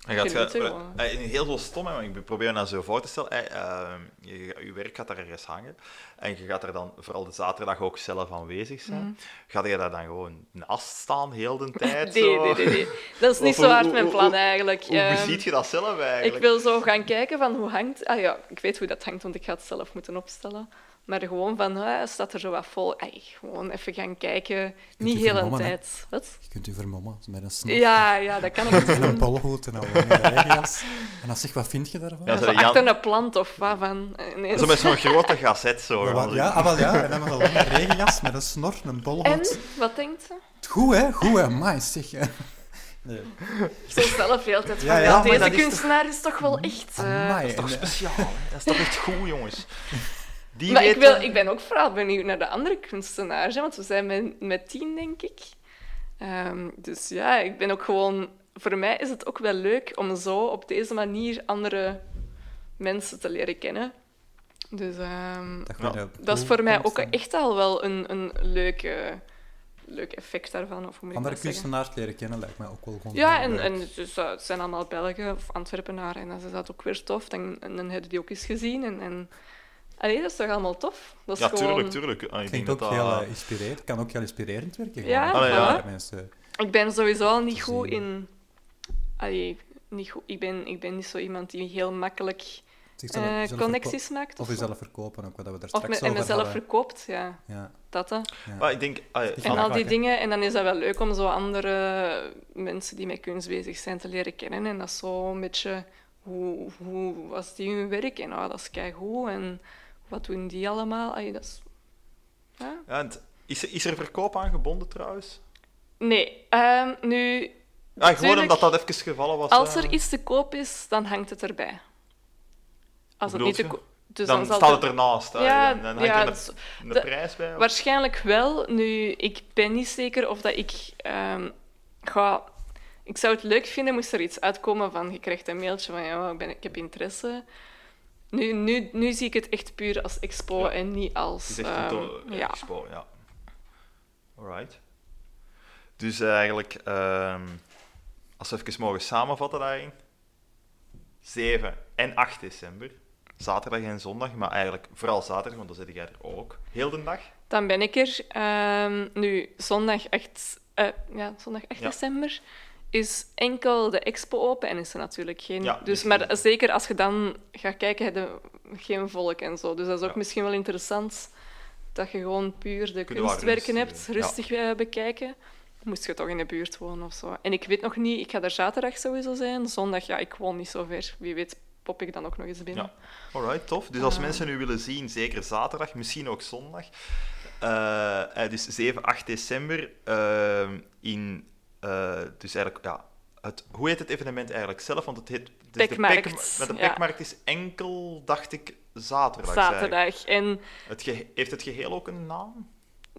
En gaat Genieten heel veel stom, hè, maar ik probeer me dat zo voor te stellen. Eh, je, je werk gaat daar ergens hangen en je gaat er dan vooral de zaterdag ook zelf aanwezig zijn. Mhm. Ga je daar dan gewoon naast staan heel de tijd? nee, zo? nee, nee, nee. Dat is niet Of zo hoe- hard hoe- mijn hoe- plan eigenlijk. Hoe Ehm, ziet je dat zelf eigenlijk? Ik wil zo gaan kijken van hoe hangt... Ah ja, ik weet hoe dat hangt, want ik ga het zelf moeten opstellen. Maar gewoon van, ah, staat er zo wat vol? Ay, gewoon even gaan kijken. Niet heel een hè? tijd. Wat? Je kunt u vermommen met een snor. Ja, ja, dat kan ook. En een bolhoed en al een regenjas. En dan zeg, wat vind je daarvan? Ja, zo Jan- achter een plant of wat van. ineens. Zo met zo'n grote gazet zo. Ja, ja, ah, wel ja, en dan met een lange regenjas, met een snor, een bolhoed. En, wat denkt ze? Goed, hè? Goed, hè? Amai, zeg. hè. Nee. Ik zo zelf heel tijd van, Ja, ja, ja, maar deze is kunstenaar is toch wel echt... eh, Amai. Dat is toch speciaal, hè? Dat is toch echt goed, jongens. Die Maar ik, wil, ik ben ook vooral benieuwd naar de andere kunstenaars, hè, want we zijn met, met tien, denk ik. Ehm, dus ja, ik ben ook gewoon... Voor mij is het ook wel leuk om zo op deze manier andere mensen te leren kennen. Dus ehm, dat, Ja. dat is voor mij ook echt al wel een, een leuke, leuk effect daarvan. Of hoe moet ik Andere dat kunstenaars leren kennen lijkt mij ook wel gewoon Ja, en, leuk. en dus, uh, het zijn allemaal Belgen of Antwerpenaren en dan is dat ook weer tof. Dan, en dan heb je die ook eens gezien. En, en... Allee, dat is toch allemaal tof? Dat is Ja, gewoon... tuurlijk, tuurlijk. Ah, ik denk Klinkt dat ook dat... heel uh, inspirerend. kan ook heel inspirerend werken. Ja. Allee, ja. mensen. Ik ben sowieso al niet goed in... Allee, niet goed. Ik, ben, ik ben niet zo iemand die heel makkelijk Zichzelf- eh, zelf connecties verko- maakt. Of Of, jezelf verkopen, ook wat we er of straks me, en over mezelf hadden. verkoopt, ja. Ja, Dat, hè. ja. Maar ik denk... ah, ja, Die En al die dingen. En dan is dat wel leuk om zo andere mensen die met kunst bezig zijn te leren kennen. En dat is zo een beetje... Hoe, hoe was die hun werk? En oh, dat is keigoed. En wat doen die allemaal? Allee, dat is... Ja. Ja, en is, er, is er verkoop aan gebonden trouwens? Nee, ehm, nu... Ja, gewoon omdat dat even gevallen was. Als er iets te koop is, dan hangt het erbij. Als het niet te koop... Dus dan staat het ernaast. hè. Ja, dan, dan hangt ja, er een, een de- prijs bij. of- Waarschijnlijk wel. Nu, ik ben niet zeker of dat ik ehm, ga... Ik zou het leuk vinden moest er iets uitkomen van je krijgt een mailtje van ja, ik, ben, ik heb interesse. Nu, nu, nu zie ik het echt puur als expo Ja. en niet als... Het is echt ehm, een to- eh, ja. expo, ja. Alright. Dus eigenlijk, ehm, als we even mogen samenvatten daarin. 7 en 8 december. Zaterdag en zondag, maar eigenlijk vooral zaterdag, want dan zit jij er ook. Heel de dag. Dan ben ik er. Ehm, nu, zondag 8, eh, ja, zondag 8 Ja. december is enkel de expo open en is er natuurlijk geen... Ja, dus, maar zeker als je dan gaat kijken, heb je geen volk en zo. Dus dat is ook Ja. misschien wel interessant dat je gewoon puur de Kunnen kunstwerken hebt, rustig eh, bekijken. Moest je toch in de buurt wonen of zo. En ik weet nog niet, ik ga er zaterdag sowieso zijn. Zondag, ja, ik woon niet zo ver. Wie weet pop ik dan ook nog eens binnen. Ja. Alright, tof. Dus als Ah. mensen nu willen zien, zeker zaterdag, misschien ook zondag. eh, eh, dus 7, 8 december in... eh, dus eigenlijk, ja... Het, hoe heet het evenement eigenlijk zelf? Want het heet... het is de Pek- maar de ja. Pekmarkt is enkel, dacht ik, zaterdag. Zaterdag. En Het ge- heeft het geheel ook een naam?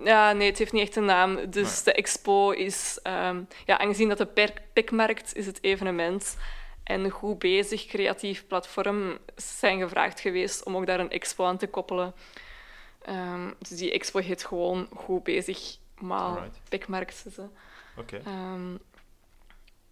Ja, nee, het heeft niet echt een naam. Dus Nee. de expo is... ehm, ja, aangezien dat de Pekmarkt is het evenement en Goed Bezig, creatief platform, zijn gevraagd geweest om ook daar een expo aan te koppelen. Ehm, dus die expo heet gewoon Goed Bezig, maar Alright. Pekmarkt. is het.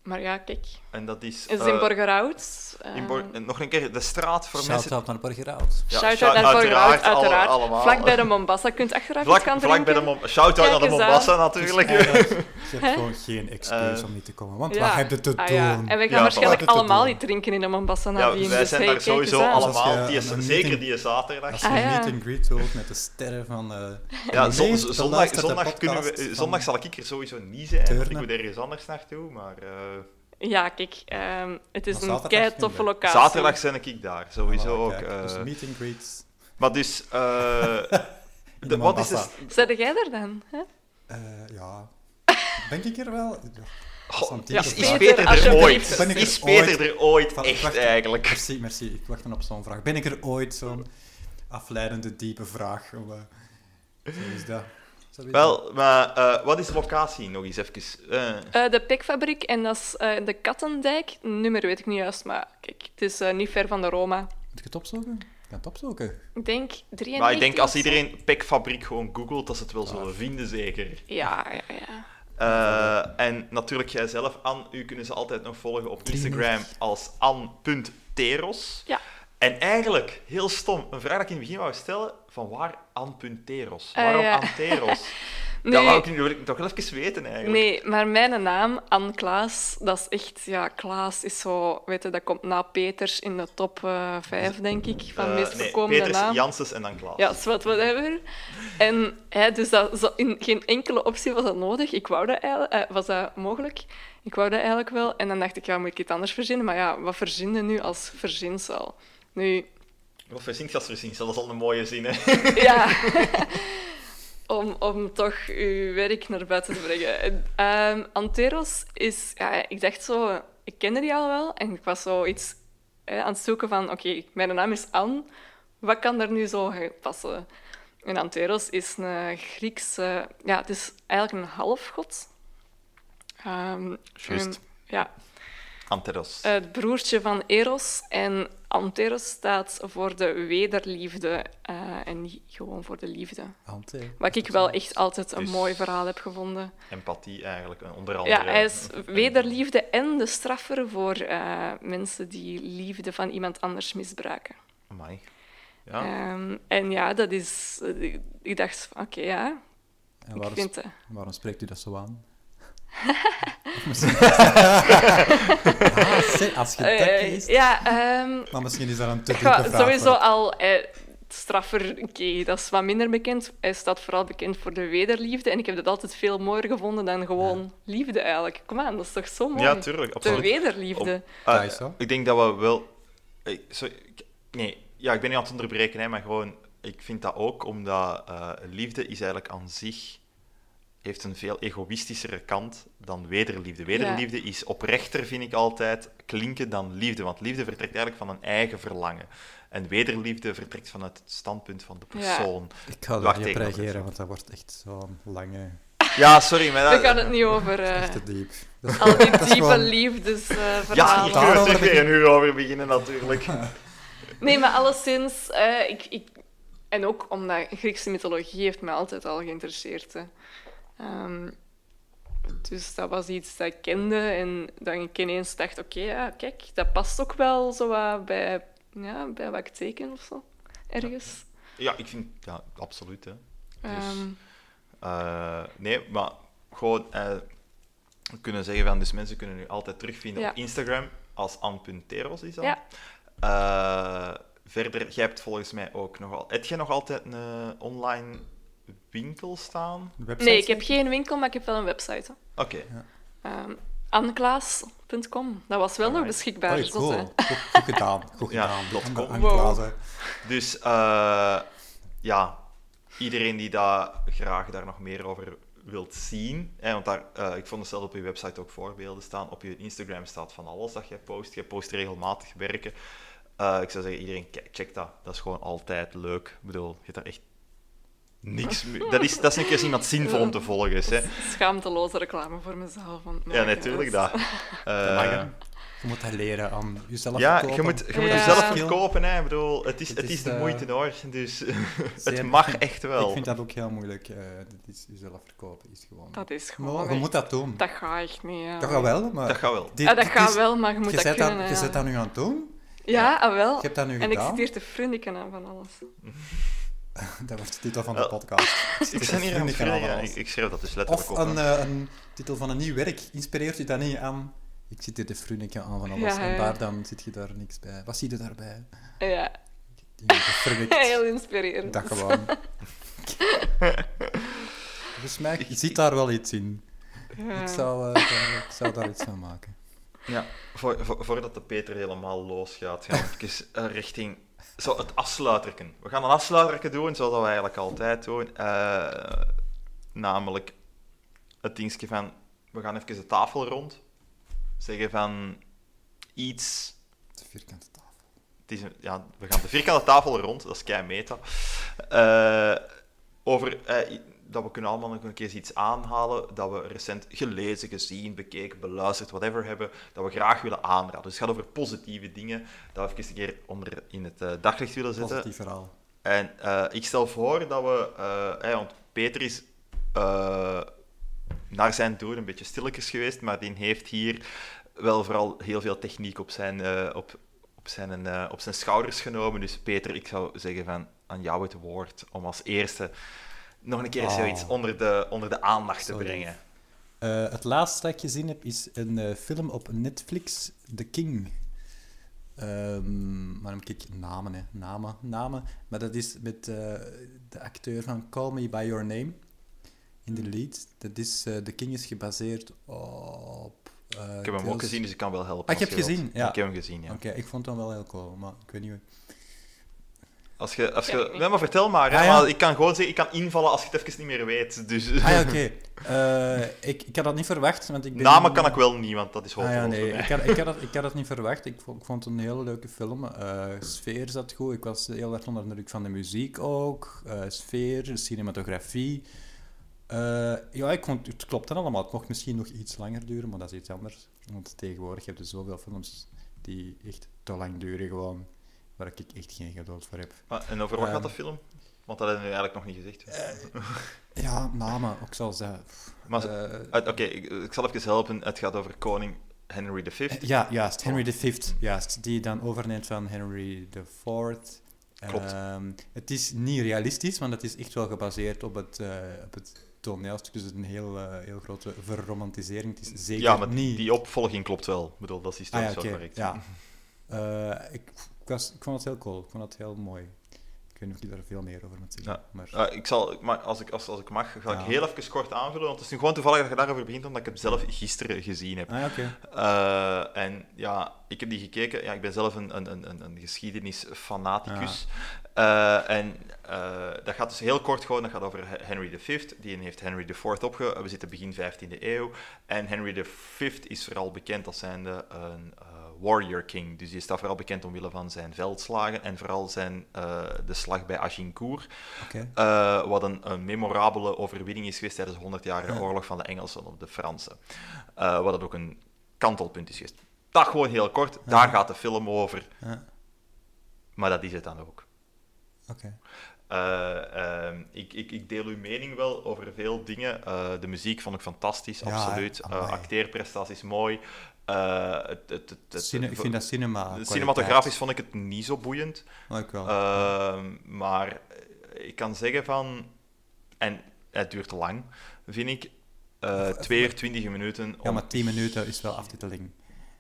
Maar ja, kijk. En dat is... Is eh, in Borgerhout. in Bor- Ehm, nog een keer, de straat voor mensen... Shout-out naar Borgerhout. Ja, Shout-out shout- naar Borgerhout, uiteraard, alle- uiteraard. allemaal. Vlak bij de Mombasa. Je kunt achteraf Vlak, iets gaan vlak bij de drinken. Mom- Shout-out naar de Kijk eens aan. Mombasa Dus natuurlijk. eigenlijk, je hebt gewoon geen excuus Eh, om niet te komen. Want Ja. wat heb je te Ah, doen? ja. En we gaan Ja, waarschijnlijk allemaal niet drinken in de Mombasa Ja, nadien. wij dus zijn hey, daar sowieso allemaal. Die is, zeker die zaterdag. Als je Ah, ja. meet and greet wilt met de sterren van... eh Ja, zondag, luisterde zondag, kunnen we, podcast eh, van- zondag zal ik er sowieso niet zijn, ik moet ergens anders naartoe. Maar eh, Ja, kijk, ehm, het is een kei toffe locatie. zaterdag ben ik daar, sowieso Voilà, ook. eh. dus meet and greets maar dus, eh, de- wat is de, Zet jij er dan? Hè? Eh, ja, denk ik er wel. Ja, is. Peter er ooit? Ben ik er Is Peter er ooit echt wacht. eigenlijk? Merci, merci. Ik wacht dan op zo'n vraag. Ben ik er ooit zo'n afleidende, diepe vraag? Of, zo is dat. Wel, maar eh, wat is de locatie nog eens even? Eh, Eh, de Pikfabriek en dat is eh, de Kattendijk. Nummer weet ik niet juist, maar kijk, het is eh, niet ver van de Roma. Moet ik het opzoeken? Ik ga het opzoeken. Ik denk 93 maar ik denk als iedereen Pekfabriek gewoon googelt, dat ze het wel zullen vinden, zeker. Ja, ja, ja. Eh, en natuurlijk jijzelf, Anne, u kunnen ze altijd nog volgen op Instagram als an.teros. Ja. En eigenlijk, heel stom, een vraag dat ik in het begin wou stellen, van waar an.teros? Eh, Waarom ja. Anteros? Nee. Dat wou ik, wil ik toch wel even weten, eigenlijk. Nee, maar mijn naam, Anne Klaas, dat is echt... Ja, Klaas is zo... Weet je, dat komt na Peters in de top 5, denk ik, van Eh, meest nee, voorkomende Peters, naam. Janssens en dan Klaas. Ja, zwart, whatever. En hè, dus dat, zo, in geen enkele optie was dat nodig. Ik wou dat eigenlijk, eh, was dat mogelijk. Ik wou dat eigenlijk wel. En dan dacht ik, ja, moet ik iets anders verzinnen? Maar ja, wat verzinnen nu als verzinsel? Nu, Wat verzint als verzinsel? Dat is al een mooie zin, hè? ja... om, om toch uw werk naar buiten te brengen. En, ehm, Anteros is... Ja, ik dacht zo... Ik kende die al wel. En ik was zo iets hè, aan het zoeken van... Oké, mijn naam is Anne. Wat kan daar nu zo passen? En Anteros is een Griekse... Ja, het is eigenlijk een halfgod. Ehm, Juist. ja, Anteros. het broertje van Eros. En Anteros staat voor de wederliefde eh, en niet gewoon voor de liefde. Ante. Wat ik wel echt altijd een Dus- mooi verhaal heb gevonden. Empathie, eigenlijk, eh, onder andere. Ja, hij is wederliefde en de straffer voor eh, mensen die liefde van iemand anders misbruiken. Amai. Ja. Ehm, en ja, dat is... ik- Ik dacht, van, oké, ja, En ik waarom, vind het... waarom spreekt u dat zo aan? Misschien- Ah, als je dat kiest. ja, ehm, Maar misschien is dat een te diepe Ja, vraag. sowieso voor- al eh, straffer, oké, dat is wat minder bekend. Hij staat vooral bekend voor de wederliefde. En ik heb dat altijd veel mooier gevonden dan gewoon liefde eigenlijk. Kom aan, dat is toch zo mooi? ja, tuurlijk, de absoluut. wederliefde. Ah, Dat is zo. ik denk dat we wel. Ik, sorry, ik- nee, ja, ik ben niet aan het onderbreken, hè, maar gewoon, ik vind dat ook omdat eh, liefde is eigenlijk aan zich heeft een veel egoïstischere kant dan wederliefde. Wederliefde is oprechter, vind ik altijd, klinken dan liefde. Want liefde vertrekt eigenlijk van een eigen verlangen. En wederliefde vertrekt vanuit het standpunt van de Ja. persoon. Ik ga er niet reageren, want dat wordt echt zo'n lange... Ja, sorry, maar We dat... gaan het niet over eh, Echt te diep. Dat is- al die diepe gewoon- Ja, liefdesverhalen. hier Daar- kunnen we Daarover terug weer begin- een uur over beginnen, natuurlijk. Nee, maar alleszins, eh, ik, ik... En ook omdat Griekse mythologie heeft mij altijd al geïnteresseerd. Hè. Ehm, dus dat was iets dat ik kende en dat ik ineens dacht, oké, ja, kijk, dat past ook wel zo bij, ja, bij wat ik teken of zo. Ergens. Ja, ik vind... Ja, absoluut, hè. Dus- Ehm, Eh, nee, maar gewoon eh, kunnen zeggen van, dus mensen kunnen nu altijd terugvinden Ja. op Instagram als an.teros is dat. Ja. Eh, verder, jij hebt volgens mij ook nog al... Heb jij nog altijd een online winkel staan? Website nee, ik heb geen winkel, maar ik heb wel een website. Oké. Ehm anneklaas.com. Dat was wel nog beschikbaar. Cool. hè. Goed, goed gedaan. Goed Ja, gedaan. Aan- Wow. Dus eh, ja, iedereen die daar graag daar nog meer over wilt zien, hè, want daar, eh, ik vond er zelf op je website ook voorbeelden staan, op je Instagram staat van alles dat jij post, jij post regelmatig werken. Eh, ik zou zeggen, iedereen, kijk, check dat. Dat is gewoon altijd leuk. Ik bedoel, je hebt daar echt niks. Dat is, dat is een keer iemand zinvol om te volgen is, hè. Schaamteloze reclame voor mezelf. Ja, natuurlijk dat. Eh, hè. Je moet dat leren aan jezelf ja, verkopen. je moet, je moet Ja. jezelf verkopen, hè. Ik bedoel, het is, Het het is, is de eh, moeite hoor. Dus het mag echt wel. Ik vind dat ook heel moeilijk. eh dat is jezelf verkopen is gewoon... Dat is Maar gewoon... je echt- moet dat doen. Dat gaat echt niet. Ja. Dat gaat wel, maar... Dat gaat wel. dit- Ja, dat dit gaat is- wel, maar je moet Je dat kunnen. dat, ja. je zet dat nu aan het doen. Ja, ah, wel. Je hebt dat nu En ik gedaan. zit hier te frunniken aan van alles. Dat wordt de titel van de podcast. Ik ben hier aan het. Ik, ik dat dus letterlijk Of op. een, eh, een titel van een nieuw werk. Inspireert u dat niet aan... Ik zit hier te frunniken aan van alles. Ja, En daar dan zit je daar niks bij. Wat zie je daarbij? Ja, heel inspirerend. Dat gewoon. Volgens mij zit daar wel iets in. Ja. Ik, zou, eh, daar, ik zou daar iets van maken. Ja, voor, voor- voordat de Peter helemaal losgaat, gaan we even eh, richting zo het afsluiterken. We gaan een afsluiterken doen, zoals we eigenlijk altijd doen. Eh, namelijk het dingetje van we gaan even de tafel rond. Zeggen van iets De vierkante tafel. het is een, ja, we gaan de vierkante tafel rond, dat is kei meta. Eh, over eh, dat we kunnen allemaal nog een keer iets aanhalen dat we recent gelezen, gezien, bekeken, beluisterd, whatever hebben, dat we graag willen aanraden. Dus het gaat over positieve dingen, dat we even een keer onder in het eh, daglicht willen zetten. Positief verhaal. En eh, ik stel voor dat we, eh, hè, want Peter is naar zijn doen een beetje stilletjes geweest, maar die heeft hier wel vooral heel veel techniek op zijn, op, op zijn, op zijn schouders genomen. Dus Peter, ik zou zeggen van aan jou het woord om als eerste nog een keer Oh. zoiets onder de, onder de aandacht te brengen. Eh, het laatste dat ik gezien heb is een eh, film op Netflix, The King. Ehm maar dan kijk namen, hè. Namen, namen. Maar dat is met eh, de acteur van Call Me By Your Name in de lead. Dat is, eh, The King is gebaseerd op... Ik heb hem ook gezien, dus ik kan wel helpen. Ah, hebt wilt. gezien? Ja. Ik heb hem gezien, ja. Oké, ik vond hem wel heel cool, maar ik weet niet... Als je, als je, maar vertel maar. hè, Ah, ja. maar ik kan gewoon zeggen, ik kan invallen als je het even niet meer weet. Dus Ah ja, oké. Eh, ik, ik had dat niet verwacht, want ik ben... namen kan ik wel niet, want dat is Ah ja, voor nee, ik had, ik, had dat, ik had dat niet verwacht. Ik vond, ik vond het een hele leuke film. Eh, sfeer zat goed. Ik was heel erg onder de indruk van de muziek ook. Eh, sfeer, cinematografie. Eh, ja, ik vond, het klopt dan allemaal. Het mocht misschien nog iets langer duren, maar dat is iets anders. Want tegenwoordig heb je zoveel films die echt te lang duren, gewoon, waar ik echt geen geduld voor heb. Maar, en over wat gaat Ehm. de film? Want dat hebben we eigenlijk nog niet gezegd. Ja, namen, ook zoals dat. Maar eh, Uh, Oké, ik, ik zal even helpen. Het gaat over koning Henry V. Ja, juist. Henry V, juist. Die dan overneemt van Henry IV. Klopt. Ehm, het is niet realistisch, want het is echt wel gebaseerd op het, eh, op het toneelstuk. Dus het is een heel, eh, heel grote verromantisering. Het is zeker Ja, maar niet... die opvolging klopt wel. Ik bedoel, dat is ah, ja, historisch oké. wel correct. Ja. Eh, ik, ik, was, ik vond het heel cool. Ik vond het heel mooi. Ik weet niet of ik daar veel meer over moet zeggen. Ja. Maar, ik zal, maar als ik, als, als ik mag, ga Ja. ik heel even kort aanvullen. Want het is nu gewoon toevallig dat je daarover begint, omdat ik het zelf gisteren gezien heb. ah. Uh, en ja, ik heb die gekeken. Ja, ik ben zelf een, een, een, een geschiedenisfanaticus. Uh, en uh, dat gaat dus heel kort gewoon. Dat gaat over Henry V. Die heeft Henry IV opge... We zitten begin 15e eeuw. En Henry V is vooral bekend als zijnde een warrior king. Dus die staat vooral bekend omwille van zijn veldslagen. En vooral zijn, uh, de slag bij Agincourt. Okay. Uh, wat een, een, memorabele overwinning is geweest tijdens de 100-jarige oorlog van de Engelsen op de Fransen. Uh, wat dat ook een kantelpunt is geweest. Dat gewoon heel kort. Ja. Daar gaat de film over. Ja. Maar dat is het dan ook. Oké. Okay. Uh, ik, ik, ik, deel uw mening wel over veel dingen. Uh, de muziek vond ik fantastisch, ja, absoluut. Acteerprestaties mooi. Uh, het, het, het, het, Cine, ik vind dat cinema. Cinematografisch vond ik het niet zo boeiend. Oh, ik wel. Uh, maar ik kan zeggen van. En het duurt lang, vind ik. Uh, 2 uur 20 minuten. Ja, maar 10 minuten is wel aftiteling.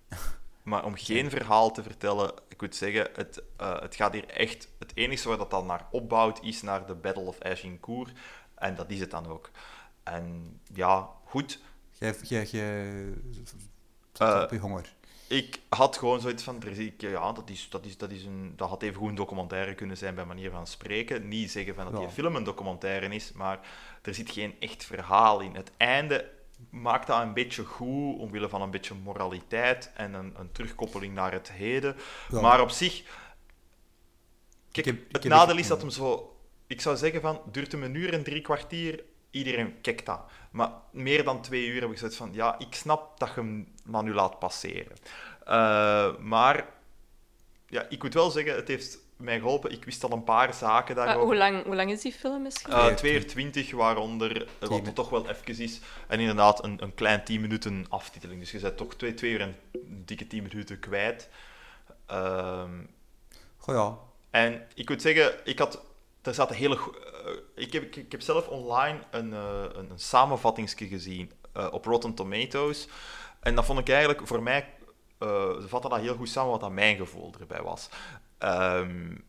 Maar om geen verhaal te vertellen, ik moet zeggen, het, uh, het gaat hier echt... Het enige waar dat dan naar opbouwt, is naar de Battle of Agincourt. En dat is het dan ook. En ja, goed. Jij, jij, jij op je honger. Ik had gewoon zoiets van, ja, dat, is, dat, is, dat, is een, dat had even goed een documentaire kunnen zijn bij manier van spreken. Niet zeggen van dat die film een documentaire is, maar er zit geen echt verhaal in. Het einde maakt dat een beetje goed, omwille van een beetje moraliteit en een, een terugkoppeling naar het heden. Ja. Maar op zich... Kijk, heb, het nadeel is dat hem zo... Ik zou zeggen van, duurt hem een uur en drie kwartier, iedereen kijkt dat. Maar meer dan twee uur heb ik zoiets van, ja, ik snap dat je hem dan nu laat passeren. Uh, maar, ja, ik moet wel zeggen, het heeft mij geholpen. Ik wist al een paar zaken daarover. Maar hoe, lang, hoe lang is die film misschien? Uh, 2 uur 20, waaronder, wat het toch wel even is. En inderdaad, een, een klein 10 minuten aftiteling. Dus je bent toch 2 uur en een dikke 10 minuten kwijt. Uh, Goh ja. En ik moet zeggen, ik had... Er zaten hele... Uh, ik, heb, ik, heb zelf online een, uh, een, een samenvattingsje gezien uh, op Rotten Tomatoes. En dat vond ik eigenlijk voor mij... ze vatten dat heel goed samen wat aan mijn gevoel erbij was. Um,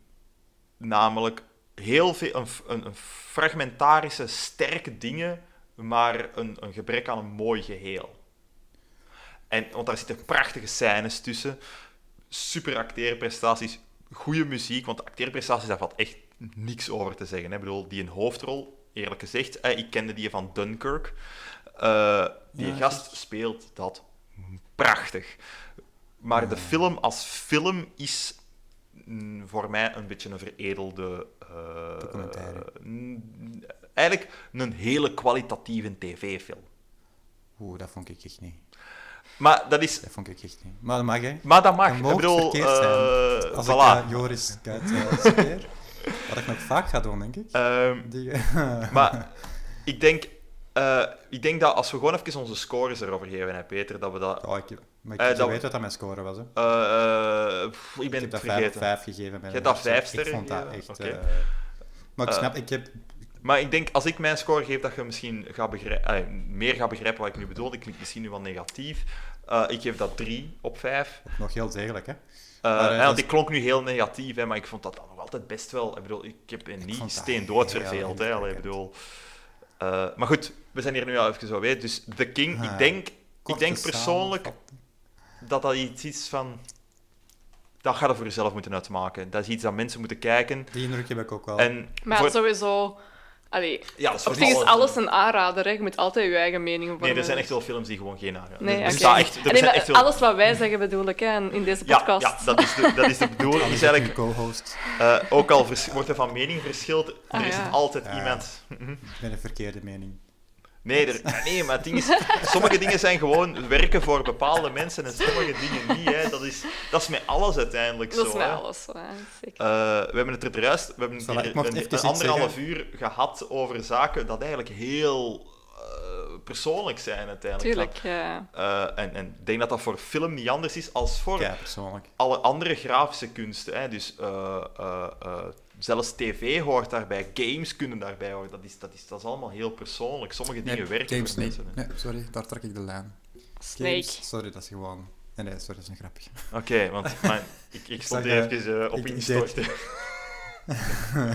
namelijk heel veel, een, een, een, fragmentarische, sterke dingen, maar een, een, gebrek aan een mooi geheel. En, want daar zitten prachtige scènes tussen, super acteerprestaties, goede muziek, want acteerprestaties, daar valt echt niks over te zeggen. Hè. Ik bedoel, die een hoofdrol, eerlijk gezegd, eh, ik kende die van Dunkirk. Eh, die Ja, gast speelt dat prachtig. Maar de film als film is mm, voor mij een beetje een veredelde... eh, Documentaire. eigenlijk een hele kwalitatieve tv-film. Oeh, dat vond ik echt niet. Maar dat is... Dat vond ik echt niet. Maar dat mag, hè. Maar dat mag. Dat Ik bedoel, verkeerd zijn. eh, Als voilà. ik Joris Kuit wat ik nog vaak ga doen, denk ik. Ehm, Die, maar ik denk, eh, ik denk dat als we gewoon even onze scores erover geven, hè, Peter, dat we dat... Ja, ik, maar ik Eh, je dat- weet wat dat mijn score was, hè. eh, pff, ik ben ik heb het dat 5 vergeten. vijf gegeven. Bij Je hebt dat vijf wedstrijd. Ik sterren vond dat echt... Maar ik snap, ik heb... Maar ik denk, als ik mijn score geef, dat je misschien gaat begrijpen, meer gaat begrijpen wat ik nu bedoel. Ik klink misschien nu wel negatief. Ik geef dat 3 op 5. Nog heel degelijk, hè. Uh, Maar, eh, want dat- ik klonk nu heel negatief, hè, maar ik vond dat dan nog altijd best wel. Ik bedoel, ik heb me niet steendood heel verveeld. Hè, allee, ik indrukwekkend. bedoel. Uh, maar goed, we zijn hier nu al even zo weet. Dus The King, Ah, ik denk, ik denk persoonlijk dat dat iets is van. Dat ga je voor jezelf moeten uitmaken. Dat is iets dat mensen moeten kijken. Die indruk heb ik ook wel. En Maar voor- sowieso... Allee, ja, dat is op voor zich is alles- een aanrader, hè. Je moet altijd je eigen mening vormen. Nee, er zijn echt wel films die gewoon geen aanraden. Nee, er bestaat echt, er maar echt wel... Alles wat wij zeggen bedoel ik, hè, in deze podcast. ja, dat is de, dat is de bedoeling. Is ook eigenlijk, co-host. eh, ook al vers- wordt er van mening verschild, er Ah, is ja. altijd Ja. iemand... Ik ben een verkeerde mening. Nee, er, nee, maar het ding is, sommige dingen zijn gewoon werken voor bepaalde mensen en sommige dingen niet. Hè. Dat, is, dat is met alles uiteindelijk Dat zo. is met hè. alles zo, hè. Zeker. Eh, we hebben het er juist, we hebben mocht een, anderhalf zeggen. uur gehad over zaken dat eigenlijk heel eh, persoonlijk zijn uiteindelijk. Tuurlijk, ja. Eh, en, en ik denk dat dat voor film niet anders is als voor Ja, persoonlijk. alle andere grafische kunsten. Hè. Dus eh, eh, eh, zelfs tv hoort daarbij, games kunnen daarbij horen. Dat is, dat is, dat is allemaal heel persoonlijk. Sommige dingen Nee, werken Games mensen. Nee, sorry, daar trek ik de lijn. Snake. Games, sorry, dat is gewoon... Nee, nee, sorry, dat is een grapje. Oké, want mijn, ik, ik stond eh, even eh, op ik- ik instorten. nee,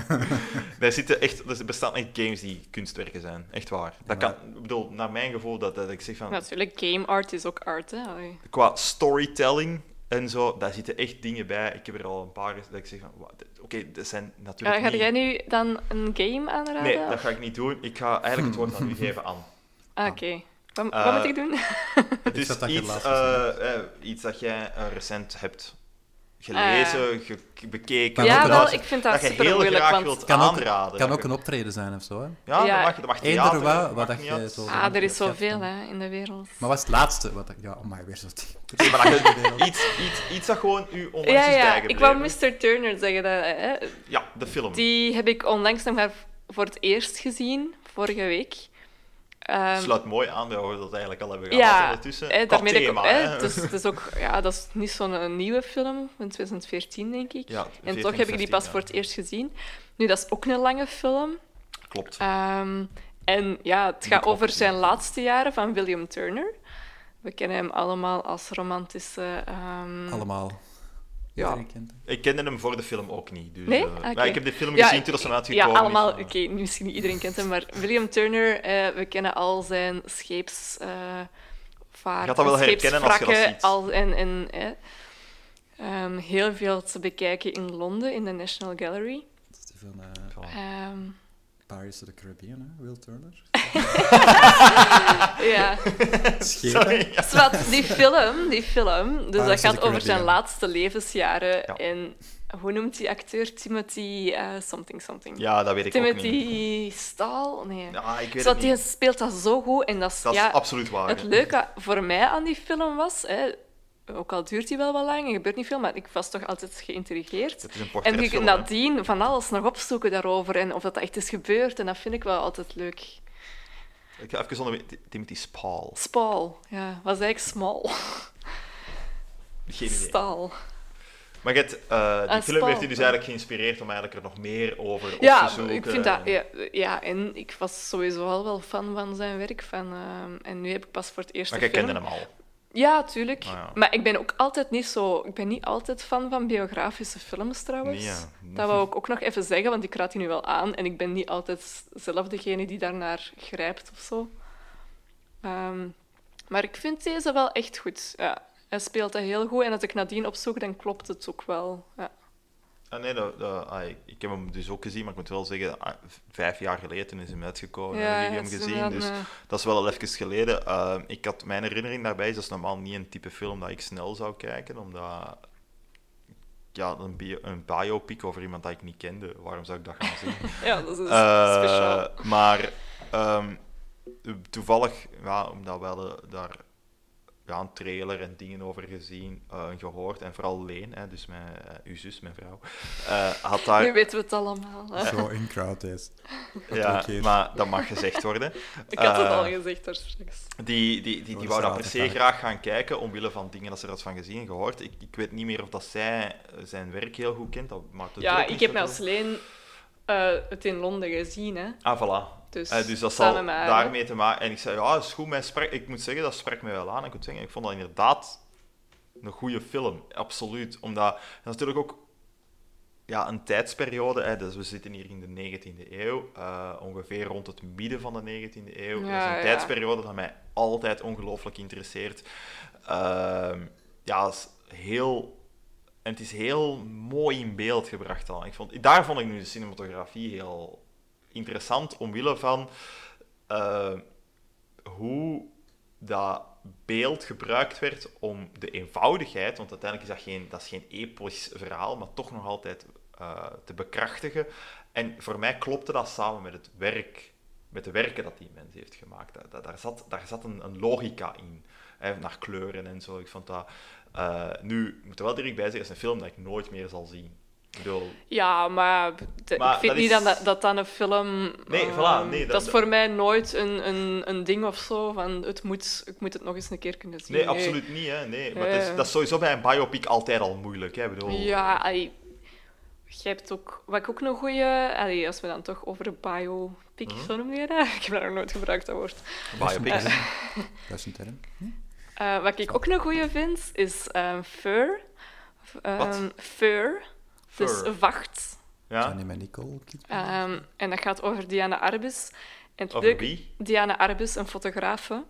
er, zitten echt, er bestaan echt games die kunstwerken zijn. Echt waar. Dat kan, ik bedoel, naar mijn gevoel, dat, dat ik zeg van... Natuurlijk, game art is ook art, hè. Allee. Qua storytelling en zo, daar zitten echt dingen bij. Ik heb er al een paar dat ik zeg van... Oké, dat zijn Ja, natuurlijk ga niet... jij nu dan een game aanraden? Nee, dat ga ik niet doen. Ik ga eigenlijk het woord aan u geven, aan. Ah, oké. Wat, wat Eh, moet ik doen? Het is dat iets, eh, eh, iets dat jij recent hebt gelezen, ge- bekeken. Kan ja, ook wel, ik vind dat dat je super heel moeilijk, graag want... wilt Kan ook- aanraden. kan Dat ook je- een optreden zijn of zo, hè. Ja, Ja. dat mag, dat mag Eender theater, wat, dat wat dat niet jij uit. zo- Ah, er is zoveel hè, in de wereld. Maar wat is het laatste? Wat ja, oh my, weer zo... Nee, maar dat je iets, iets, iets dat gewoon u onlangs Ja, is ja, ik wou Mr. Turner zeggen. Dat, hè. Ja, de film. Die heb ik onlangs nog maar voor het eerst gezien, vorige week. Ehm, Sluit mooi aan bij wat we dat eigenlijk al hebben gehad ja, ondertussen. Qua daarmee dat ik- thema, hè, hè. dus, het is ook, ja, dat is niet zo'n eh, nieuwe film, van 2014 denk ik. Ja, en 14, toch heb ik die 15, pas ja. voor het eerst gezien. Nu, dat is ook een lange film. Klopt. Ehm, en ja, het gaat ik over zijn laatste jaren van William Turner. We kennen hem allemaal als romantische... ehm, Allemaal. Ja. Ik kende hem voor de film ook niet. Dus, Nee? eh, Oké. maar ik heb de film Ja, gezien toen ze Ja, uitgekomen allemaal. is. Oké, misschien niet iedereen kent hem, maar William Turner, eh, we kennen al zijn scheeps... eh vaart, Je gaat dat wel herkennen als je dat ziet. Al, en, en, eh, ehm, heel veel te bekijken in Londen, in de National Gallery. Dat is eh, Voilà. Ehm, Pirates of the Caribbean, hè? Will Turner. ja. Sorry. Ja. Zwat, die film, die film, dus dat Pirates gaat over zijn laatste levensjaren. Ja. En hoe noemt die acteur? Timothy eh, something something. ja, dat weet ik ook niet. Timothy Staal? Nee. Ja, ik weet Zwat, het die niet. speelt dat zo goed. En dat is, Dat is ja, absoluut waar. Het leuke voor mij aan die film was, hè, ook al duurt die wel wat lang en gebeurt niet veel, maar ik was toch altijd geïntrigeerd. Het is een En hè. nadien van alles nog opzoeken daarover en of dat echt is gebeurd. En dat vind ik wel altijd leuk. Ik ga even zonder... Timothy Spall. Spal, ja, was eigenlijk small. Geen idee. Staal. Maar je hebt, eh, die Ah, film heeft u dus eigenlijk geïnspireerd om eigenlijk er nog meer over op Ja, te zoeken. ik vind dat... Ja, ja, en ik was sowieso al wel fan van zijn werk. Van, ehm, en nu heb ik pas voor het eerst Maar jij film... kende hem al. Ja, tuurlijk. Ah, ja. Maar ik ben ook altijd niet zo... Ik ben niet altijd fan van biografische films, trouwens. Nee, ja. Dat wou ik ook nog even zeggen, want ik raad die nu wel aan. En ik ben niet altijd zelf degene die daarnaar grijpt of zo. Ehm, maar ik vind deze wel echt goed. Ja, hij speelt dat heel goed. En als ik nadien opzoek, dan klopt het ook wel. Ja. Ah, nee, dat, dat- ah, ik, ik heb hem dus ook gezien, maar ik moet wel zeggen, ah, vijf jaar geleden is hem uitgekomen. heb ik hem gezien, dus dat is wel al even geleden. Eh, ik had mijn herinnering daarbij, is dat is normaal niet een type film dat ik snel zou kijken, omdat ja, een, bio, een biopic over iemand dat ik niet kende, waarom zou ik dat gaan zien? ja, dat is Eh, speciaal. Maar ehm, toevallig, ja, omdat we daar ja, een trailer en dingen over gezien eh, en gehoord, en vooral Leen, hè, dus mijn, eh, uw zus, mijn vrouw, eh, had daar... Nu weten we het allemaal. hè. Zo in crowd is. ja, maar dat mag gezegd worden. Ik had het al gezegd daar straks. Die, die, die, die Oh, wou dat per se graag gaan kijken, omwille van dingen dat ze er had van gezien en gehoord. Ik, ik weet niet meer of dat zij zijn werk heel goed kent. Dat maakt het Ja, ook ik heb met zoveel. Leen eh, het in Londen gezien. Hè. Ah, voilà. Dus, Eh, dus dat zal haar, daarmee te maken. En ik zei, ja, is goed. Mij sprak, ik moet zeggen, dat sprak mij wel aan. Ik moet zeggen, ik vond dat inderdaad een goede film. Absoluut. Omdat, dat is natuurlijk ook ja, een tijdsperiode. Hè, dus we zitten hier in de 19e eeuw. eh, ongeveer rond het midden van de 19e eeuw. dat is een ja. tijdsperiode dat mij altijd ongelooflijk interesseert. Ehm, ja, is heel... En het is heel mooi in beeld gebracht al. Ik vond, daar vond ik nu de cinematografie heel interessant, omwille van eh, hoe dat beeld gebruikt werd om de eenvoudigheid, want uiteindelijk is dat geen, dat is geen episch verhaal, maar toch nog altijd eh, te bekrachtigen. En voor mij klopte dat samen met het werk, met de werken dat die mens heeft gemaakt. Daar, zat, daar zat een, een logica in, hè, naar kleuren en zo. Ik vond dat... eh, nu, moet er wel direct bij zeggen, het is een film dat ik nooit meer zal zien. Bedoel, Ja, maar, de- Maar ik vind dat niet is- dat, dat dan een film... Nee, ehm, voilà, nee, dat- dat is voor mij nooit een, een, een ding of zo, van het moet, ik moet het nog eens een keer kunnen zien. Nee, absoluut niet. Hè. Nee. Maar het is, Eh. dat is sowieso bij een biopic altijd al moeilijk. Hè. Bedoel, Ja, je hebt ook... Wat ik ook een goeie... Allee, als we dan toch over biopic, Mhm. zo noem je dat? Ik heb dat nog nooit gebruikt, dat woord. biopics. Dat is een term. Eh, wat ik ook een goeie vind, is ehm Fur. Ehm, Wat? Fur. Dus vacht. Ja? Johnny met Nicole. Ehm, en dat gaat over Diana Arbus. En het Over leuke- wie? Diana Arbus, een fotografe.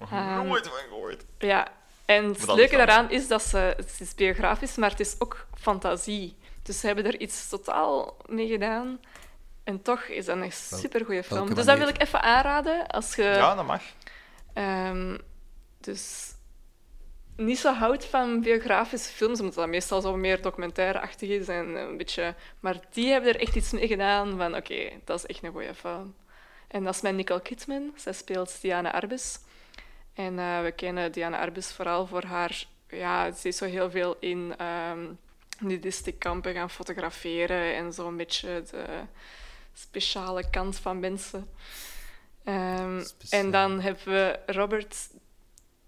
Ehm, nooit van gehoord. Ja, en het leuke daaraan is dat ze... Het is biografisch, maar het is ook fantasie. Dus ze hebben er iets totaal mee gedaan. En toch is dat een supergoeie film. Dus dat wil ik even aanraden. Als je Ja, dat mag. ehm, dus niet zo houdt van biografische films, omdat dat meestal zo meer documentaire-achtig is. En een beetje... Maar die hebben er echt iets mee gedaan van... Oké, dat is echt een goede film. En dat is met Nicole Kidman. Zij speelt Diana Arbus. En eh, we kennen Diana Arbus vooral voor haar... Ja, ze is zo heel veel in ehm nudistiekkampen gaan fotograferen en zo'n beetje de speciale kant van mensen. Ehm, en dan hebben we Robert...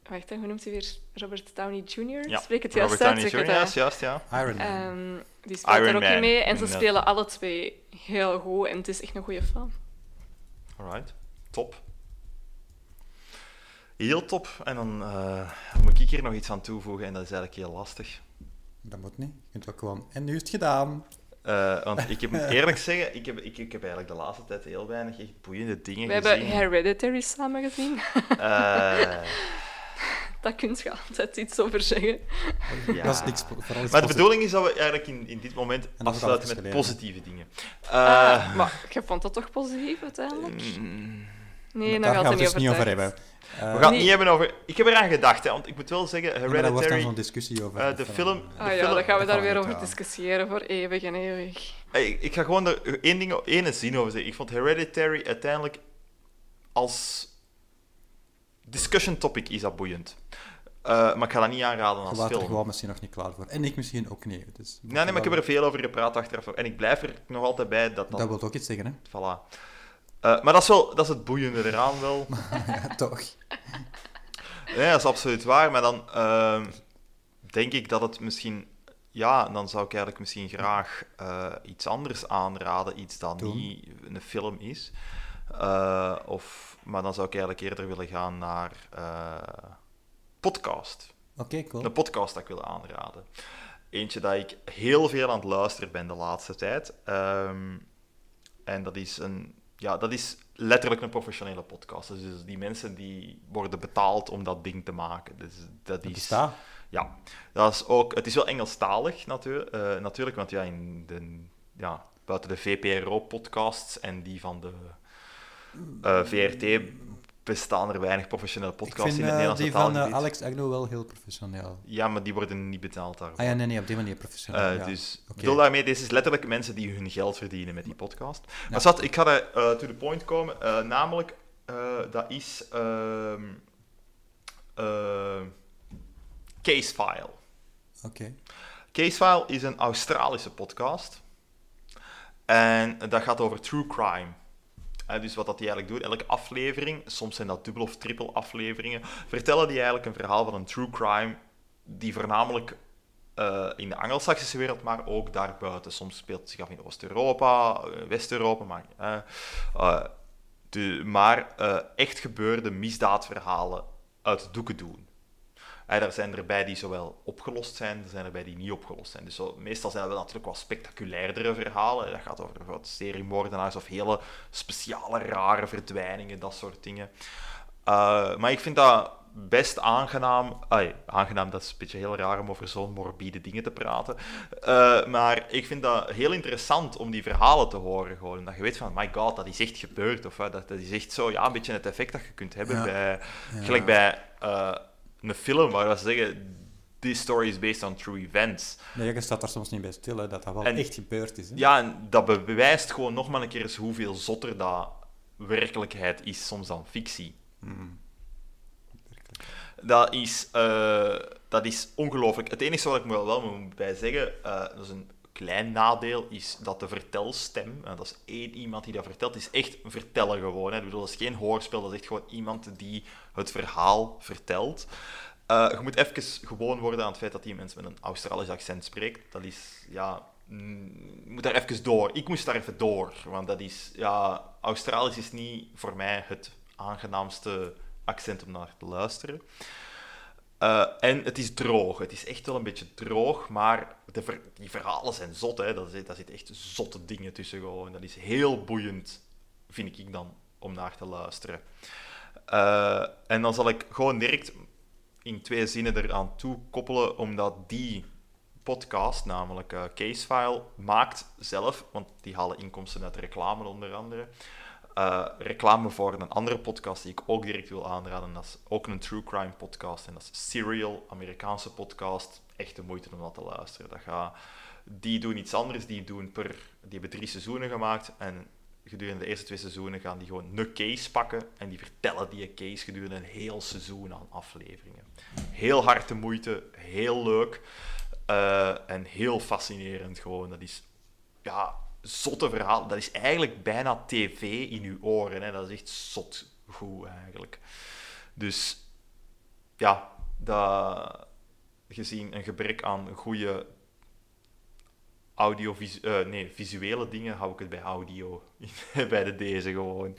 Wacht, hè, hoe noemt hij weer? Robert Downey Jr.? Ja, Spreek het Robert juist uit? Downey Jr. is juist, ja. Iron Man. Ehm, die speelt Iron er ook Man, in mee en ze inderdaad. spelen alle twee heel goed. En het is echt een goede film. Alright. Top. Heel top. En dan eh, moet ik hier nog iets aan toevoegen en dat is eigenlijk heel lastig. Dat moet niet. Je kunt ook gewoon... En nu is het gedaan. Eh, want ik heb, moet eerlijk zeggen, ik heb, ik, ik heb eigenlijk de laatste tijd heel weinig echt boeiende dingen We hebben gezien. Hereditary samen gezien. Eh, Daar kun je altijd iets over zeggen. ja. Dat is niks... Maar de bedoeling is dat we eigenlijk in, in dit moment dat afsluiten met geleden. positieve dingen. Ah, Eh, maar je vond dat toch positief uiteindelijk? mm, Nee, Daar gaat we het niet dus over niet over hebben. we gaan het Nee. niet hebben over... Ik heb eraan gedacht, hè, want ik moet wel zeggen, ja, maar daar wordt dan Hereditary... zo'n discussie over. eh, de film- de Ah ja, film- dan gaan we dat daar weer over discussiëren voor eeuwig en eeuwig. Hey, ik, ik ga gewoon er één, ding, één zin over zeggen. Ik vond Hereditary uiteindelijk als discussion topic is dat boeiend. Eh, maar ik ga dat niet aanraden als er film. gewoon misschien nog niet klaar voor. En ik misschien ook niet. Dus Nee, nee, maar ik heb er veel over gepraat achteraf. En ik blijf er nog altijd bij dat dat... Dat wil ook iets zeggen, hè? Voilà. Eh, maar dat is, wel, dat is het boeiende eraan wel. Ja, toch. Nee, dat is absoluut waar. Maar dan ehm, denk ik dat het misschien... Ja, dan zou ik eigenlijk misschien graag eh, iets anders aanraden. Iets dat Doen. niet een film is. Of, maar dan zou ik eigenlijk eerder willen gaan naar eh, podcast. Oké, cool. Een podcast dat ik wil aanraden. Eentje dat ik heel veel aan het luisteren ben de laatste tijd. Ehm, en dat is een, ja, dat is letterlijk een professionele podcast. Dus die mensen die worden betaald om dat ding te maken. Dus dat Dat is... bestaat. Ja, dat is ook, het is wel Engelstalig natuur, eh, natuurlijk, want ja, in de, ja, buiten de VPRO-podcasts en die van de eh, VRT bestaan er weinig professionele podcasts vind in het eh, Nederlandse die van eh. Alex Agnew wel heel professioneel. Ja, maar die worden niet betaald daarvoor. Ah ja, nee, nee, op die manier professioneel. Ja. Dus ik Oké. bedoel daarmee, deze is letterlijk mensen die hun geld verdienen met die podcast. Ja. Maar zat, ik ga daar eh, to the point komen, namelijk, dat is ehm eh, Casefile. Oké. Casefile is een Australische podcast. En dat gaat over true crime. Dus wat dat die eigenlijk doen, elke aflevering, soms zijn dat dubbel of triple afleveringen, vertellen die eigenlijk een verhaal van een true crime die voornamelijk eh, in de Angelsaksische wereld, maar ook daarbuiten. Soms speelt het zich af in Oost-Europa, eh, West-Europa, maar, eh, de, maar echt gebeurde misdaadverhalen uit de doeken doen. Er zijn erbij die zowel opgelost zijn, er zijn erbij die niet opgelost zijn. Dus zo, meestal zijn dat wel natuurlijk wat spectaculairdere verhalen. Dat gaat over wat seriemoordenaars of hele speciale, rare verdwijningen, dat soort dingen. Uh, maar ik vind dat best aangenaam. Ay, aangenaam, dat is een beetje heel raar om over zo'n morbide dingen te praten. Uh, maar ik vind dat heel interessant om die verhalen te horen. Gewoon. Dat je weet van, my god, dat is echt gebeurd. Of dat, dat is echt zo, ja, een beetje het effect dat je kunt hebben Ja. bij... Ja. Gelijk bij uh, een film waar ze zeggen, this story is based on true events. Nee, je staat daar soms niet bij stil, hè, dat dat wel En- echt gebeurd is. Hè? Ja, en dat bewijst gewoon nog maar een keer eens hoeveel zotter dat werkelijkheid is, soms dan fictie. Mm. Dat is, eh, dat is ongelooflijk. Het enige wat ik me wel moet bij zeggen, eh, dat is een klein nadeel, is dat de vertelstem, en dat is één iemand die dat vertelt, is echt een verteller gewoon. Hè. Ik bedoel, dat is geen hoorspel, dat is echt gewoon iemand die het verhaal vertelt. Eh, je moet even gewoon worden aan het feit dat die mensen met een Australisch accent spreekt. Dat is, ja, mm, moet daar even door. Ik moest daar even door, want dat is, ja, Australisch is niet voor mij het aangenaamste accent om naar te luisteren. Eh, en het is droog. Het is echt wel een beetje droog, maar de die verhalen zijn zot. Hè. Daar, zit, echt zotte dingen tussen. Gewoon. Dat is heel boeiend, vind ik dan, om naar te luisteren. Eh, en dan zal ik gewoon direct in twee zinnen eraan toe koppelen, omdat die podcast, namelijk eh, Casefile, maakt zelf, want die halen inkomsten uit reclame onder andere, eh, reclame voor een andere podcast die ik ook direct wil aanraden. Dat is ook een true crime podcast. En dat is Serial, Amerikaanse podcast. Echt de moeite om dat te luisteren. Dat gaat, die doen iets anders. Die, doen per, die hebben drie seizoenen gemaakt. En gedurende de eerste twee seizoenen gaan die gewoon een case pakken. En die vertellen die case gedurende een heel seizoen aan afleveringen. Heel hard de moeite, heel leuk. eh, en heel fascinerend gewoon. Dat is ja, zotte verhaal. Dat is eigenlijk bijna tv in uw oren. Hè. Dat is echt zot goed eigenlijk. Dus ja, gezien een gebrek aan goede audio, nee, visuele dingen, hou ik het bij audio. bij de deze gewoon.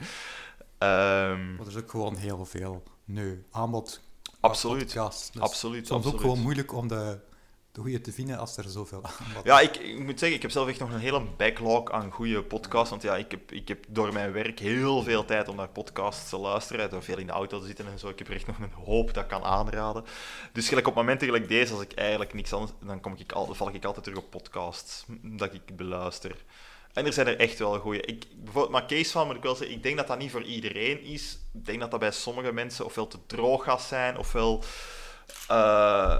Maar er is ook gewoon heel veel nu aanbod. Absoluut. podcasts. Dus absoluut. Soms absoluut. ook gewoon moeilijk om de, de goede te vinden als er zoveel aanbod Ja, ik, ik moet zeggen, ik heb zelf echt nog een hele backlog aan goede podcasts. Want ja, ik heb, ik heb door mijn werk heel veel tijd om naar podcasts te luisteren. Door veel in de auto te zitten en zo. Ik heb er echt nog een hoop dat ik kan aanraden. Dus gelijk op momenten gelijk deze, als ik eigenlijk niks anders... Dan kom ik al, val ik altijd terug op podcasts dat ik beluister. En er zijn er echt wel goede. Ik, bijvoorbeeld, maar Case van moet ik wel zeggen, ik denk dat dat niet voor iedereen is. Ik denk dat dat bij sommige mensen ofwel te droog gaat zijn, ofwel... eh,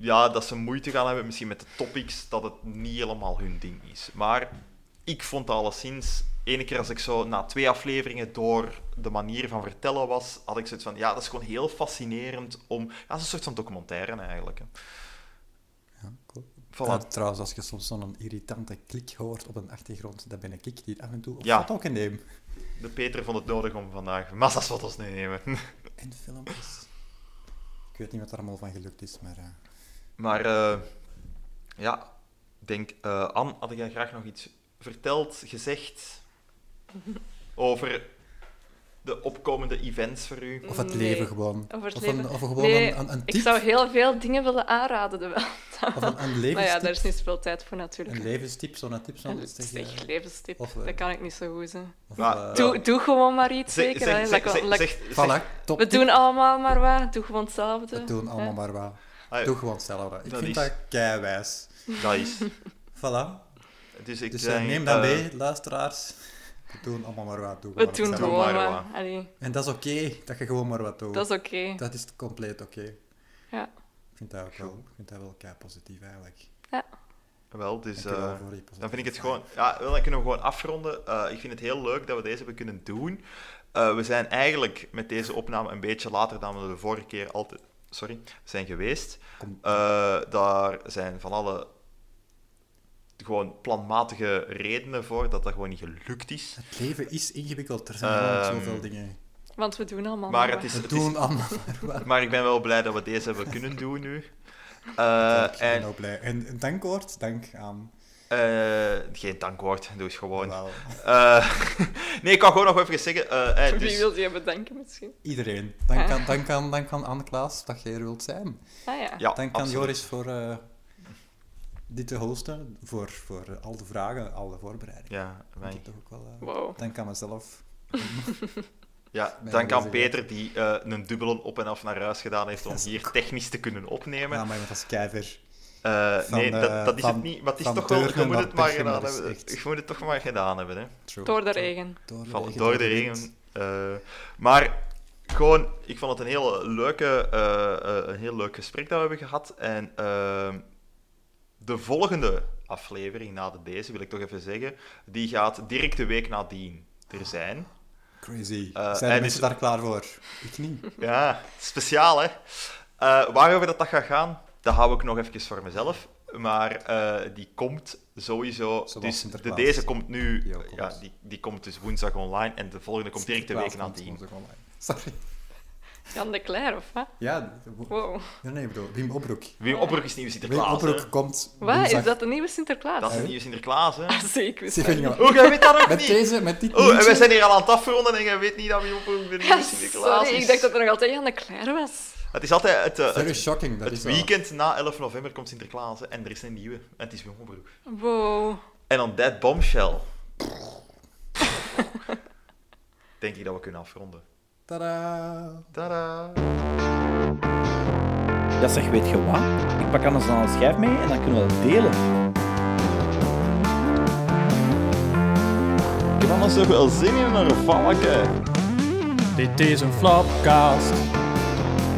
ja, dat ze moeite gaan hebben misschien met de topics, dat het niet helemaal hun ding is. Maar ik vond het alleszins, ene keer als ik zo na twee afleveringen door de manier van vertellen was, had ik zoiets van, ja, dat is gewoon heel fascinerend om... Ja, dat is een soort van documentaire eigenlijk. Hè. Ja, cool. Voilà. Ja, trouwens, als je soms zo'n irritante klik hoort op een achtergrond, dat ben ik die af en toe op Ja. foto nemen. De Peter vond het nodig om vandaag massa's foto's te nemen. En filmpjes. Ik weet niet wat er allemaal van gelukt is, maar... eh, Maar eh, ja, ik denk, eh Anne, had jij graag nog iets verteld, gezegd over de opkomende events voor u? Of het Nee, leven gewoon. over het of leven. Een, of gewoon Nee, een, een, een Ik tip. zou heel veel dingen willen aanraden, wel. Of een, een Maar ja, levenstip. daar is niet zoveel tijd voor natuurlijk. Een levenstip, zo'n tip. Zo'n, Een zeg, zeg, levenstip. of, eh, dat kan ik niet zo goed zijn. of, Doe- gewoon maar iets, Zeg- zeker. zeg- hè. zeg- Like- zeg- like- zeg- zeg- Voilà, top we tip. doen allemaal maar wat. Doe gewoon hetzelfde. We doen allemaal hè. maar wat. Ah, Doe gewoon hetzelfde. Ik Dat vind is- dat keiwijs. Dat is. Voilà. Dus ik Dus denk, eh, neem dat eh, mee, luisteraars. We doen allemaal maar wat. Doe We doen gewoon maar wat. Allee, En dat is oké, dat je gewoon maar wat doet. dat is oké. Dat is compleet oké. Ja. Ik vind dat ook wel, ik vind dat wel kei positief eigenlijk. Wel, dus... Eh, Dan vind ik het gewoon... Ja, wel, dan kunnen we gewoon afronden. Eh, ik vind het heel leuk dat we deze hebben kunnen doen. Eh, we zijn eigenlijk met deze opname een beetje later dan we de vorige keer altijd sorry, zijn geweest. Eh, daar zijn van alle gewoon planmatige redenen voor dat dat gewoon niet gelukt is. Het leven is ingewikkeld, er zijn gewoon zoveel dingen. Want we doen allemaal Maar maar het is, We het is, doen allemaal maar ik ben wel blij dat we deze hebben kunnen doen nu. Eh, ik ben en ook blij. En een dankwoord, dank aan... eh, geen dankwoord, doe eens gewoon. Eh, nee, ik kan gewoon nog even zeggen. eh, eh, Wie dus, wil je bedanken misschien? iedereen. Dank Ah. aan, dank aan, dank aan Anne-Klaas dat jij er wilt zijn. Ah ja. ja, dank aan. Joris voor eh, dit te hosten, voor, voor al de vragen, al de voorbereidingen. Ja, mij. ik toch ook wel... Wow. Dank aan mezelf. Ja, dank aan Peter die eh, een dubbele op en af naar huis gedaan heeft om hier technisch te kunnen opnemen. Ja, maar dat is keiver. Eh, van, nee, eh, dat, dat is van- het niet. Maar het is toch wel. Je moet het maar gedaan dat hebben. echt- Je moet het toch maar gedaan hebben. Hè. True. Door de regen. Door de Van, regen. door de regen. eh, maar gewoon, ik vond het een heel, leuke, eh, eh, een heel leuk gesprek dat we hebben gehad. En ehm, de volgende aflevering na de deze, wil ik toch even zeggen, die gaat direct de week nadien er zijn. Crazy. Zijn en mensen is- daar klaar voor? Ik niet. Ja, speciaal hè. Eh, waarover dat, dat gaat gaan, dat hou ik nog even voor mezelf. Maar eh, die komt sowieso. Zoals dus de, deze komt nu. Die ook ja, komt. die, die komt dus woensdag online. En de volgende komt direct de week komt nadien. woensdag online. Sorry. Jan de Cler, of wat? Ja, Wow. nee, nee, bedoel, Wim Oproek. Wim Oproek is nieuwe Wim Sinterklaas. hè. Oproek komt Wat? woensdag- Is dat de nieuwe Sinterklaas? Dat is de nieuwe Sinterklaas, hè? Ah, zie, ik wist het niet. Jongen. Oh, jij weet dat ook Met niet? deze, met dit Oh, en wij zijn hier al aan het afronden en jij weet niet dat Wim Oproek de nieuwe Ja, Sinterklaas sorry, is. ik dacht dat er nog altijd Jan de Cler was. Het is altijd het, eh, Very het, shocking, dat het is wel. weekend na 11 november komt Sinterklaas hè, en er is een nieuwe. En het is Wim Oproek. Wow. En on that bombshell denk ik dat we kunnen afronden. Tadaa. Tada! Ja, zeg, weet je wat? Ik pak anders dan een schijf mee en dan kunnen we dat delen. Ik heb anders toch wel zin in een valken. Dit is een flopcast.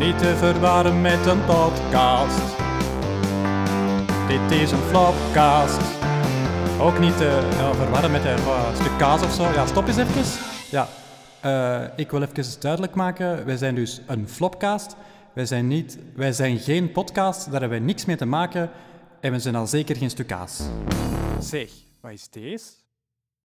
Niet te verwarren met een podcast. Dit is een flopcast. Ook niet te ja, verwarren met een eh, stuk kaas of zo. Ja, stop eens even. Ja, eh, ik wil even duidelijk maken. Wij zijn dus een flopcast. Wij zijn, niet, wij zijn geen podcast. Daar hebben wij niks mee te maken. En we zijn al zeker geen stuk kaas. Zeg, wat is deze?